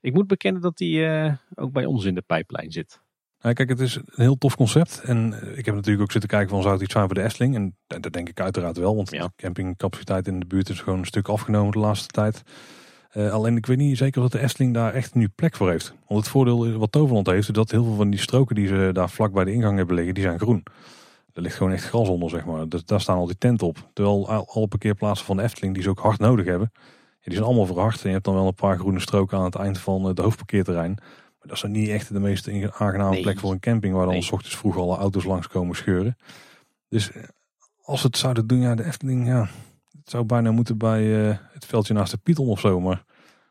ik moet bekennen dat die ook bij ons in de pijplijn zit. Ja, kijk, het is een heel tof concept. En ik heb natuurlijk ook zitten kijken van zou het iets zijn voor de Efteling. En dat denk ik uiteraard wel. Want Ja. de campingcapaciteit in de buurt is gewoon een stuk afgenomen de laatste tijd. Alleen ik weet niet zeker of de Efteling daar echt nu plek voor heeft. Want het voordeel wat Toverland heeft, is dat heel veel van die stroken die ze daar vlak bij de ingang hebben liggen, die zijn groen. Er ligt gewoon echt gras onder, zeg maar. Dus daar staan al die tenten op. Terwijl al- alle parkeerplaatsen van de Efteling, die ze ook hard nodig hebben, die zijn allemaal verhard. En je hebt dan wel een paar groene stroken aan het eind van het hoofdparkeerterrein. Maar dat is dan niet echt de meest aangename Nee. plek voor een camping, waar dan Nee. s ochtends vroeg alle auto's langskomen scheuren. Dus eh, als we het zouden doen, ja, de Efteling, ja, het zou bijna moeten bij eh, het veldje naast de Pieton of zo. Maar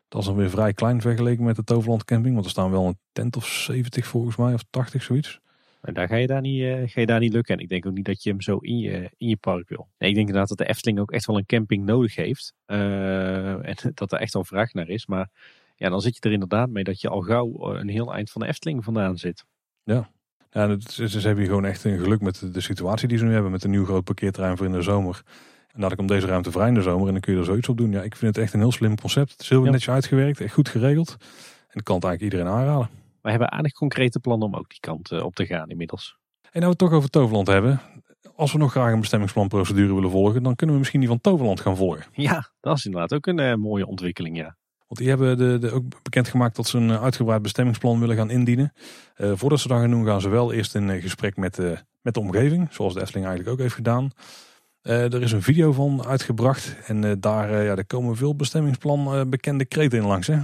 dat is dan weer vrij klein vergeleken met de Toverland camping. Want er staan wel een tent of 70 volgens mij, of 80 zoiets. Maar daar ga je daar, niet, eh, ga je daar niet lukken. En ik denk ook niet dat je hem zo in je, in je park wil. Nee, ik denk inderdaad dat de Efteling ook echt wel een camping nodig heeft. Eh, en dat er echt wel vraag naar is. Maar ja, dan zit je er inderdaad mee dat je al gauw eh, een heel eind van de Efteling vandaan zit. Ja, het is- ze hebben hier gewoon echt een geluk met de, de situatie die ze nu hebben. Met een nieuw groot parkeerterrein voor in de zomer. En laat ik om deze ruimte vrij in de zomer. En dan kun je er zoiets op doen. Ja, ik vind het echt een heel slim concept. Het is heel Ja. netjes uitgewerkt. Echt goed geregeld. En ik kan het eigenlijk iedereen aanraden. We hebben aardig concrete plannen om ook die kant eh, op te gaan inmiddels. En nou we het toch over Toverland hebben. Als we nog graag een bestemmingsplanprocedure willen volgen. Dan kunnen we misschien die van Toverland gaan volgen. Ja, dat is inderdaad ook een eh, mooie ontwikkeling, ja. Want die hebben de, de, ook bekendgemaakt dat ze een uitgebreid bestemmingsplan willen gaan indienen. Eh, voordat ze dat gaan doen, gaan ze wel eerst in gesprek met, met de omgeving. Zoals de Efteling eigenlijk ook heeft gedaan. Er is een video van uitgebracht. En daar, ja, daar komen veel bestemmingsplan bekende kreten in langs. Hè?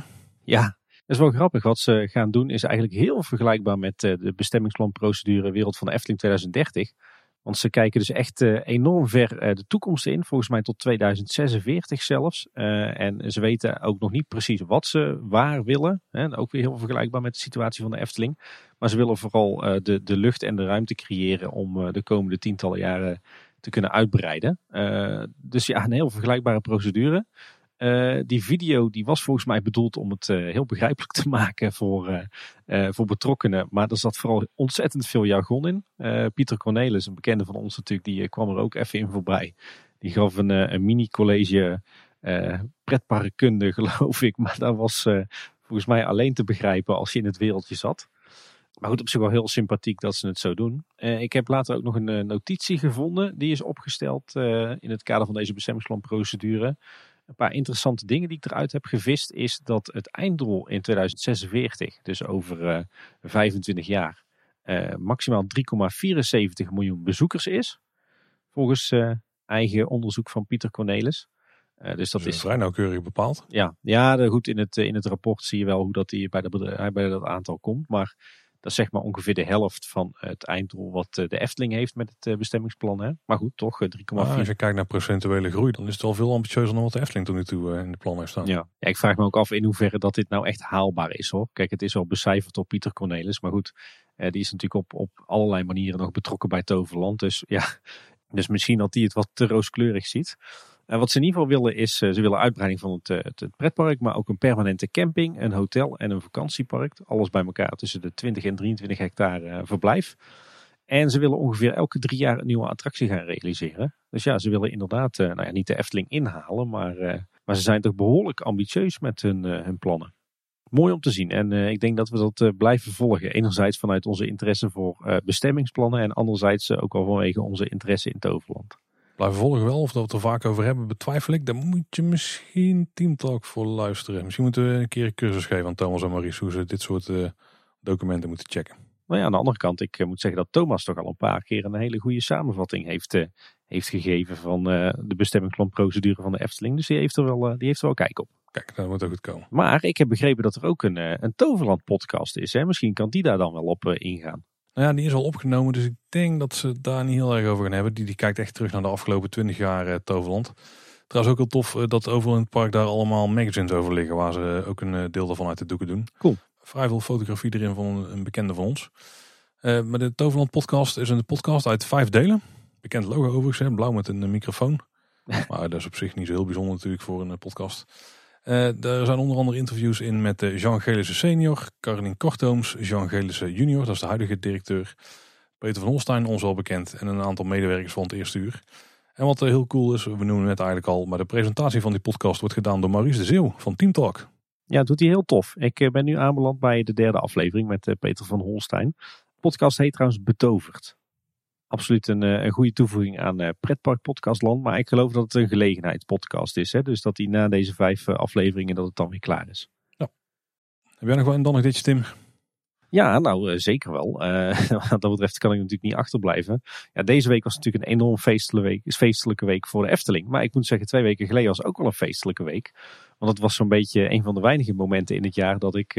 Ja, is wel grappig. Wat ze gaan doen is eigenlijk heel vergelijkbaar met eh, de bestemmingsplanprocedure Wereld van de Efteling 2030. Want ze kijken dus echt eh, enorm ver eh, de toekomst in. Volgens mij tot 2046 zelfs. En ze weten ook nog niet precies wat ze waar willen. Hè. Ook weer heel vergelijkbaar met de situatie van de Efteling. Maar ze willen vooral de, de lucht en de ruimte creëren om de komende tientallen jaren te kunnen uitbreiden. Dus ja, een heel vergelijkbare procedure. Die video die was volgens mij bedoeld om het heel begrijpelijk te maken voor, voor betrokkenen. Maar er zat vooral ontzettend veel jargon in. Pieter Cornelis, een bekende van ons natuurlijk, die kwam er ook even in voorbij. Die gaf een, een mini-college pretparkkunde, geloof ik. Maar dat was volgens mij alleen te begrijpen als je in het wereldje zat. Maar goed, op zich wel heel sympathiek dat ze het zo doen. Ik heb later ook nog een notitie gevonden. Die is opgesteld in het kader van deze bestemmingsplanprocedure. Een paar interessante dingen die ik eruit heb gevist. Is dat het einddoel in 2046, dus over 25 jaar, maximaal 3,74 miljoen bezoekers is. Volgens eigen onderzoek van Pieter Cornelis. Uh, dus dat is vrij nauwkeurig bepaald. Ja, ja goed, in het, in het rapport zie je wel hoe dat hij bij, de, bij dat aantal komt. Maar dat is zeg maar ongeveer de helft van het einddoel wat eh, de Efteling heeft met het eh, bestemmingsplan. Hè? Maar goed, toch 3,4. Ah, als je kijkt naar procentuele groei, dan is het wel veel ambitieuzer dan wat de Efteling tot nu toe in de plan heeft staan. Ja. ja, ik vraag me ook af in hoeverre dat dit nou echt haalbaar is hoor. Kijk, het is wel becijferd door Pieter Cornelis. Maar goed, die is natuurlijk op, op allerlei manieren nog betrokken bij Toverland. Dus ja, dus misschien dat hij het wat te rooskleurig ziet. En wat ze in ieder geval willen is, uh, ze willen uitbreiding van het, uh, het, pretpark, maar ook een permanente camping, een hotel en een vakantiepark. Alles bij elkaar tussen de 20 en 23 hectare verblijf. En ze willen ongeveer elke drie jaar een nieuwe attractie gaan realiseren. Dus ja, ze willen inderdaad, nou ja, niet de Efteling inhalen, maar, maar ze zijn toch behoorlijk ambitieus met hun, hun plannen. Mooi om te zien en ik denk dat we dat blijven volgen. Enerzijds vanuit onze interesse voor bestemmingsplannen en anderzijds ook al vanwege onze interesse in Toverland blijven volgen wel. Of dat we het er vaak over hebben, betwijfel ik. Daar moet je misschien Teamtalk voor luisteren. Misschien moeten we een keer een cursus geven aan Thomas en Maurice hoe ze dit soort uh, documenten moeten checken. Nou ja, aan de andere kant, ik uh, moet zeggen dat Thomas toch al een paar keer een hele goede samenvatting heeft, uh, heeft gegeven van de bestemmingsplanprocedure van de Efteling. Dus die heeft er wel, die heeft er wel kijk op. Kijk, dat moet ook goed komen. Maar ik heb begrepen dat er ook een, een Toverland podcast is. Hè? Misschien kan die daar dan wel op ingaan. Nou ja, die is al opgenomen, dus ik denk dat ze daar niet heel erg over gaan hebben. Die, die kijkt echt terug naar de afgelopen twintig jaar uh, Toverland. Trouwens ook heel tof uh, dat overal in het park daar allemaal magazines over liggen, waar ze ook een deel daarvan uit de doeken doen. Cool. Vrij veel fotografie erin van een, een bekende van ons. maar de Toverland podcast is een podcast uit vijf delen. Bekend logo overigens, hè, blauw met een microfoon. maar dat is op zich niet zo heel bijzonder natuurlijk voor een podcast. Uh, er zijn onder andere interviews in met uh, Jean Gelissen senior, Caroline Kortooms, Jean Gelissen junior, dat is de huidige directeur, Peter van Holstein, ons wel bekend, en een aantal medewerkers van het eerste uur. En wat uh, heel cool is, we noemen het eigenlijk al, maar de presentatie van die podcast wordt gedaan door Maurice de Zeeuw van Team Talk. Ja, dat doet hij heel tof. Ik ben nu aanbeland bij de derde aflevering met Peter van Holstein. De podcast heet trouwens Betoverd absoluut een, eh, een goede toevoeging aan uh, Pretpark Podcastland. Maar ik geloof dat het een gelegenheidspodcast is. Hè? Dus dat die na deze vijf uh, afleveringen dat het dan weer klaar is. Ja. Heb jij nog wel een dan nog ditje, Tim? Ja, nou zeker wel. wat dat betreft kan ik natuurlijk niet achterblijven. Ja, deze week was natuurlijk een enorm feestelijke week, feestelijke week voor de Efteling. Maar ik moet zeggen, twee weken geleden was ook wel een feestelijke week. Want het was zo'n beetje een van de weinige momenten in het jaar dat ik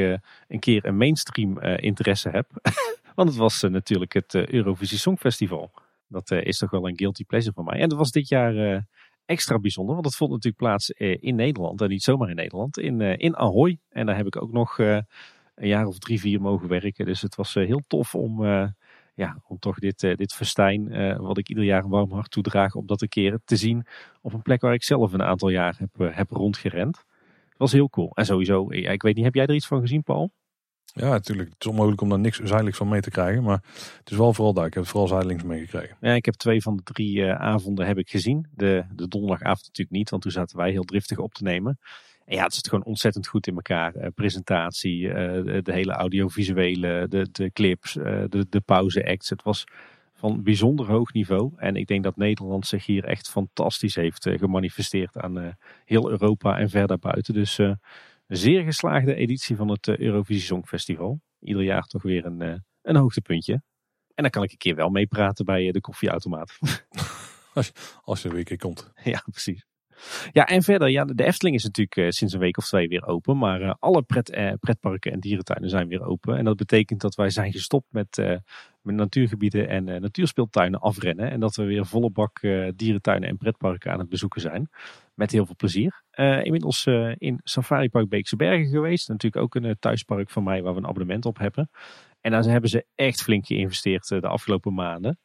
een keer een mainstream interesse heb. Want het was eh, natuurlijk het eh, Eurovisie Songfestival. Dat eh, is toch wel een guilty pleasure van mij. En dat was dit jaar extra bijzonder. Want het vond natuurlijk plaats in Nederland. En niet zomaar in Nederland. In, in Ahoy. En daar heb ik ook nog een jaar of drie, vier mogen werken. Dus het was heel tof om, ja, om toch dit, dit festijn, wat ik ieder jaar een warm hart toedraag, om dat een keer te zien op een plek waar ik zelf een aantal jaar heb, heb rondgerend. Het was heel cool. En sowieso, ik weet niet, heb jij er iets van gezien, Paul? Ja, natuurlijk. Het is onmogelijk om daar niks zijdelijks van mee te krijgen. Maar het is wel vooral daar. Ik heb het vooral zijdelings meegekregen. Ja, ik heb twee van de drie uh, avonden heb ik gezien. De, de donderdagavond natuurlijk niet, want toen zaten wij heel driftig op te nemen. En ja, het zit gewoon ontzettend goed in elkaar. Uh, presentatie, uh, de, hele audiovisuele, de, de clips, de, de pauze acts. Het was van bijzonder hoog niveau. En ik denk dat Nederland zich hier echt fantastisch heeft gemanifesteerd aan heel Europa en verder buiten. Dus zeer geslaagde editie van het eh, Eurovisie Songfestival. Ieder jaar toch weer een, eh, een hoogtepuntje. En dan kan ik een keer wel meepraten bij eh, de koffieautomaat. Als je, als er weer een keer komt. Ja, precies. Ja, en verder, ja, de Efteling is natuurlijk sinds een week of twee weer open. Maar alle pret, pretparken en dierentuinen zijn weer open. En dat betekent dat wij zijn gestopt met, met natuurgebieden en natuurspeeltuinen afrennen. En dat we weer volle bak dierentuinen en pretparken aan het bezoeken zijn. Met heel veel plezier. Uh, inmiddels uh, in Safari Park Beekse Bergen geweest. Natuurlijk ook een thuispark van mij waar we een abonnement op hebben. En daar hebben ze echt flink geïnvesteerd de afgelopen maanden.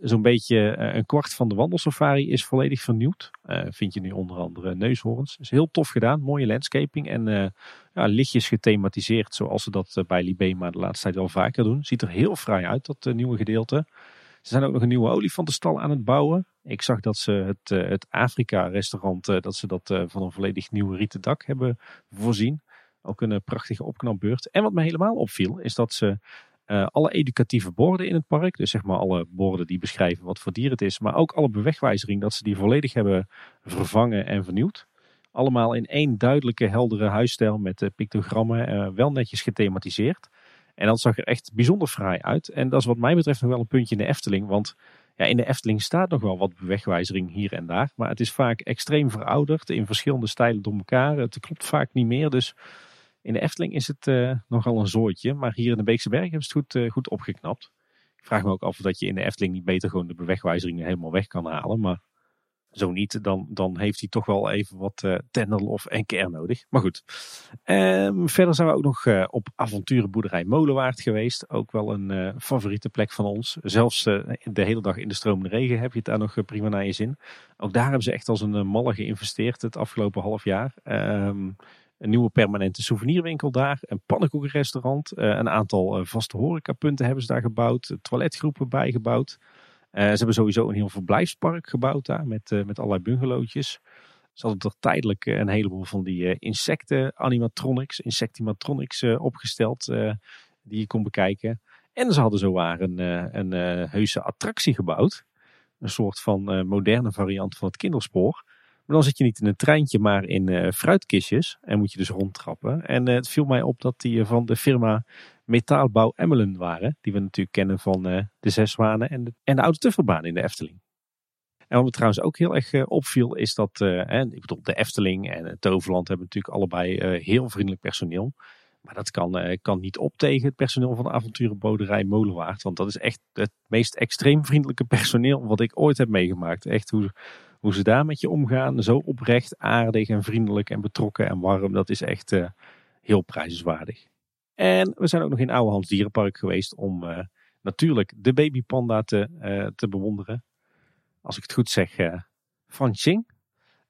Zo'n beetje een kwart van de wandelsafari is volledig vernieuwd. vind je nu onder andere neushoorns. Is heel tof gedaan. Mooie landscaping en ja, lichtjes gethematiseerd. Zoals ze dat bij Libema de laatste tijd wel vaker doen. Ziet er heel fraai uit, dat nieuwe gedeelte. Ze zijn ook nog een nieuwe olifantenstal aan het bouwen. Ik zag dat ze het, het Afrika-restaurant, dat ze dat van een volledig nieuw rieten dak hebben voorzien. Ook een prachtige opknapbeurt. En wat me helemaal opviel, is dat ze alle educatieve borden in het park, dus zeg maar alle borden die beschrijven wat voor dier het is, maar ook alle bewegwijzering, dat ze die volledig hebben vervangen en vernieuwd. Allemaal in één duidelijke, heldere huisstijl met pictogrammen, wel netjes gethematiseerd. En dat zag er echt bijzonder fraai uit. En dat is wat mij betreft nog wel een puntje in de Efteling. Want ja, in de Efteling staat nog wel wat wegwijzering hier en daar. Maar het is vaak extreem verouderd in verschillende stijlen door elkaar. Het klopt vaak niet meer. Dus in de Efteling is het uh, nogal een zoortje. Maar hier in de Beekse Berg hebben ze het goed, uh, goed opgeknapt. Ik vraag me ook af of dat je in de Efteling niet beter gewoon de bewegwijzeringen helemaal weg kan halen. Maar zo niet, dan, dan heeft hij toch wel even wat uh, tenderlof en kern nodig. Maar goed. Um, verder zijn we ook nog uh, op avonturenboerderij Molenwaard geweest. Ook wel een favoriete plek van ons. Zelfs de hele dag in de stromende regen heb je het daar nog prima naar je zin. Ook daar hebben ze echt als een malle geïnvesteerd het afgelopen half jaar. Um, een nieuwe permanente souvenirwinkel daar. Een pannenkoekenrestaurant. een aantal vaste horecapunten hebben ze daar gebouwd. Toiletgroepen bijgebouwd. Uh, ze hebben sowieso een heel verblijfspark gebouwd daar met, met allerlei bungalowtjes. Ze hadden toch tijdelijk een heleboel van die insecten animatronics, insectimatronics opgesteld die je kon bekijken. En ze hadden zowaar een, een heuse attractie gebouwd. Een soort van moderne variant van het kinderspoor. Maar dan zit je niet in een treintje, maar in fruitkistjes. En moet je dus rondtrappen. En het viel mij op dat die van de firma metaalbouw Emmelen waren. Die we natuurlijk kennen van de Zes Zwanen en de, en de Oude Tuffelbaan in de Efteling. En wat me trouwens ook heel erg opviel is dat, ik bedoel, de Efteling en het Toverland hebben natuurlijk allebei heel vriendelijk personeel. Maar dat kan, kan niet op tegen het personeel van de avonturenboerderij Molenwaard. Want dat is echt het meest extreem vriendelijke personeel wat ik ooit heb meegemaakt. Echt hoe, hoe ze daar met je omgaan. Zo oprecht, aardig en vriendelijk en betrokken en warm. Dat is echt heel prijzenswaardig. En we zijn ook nog in Ouwehands Dierenpark geweest om uh, natuurlijk de babypanda te, uh, te bewonderen. Als ik het goed zeg, uh, van Xing.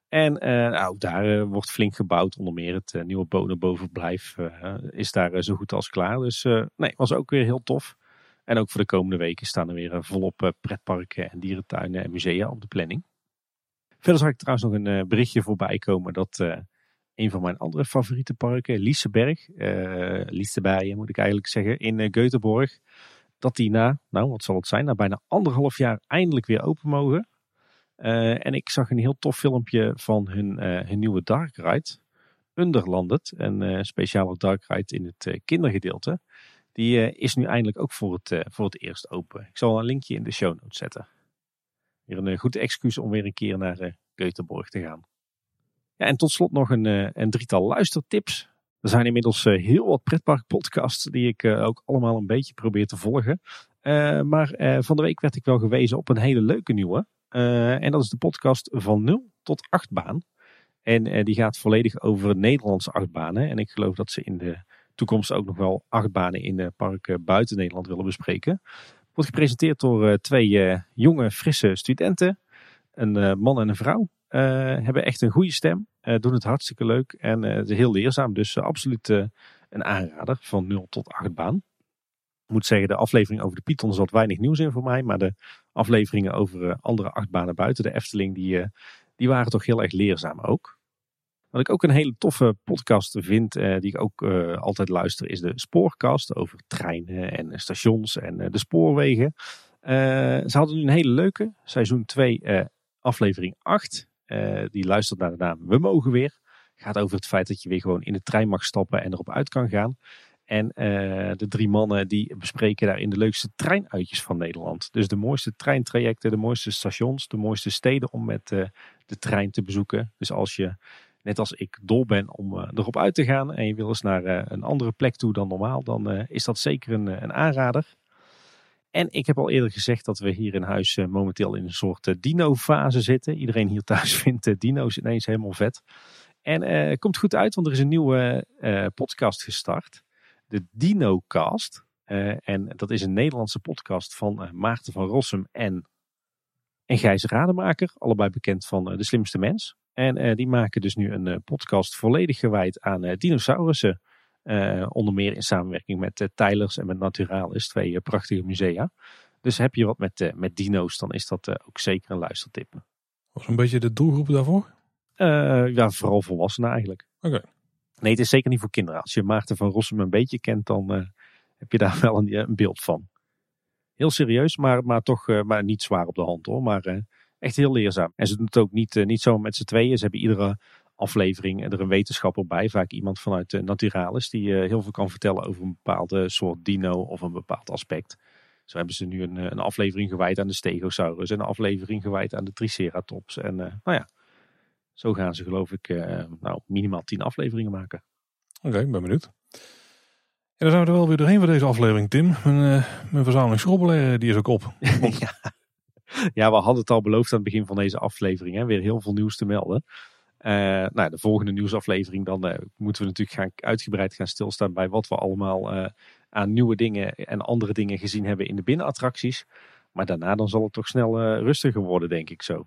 En nou, ook daar wordt flink gebouwd. Onder meer het nieuwe bonenbovenblijf is daar zo goed als klaar. Dus nee, was ook weer heel tof. En ook voor de komende weken staan er weer volop pretparken en dierentuinen en musea op de planning. Verder zag ik trouwens nog een berichtje voorbij komen dat een van mijn andere favoriete parken, Liseberg, uh, Liseberg moet ik eigenlijk zeggen, in Göteborg. Dat die na, nou wat zal het zijn, na bijna anderhalf jaar eindelijk weer open mogen. En ik zag een heel tof filmpje van hun, hun nieuwe dark ride, Underlanded, een speciale dark ride in het kindergedeelte. Die is nu eindelijk ook voor het, voor het eerst open. Ik zal een linkje in de show notes zetten. Weer een goed excuus om weer een keer naar Göteborg te gaan. Ja, en tot slot nog een, eh, een drietal luistertips. Er zijn inmiddels eh, heel wat pretparkpodcasts die ik eh, ook allemaal een beetje probeer te volgen. maar van de week werd ik wel gewezen op een hele leuke nieuwe. en dat is de podcast van 0 tot 8 baan. En die gaat volledig over Nederlandse achtbanen. En ik geloof dat ze in de toekomst ook nog wel achtbanen in de parken buiten Nederland willen bespreken. Wordt gepresenteerd door twee jonge, frisse studenten. Een man en een vrouw. Hebben echt een goede stem. Doen het hartstikke leuk. En het heel leerzaam. Dus absoluut een aanrader van 0 tot 8 baan. Ik moet zeggen, de aflevering over de Python zat weinig nieuws in voor mij. Maar de afleveringen over andere achtbanen buiten de Efteling, die, die waren toch heel erg leerzaam ook. Wat ik ook een hele toffe podcast vind, die ik ook altijd luister, is de Spoorcast over treinen en stations en de spoorwegen. ze hadden nu een hele leuke, seizoen 2, aflevering 8. Uh, die luistert naar de naam We Mogen Weer. Gaat over het feit dat je weer gewoon in de trein mag stappen en erop uit kan gaan. En de drie mannen die bespreken daarin de leukste treinuitjes van Nederland. Dus de mooiste treintrajecten, de mooiste stations, de mooiste steden om met de trein te bezoeken. Dus als je, net als ik, dol ben om erop uit te gaan en je wil eens naar een andere plek toe dan normaal, dan is dat zeker een, een aanrader. En ik heb al eerder gezegd dat we hier in huis uh, momenteel in een soort uh, dino-fase zitten. Iedereen hier thuis vindt uh, dino's ineens helemaal vet. En het komt goed uit, want er is een nieuwe podcast gestart. De DinoCast. en dat is een Nederlandse podcast van Maarten van Rossum en, en Gijs Rademaker. Allebei bekend van De Slimste Mens. En die maken dus nu een podcast volledig gewijd aan dinosaurussen. onder meer in samenwerking met Tylers en met Naturalis, twee prachtige musea. Dus heb je wat met, met dino's, dan is dat ook zeker een luistertip. Was een beetje de doelgroep daarvoor? ja, vooral volwassenen eigenlijk. Oké. Nee, het is zeker niet voor kinderen. Als je Maarten van Rossum een beetje kent, dan uh, heb je daar wel een, een, beeld van. Heel serieus, maar, maar toch uh, maar niet zwaar op de hand hoor. Maar uh, echt heel leerzaam. En ze doen het ook niet, niet zo met z'n tweeën. Ze hebben iedere aflevering er een wetenschapper bij. Vaak iemand vanuit Naturalis die heel veel kan vertellen over een bepaalde soort dino of een bepaald aspect. Zo hebben ze nu een, een aflevering gewijd aan de Stegosaurus en een aflevering gewijd aan de Triceratops. En nou ja, zo gaan ze geloof ik nou, minimaal tien afleveringen maken. Oké, ben benieuwd. En dan zijn we er wel weer doorheen voor deze aflevering, Tim. Mijn, uh, mijn verzameling schrobbelen, die is ook op. ja. ja, we hadden het al beloofd aan het begin van deze aflevering. Hè, weer heel veel nieuws te melden. Uh, nou, de volgende nieuwsaflevering, dan uh, moeten we natuurlijk gaan, uitgebreid gaan stilstaan bij wat we allemaal aan nieuwe dingen en andere dingen gezien hebben in de binnenattracties. Maar daarna dan zal het toch snel rustiger worden, denk ik zo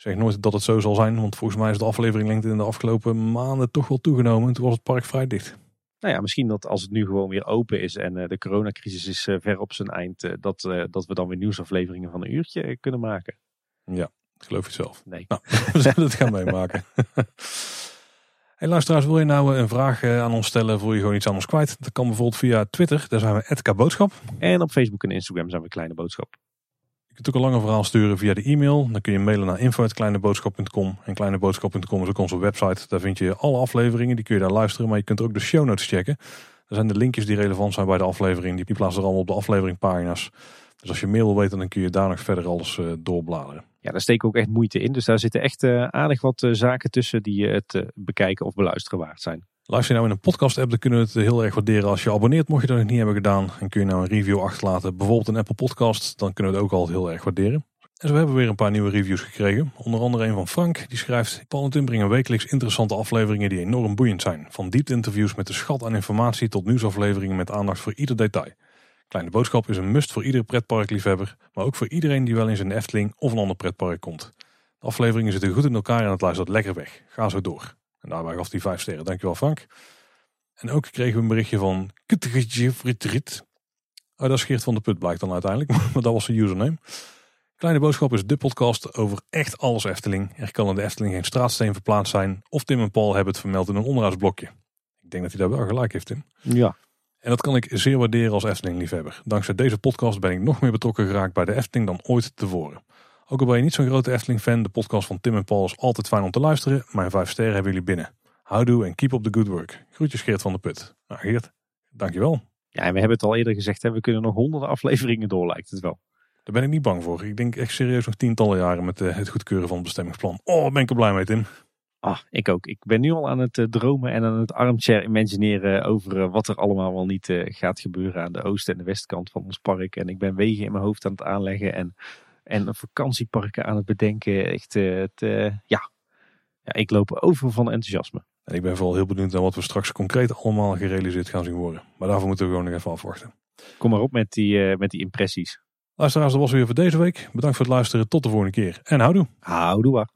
zeg nooit dat het zo zal zijn, want volgens mij is de afleveringlengte in de afgelopen maanden toch wel toegenomen. Toen was het park vrij dicht. Nou ja, misschien dat als het nu gewoon weer open is en uh, de coronacrisis is uh, ver op zijn eind, uh, dat, dat we dan weer nieuwsafleveringen van een uurtje kunnen maken. Ja, geloof je zelf. Nee. Nou, we zullen het gaan meemaken. hey, luisteraars, wil je nou een vraag aan ons stellen? Voel je gewoon iets ons kwijt? Dat kan bijvoorbeeld via Twitter, daar zijn we Boodschap. En op Facebook en Instagram zijn we Kleine Boodschap kunt ook een langer verhaal sturen via de e-mail. Dan kun je mailen naar info.kleineboodschap.com. En kleineboodschap.com is ook onze website. Daar vind je alle afleveringen. Die kun je daar luisteren. Maar je kunt ook de show notes checken. Er zijn de linkjes die relevant zijn bij de aflevering. Die plaatsen er allemaal op de afleveringpagina's. Dus als je meer wil weten, dan kun je daar nog verder alles uh, doorbladeren. Ja, daar steken ook echt moeite in. Dus daar zitten echt uh, aardig wat uh, zaken tussen die het bekijken of beluisteren waard zijn. Luister je nou in een podcast app, dan kunnen we het heel erg waarderen als je abonneert. Mocht je dat nog niet hebben gedaan, en kun je nou een review achterlaten. Bijvoorbeeld een Apple podcast, dan kunnen we het ook altijd heel erg waarderen. En zo hebben we weer een paar nieuwe reviews gekregen. Onder andere een van Frank, die schrijft... Paul en brengen wekelijks interessante afleveringen die enorm boeiend zijn. Van diepte-interviews met de schat aan informatie tot nieuwsafleveringen met aandacht voor ieder detail. Kleine Boodschap is een must voor iedere pretparkliefhebber, maar ook voor iedereen die wel eens een Efteling of een ander pretpark komt. De afleveringen zitten goed in elkaar en het luistert lekker weg. Ga zo door. En daarbij gaf hij vijf sterren. Dankjewel Frank. En ook kregen we een berichtje van Kuttegetje Oh, dat is Geert van de Put blijkt dan uiteindelijk. Maar dat was zijn username. Kleine Boodschap is de podcast over echt alles Efteling. Er kan in de Efteling geen straatsteen verplaatst zijn. Of Tim en Paul hebben het vermeld in een onderhoudsblokje. Ik denk dat hij daar wel gelijk heeft, Tim. Ja. En dat kan ik zeer waarderen als Efteling-liefhebber. Dankzij deze podcast ben ik nog meer betrokken geraakt bij de Efteling dan ooit tevoren. Ook al ben je niet zo'n grote Efteling-fan, de podcast van Tim en Paul is altijd fijn om te luisteren. Mijn vijf sterren hebben jullie binnen. Houdoe en keep up the good work. Groetjes Geert van der Put. Nou Geert, dankjewel. Ja, en we hebben het al eerder gezegd, hè, we kunnen nog honderden afleveringen door, lijkt het wel. Daar ben ik niet bang voor. Ik denk echt serieus nog tientallen jaren met uh, het goedkeuren van het bestemmingsplan. Oh, ben ik er blij mee Tim. Ah, ik ook. Ik ben nu al aan het uh, dromen en aan het armchair imagineren over uh, wat er allemaal wel niet gaat gebeuren aan de oost- en de westkant van ons park. En ik ben wegen in mijn hoofd aan het aanleggen en en vakantieparken aan het bedenken. Echt, uh, ja. ja, ik loop over van enthousiasme. En ik ben vooral heel benieuwd naar wat we straks concreet allemaal gerealiseerd gaan zien worden. Maar daarvoor moeten we gewoon nog even afwachten. Kom maar op met die, uh, met die impressies. Luisteraars, dat was weer voor deze week. Bedankt voor het luisteren. Tot de volgende keer. En houdoe. Houdoe.